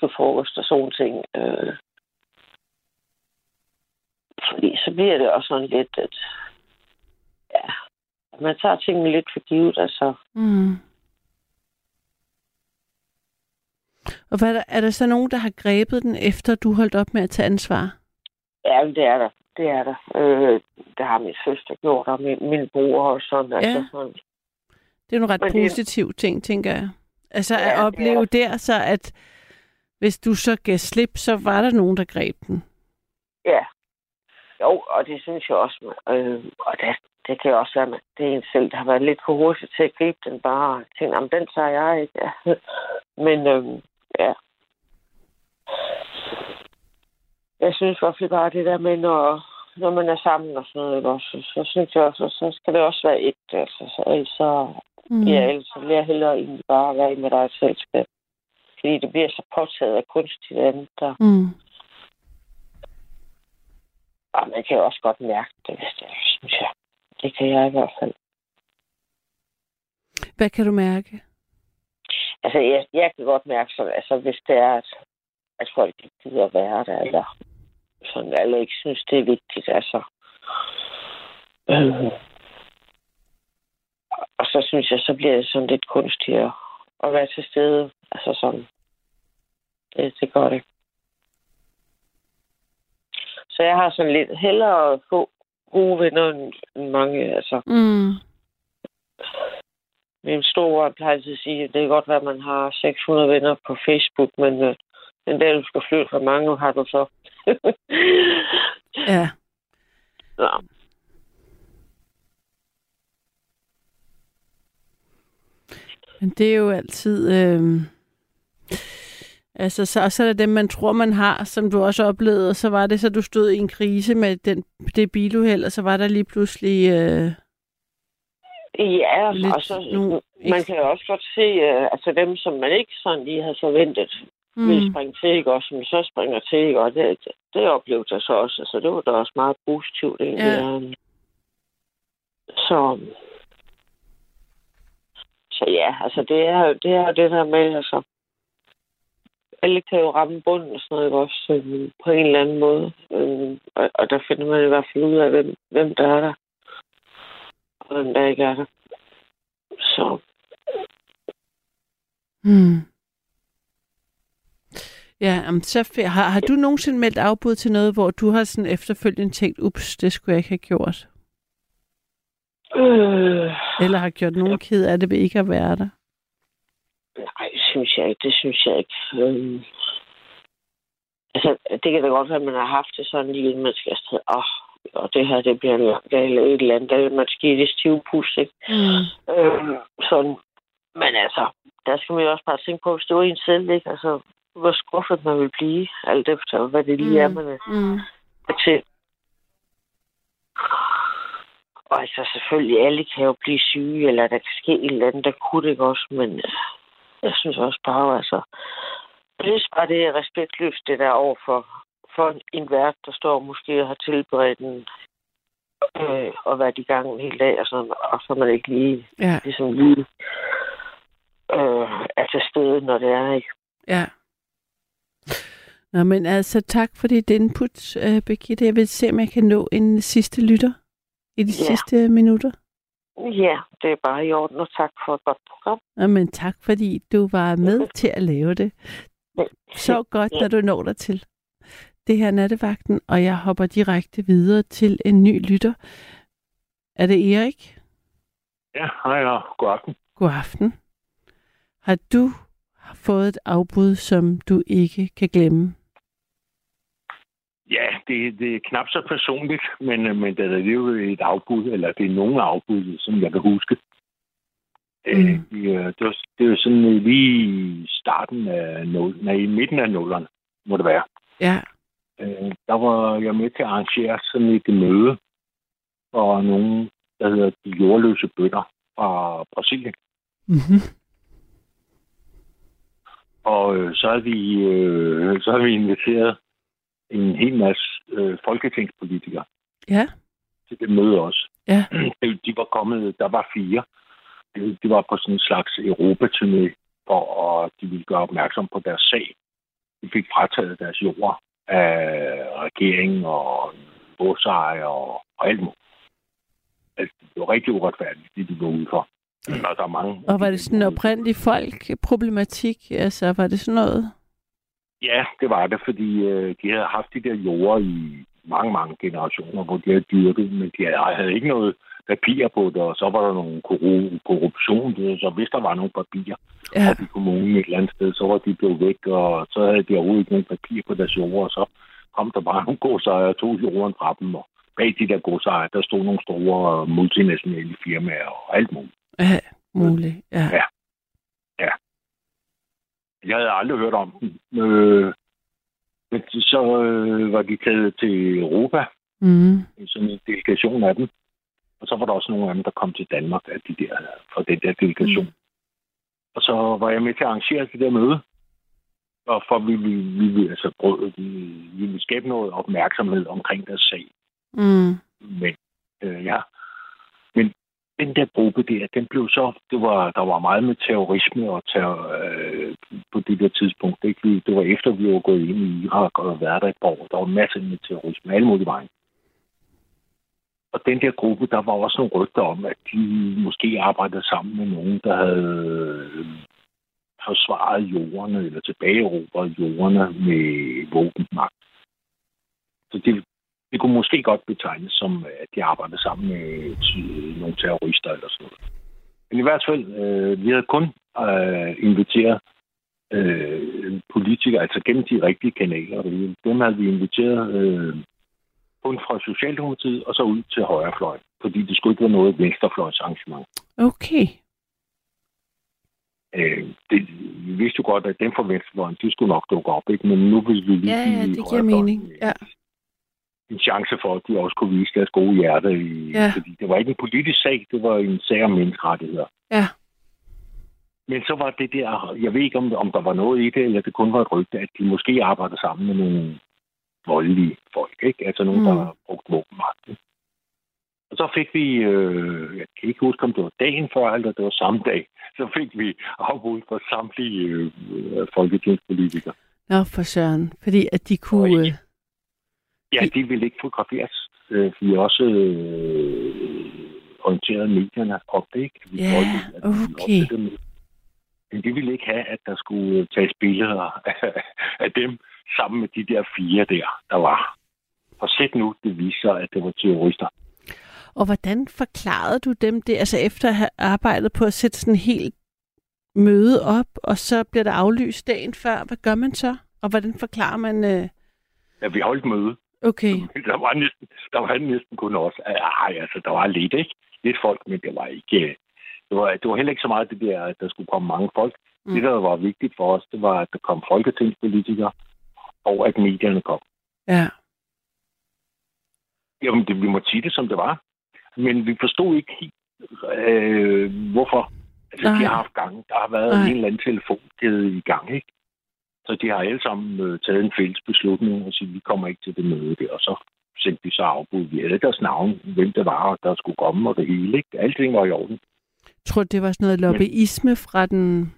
på frokost og sådan ting. Øh, fordi så bliver det også sådan lidt, at ja, man tager tingene lidt for givet, altså. Mm. Og hvad er, der, er der så nogen, der har grebet den, efter du holdt op med at tage ansvar? Ja, det er der. Det er der. Øh, det har min søster gjort, og min, min bror og sådan. Ja. Altså, sådan. Det er nogle ret Men det- positive ting, tænker jeg. Altså Ja, at det opleve der, så at hvis du så gav slip, så var der nogen, der greb den. Ja. Jo, og det synes jeg også. Øh, og det, det kan også være, at det er en selv, der har været lidt for hurtigt til at gribe den bare. og Tænke, om den tager jeg ikke. Ja. Men øh, ja. Jeg synes i hvert fald bare det der med, når, når man er sammen og sådan noget, ikke også, så, så synes jeg også, så skal det også være et. Altså, så, ellers så, Mm. ja, ellers så vil jeg hellere egentlig bare være med dig i selskab. Fordi det bliver så påtaget af kunstigt andet, der Mm. Og man kan jo også godt mærke det, er, synes jeg. Det kan jeg i hvert fald. Hvad kan du mærke? Altså, jeg, jeg kan godt mærke sådan, altså, hvis det er, at, at folk ikke gider at være der, eller sådan, eller ikke synes, det er vigtigt, altså. Øh. Og så synes jeg, så bliver det sådan lidt kunstigt at, at være til stede. Altså sådan. Det, det gør det. Så jeg har sådan lidt hellere at få gode venner end, mange, altså. Mm. Min store plejer altid at sige, at det kan godt være, at man har 600 venner på Facebook, men øh, den dag, du skal flytte, hvor mange har du så? Ja. ja. Men det er jo altid... Øh... Altså, så, og så er der dem, man tror, man har, som du også oplevede, og så var det så, du stod i en krise med den, det biluheld, og så var der lige pludselig... Øh... Ja, Lidt og så, nogle man kan jo også godt se, øh, altså dem, som man ikke sådan lige havde forventet, mm. ville springe til, ikke? og som så springer til, ikke? og det, det, det oplevede jeg så også. Altså, det var da også meget positivt, egentlig. Ja. Så, så ja, altså det er, det er det der med, altså, alle kan jo ramme bunden og sådan noget, ikke? også øh, på en eller anden måde. Øh, og, og der finder man i hvert fald ud af, hvem, hvem der er der, og hvem der ikke er der. Så Mm. Ja, um, så har, har du nogensinde meldt afbud til noget, hvor du har sådan efterfølgende tænkt, ups, det skulle jeg ikke have gjort? Øh, Eller har gjort nogen ked af det ved ikke at være der? nej, synes jeg ikke. Det synes jeg ikke. Øhm, altså, det kan da godt være, at man har haft det sådan lige, inden man skal afsted. Åh, og det her, det bliver en lang dag eller et eller andet. Der vil man skal i det stive pus, ikke? Mm. Øhm, sådan. Men altså, der skal man jo også bare tænke på, hvis det var en selv, ikke? Altså, hvor skuffet man vil blive, alt efter, hvad det lige er, Mm. man er Mm. til. Og altså selvfølgelig, alle kan jo blive syge, eller der kan ske et eller andet, der kunne det ikke også, men øh, jeg synes også bare, altså, jeg synes bare, det er respektløst, det der over for, for en vært, der står måske og har tilberedt en øh, og været i gang en hel dag, og, sådan, og så man ikke lige, Ja, ligesom lige øh, er til stede, når det er, ikke? ja. Nå, men altså, tak for dit input, uh, Birgitte. Jeg vil se, om jeg kan nå en sidste lytter i de Ja. sidste minutter. Ja, det er bare i orden, og tak for et godt program. Nå, men tak, fordi du var med til at lave det. Så godt, da du når dig til. Det her er nattevagten, og jeg hopper direkte videre til en ny lytter. Er det Erik? Ja, hej og god aften. God aften. Har du fået et afbud, som du ikke kan glemme? Ja, det, det er knap så personligt, men, øh, men det er jo et afbud, eller det er nogle afbud, som jeg kan huske. Mm. Øh, vi, øh, det, var, det var sådan øh, lige i starten af nul, nej, i midten af nullerne, må det være. Ja. Øh, der var jeg med til at arrangere sådan et møde for nogen, der hedder de jordløse bønder fra Brasilien. Mm-hmm. Og øh, så har vi øh, så har vi inviteret en hel masse øh, folketingspolitikere Ja. til det møde også. Ja. De- De var kommet, der var fire. De de var på sådan en slags Europaturné, for at de ville gøre opmærksom på deres sag. De fik frataget deres jord af regeringen og godsejer og, og alt muligt. Altså, det var rigtig uretfærdigt, det de var ude for. Og der er mange. Og var det sådan en oprindelig folk-problematik? Altså, var det sådan noget? Ja, det var det, fordi øh, de havde haft de der jorder i mange, mange generationer, hvor de havde dyrket, men de havde, havde ikke noget papir på det, og så var der nogle korru- korruption, det, så hvis der var nogle papirer Ja. i kommunen et eller andet sted, så var de blevet væk, og så havde de overhovedet ikke nogen papir på deres jorder, og så kom der bare nogle godsejere og tog jorden fra dem, og bag de der godsejere, der stod nogle store multinationale firmaer og alt muligt. Ja, muligt. Ja. Ja. Jeg havde aldrig hørt om den. Øh, men så øh, var de taget til Europa, Mm. sådan en delegation af dem. Og så var der også nogle af dem, der kom til Danmark af de der, fra den der delegation. Mm. Og så var jeg med til at arrangere det der møde. Og for vi ville, vi ville altså prøve, vi, vi ville skabe noget opmærksomhed omkring deres sag. Mm. Men øh, ja, men den der gruppe der, den blev så, det var, der var meget med terrorisme og terror, øh, på det der tidspunkt. Ikke? Det var efter, vi var gået ind i Irak og været der et par år. Der var masser med terrorisme, alle mulige vejen. Og den der gruppe, der var også nogle rygter om, at de måske arbejdede sammen med nogen, der havde øh, forsvaret jordene eller tilbageerobret jordene med våbenmagt. Så det, det kunne måske godt betegnes som, at de arbejdede sammen med ty- nogle terrorister eller sådan noget. Men i hvert fald, øh, vi havde kun øh, inviteret øh, politikere, altså gennem de rigtige kanaler. Dem havde vi inviteret øh, kun fra Socialdemokratiet og så ud til højrefløjen, fordi det skulle ikke være noget venstrefløjsarrangement. Okay. Øh, det, vi vidste jo godt, at dem fra venstrefløjen, de skulle nok dukke op, ikke? men nu vil vi lige Ja, ja, det giver mening. Ja. En chance for, at de også kunne vise deres gode hjerte. I, Ja. Fordi det var ikke en politisk sag, det var en sag om menneskerettigheder. Ja. Men så var det der, jeg ved ikke, om, om der var noget i det, eller det kun var et rygte, at de måske arbejdede sammen med nogle voldelige folk, ikke? Altså nogen, Mm. der har brugt våbenmagt. ikke? Og så fik vi, øh, jeg kan ikke huske, om det var dagen før, eller det var samme dag, så fik vi afbud for samtlige øh, folketingspolitikere. Nå, for søren. Fordi at de kunne... Og Øh, Ja, de ville ikke fotograferes. Øh, Vi har også øh, orienteret medierne om det, ikke? Vi Ja, ville okay. dem. Men de ville ikke have, at der skulle tages billeder af, af dem sammen med de der fire der, der var. Og sæt nu, det viser, at det var terrorister. og hvordan forklarede du dem det? Altså efter at have arbejdet på at sætte sådan en helt møde op, og så bliver der aflyst dagen før. Hvad gør man så? Og hvordan forklarer man... Øh, Ja, vi holdt møde. Okay, Der var næsten, der var næsten kun os. Ej, altså, der var lidt, ikke? Lidt folk, men det var ikke... øh, Det var, det var heller ikke så meget det der, at der skulle komme mange folk. Mm. Det, der var vigtigt for os, det var, at der kom folketingspolitikere, og at medierne kom. ja. Jamen, det, vi må sige det, som det var. Men vi forstod ikke helt, øh, hvorfor. Altså, Nej. de har haft gang. Der har været Nej. en eller anden telefonkæde i gang, ikke? Så de har alle sammen øh, taget en fælles beslutning og sige, vi kommer ikke til det møde der. Og så sendte de så afbud. Vi havde deres navn, hvem det var, der skulle komme og det hele. Ikke? Alting var i orden. Jeg tror, det var sådan noget lobbyisme fra den...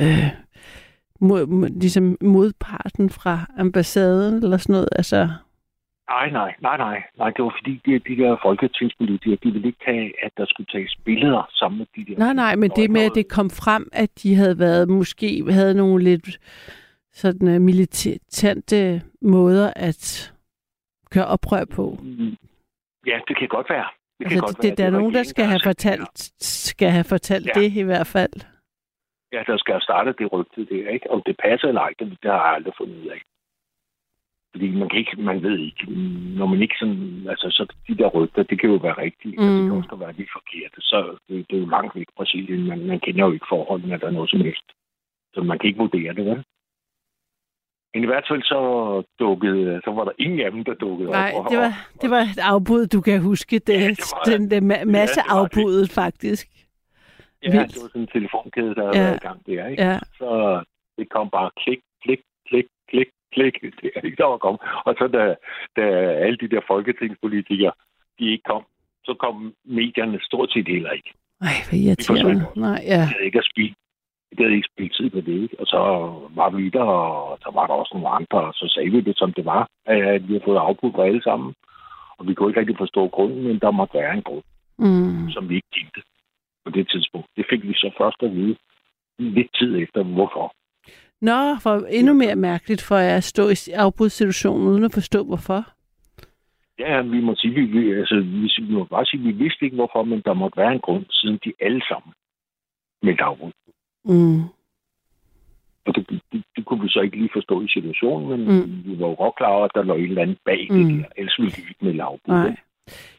Øh, mod, ligesom modparten fra ambassaden eller sådan noget. Altså, Nej, nej, nej, nej. Nej, det var fordi, de, de der folketingspolitikere, de ville ikke have, at der skulle tages billeder sammen med de der... nej, nej, men det med, at det kom frem, at de havde været, måske havde nogle lidt sådan uh, militante måder at køre oprør på. Mm, Ja, det kan godt være. Det kan Altså, godt det, det, der er var nogen, der skal have fortalt, skal have fortalt Ja. det i hvert fald. Ja, der skal have startet det rygte der, ikke? Om det passer eller ej, det, det har jeg aldrig fundet ud af. Fordi man kan ikke, man ved ikke, når man ikke sådan, altså så de der rygter, det kan jo være rigtige, mm. og det Mm. kan også være lidt forkerte, så det, det er jo langt væk Brasilien, man, man kender jo ikke forholdene, der er noget som helst. Så man kan ikke vurdere det, vel? Men i hvert fald så dukkede, så var der ingen af dem, der dukkede Nej, op. og- det var, det var et afbud, du kan huske. Det, Ja, det var- den der ma- masse det var det. afbuddet, faktisk. Ja, vildt. det var sådan en telefonkæde, der Ja. ja. var i gang der, ikke? Ja. Så det kom bare klik, klik, klik, klik, klik. Det er ikke der var kommet. Og så da, da alle de der folketingspolitikere, de ikke kom, så kom medierne stort set heller ikke. Ej, hvor irriterende. Nej, ja. De havde ikke at spille. De havde ikke spillet tid på det, ikke? Og så var vi der, og så var der også nogle andre, og så sagde vi det, som det var, at vi har fået afbud på alle sammen. Og vi kunne ikke rigtig forstå grunden, men der måtte være en grund, Mm. som vi ikke kendte på det tidspunkt. Det fik vi så først at vide lidt tid efter, hvorfor. Nå, for endnu mere mærkeligt for at stå i afbudssituationen uden at forstå, hvorfor. Ja, vi må sige, vi, vi, altså, vi, vi må bare sige, vi vidste ikke hvorfor, men der måtte være en grund, siden de alle sammen meldte afbud. Mm. Og det, det, det, kunne vi så ikke lige forstå i situationen, men Mm. vi var jo godt klar over, at der lå et eller andet bag mm. Det der. Ellers ville de ikke melde afbud. Nej. vel?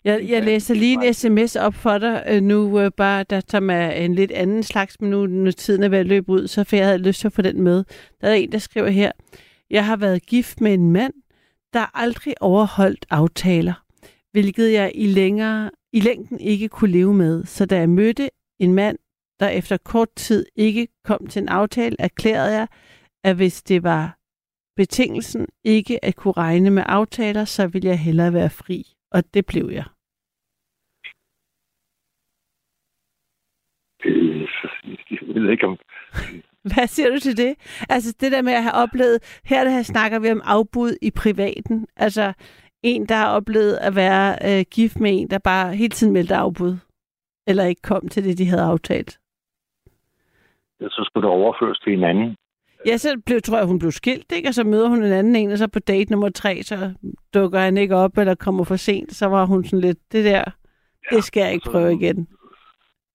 Jeg, jeg læser lige en sms op for dig øh, nu, øh, bare der som er en lidt anden slags, men nu når tiden er ved at løbe ud, så for jeg havde lyst til at få den med. Der er en, der skriver her, jeg har været gift med en mand, der aldrig overholdt aftaler, hvilket jeg i, længere, i længden ikke kunne leve med. Så da jeg mødte en mand, der efter kort tid ikke kom til en aftale, erklærede jeg, at hvis det var betingelsen ikke at kunne regne med aftaler, så ville jeg hellere være fri. Og det blev jeg. Øh, Jeg ved ikke, om Hvad siger du til det? Altså det der med at have oplevet, her der snakker vi om afbud i privaten. Altså en, der har oplevet at være øh, gift med en, der bare hele tiden meldte afbud. Eller ikke kom til det, de havde aftalt. så skulle det overføres til en anden. Ja, så blev, tror jeg, hun blev skilt, ikke? Og så møder hun en anden en, og så på date nummer tre, så dukker han ikke op, eller kommer for sent. Så var hun sådan lidt, det der, det skal jeg ikke så- prøve igen.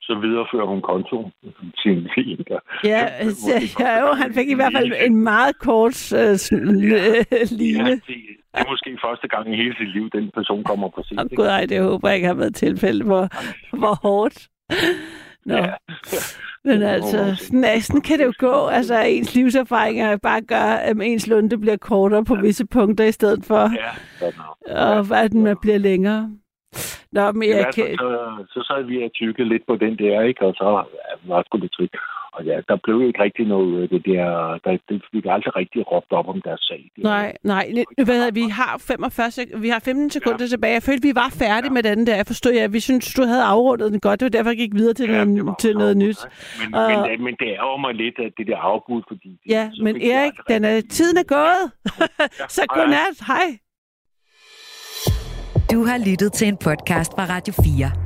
Så viderefører hun kontoen til en fin. Ja, altså, ja, jo, han fik i hvert fald en meget kort øh, sådan, øh, Ja, line. det, det er måske første gang i hele sit liv, den person kommer for sent. Ikke? gud, ej, det håber jeg ikke har været tilfælde, hvor, hvor hårdt. Nå, Ja. Men altså, er- sådan kan det jo gå. Altså, ens livserfaringer bare gør, at ens lunde bliver kortere på visse punkter, i stedet for, Ja, er. og at den bliver længere. Nå, men jeg hvert kan... så, så sad vi og tykke lidt på den der, ikke? Og så ja, var sgu det tryk. Og ja, der blev ikke rigtig noget det der. Der, det fik aldrig rigtig råbt op om deres sag. Det Nej, nej. Jeg, vi har 45 sek- vi har 15 sekunder ja. tilbage. Jeg følte, vi var færdige ja. med den der. Jeg forstod, ja, vi synes, du havde afrundet den godt. Det var derfor, jeg gik videre til, Ja, ja, det noget, til noget afbrudt, nyt. Men, Og- men, men, men det er jo mig lidt af det der afbud, fordi... Ja, så men Erik, den er, tiden er gået. Så hej. godnat. Hej. Du har lyttet til en podcast fra Radio 4.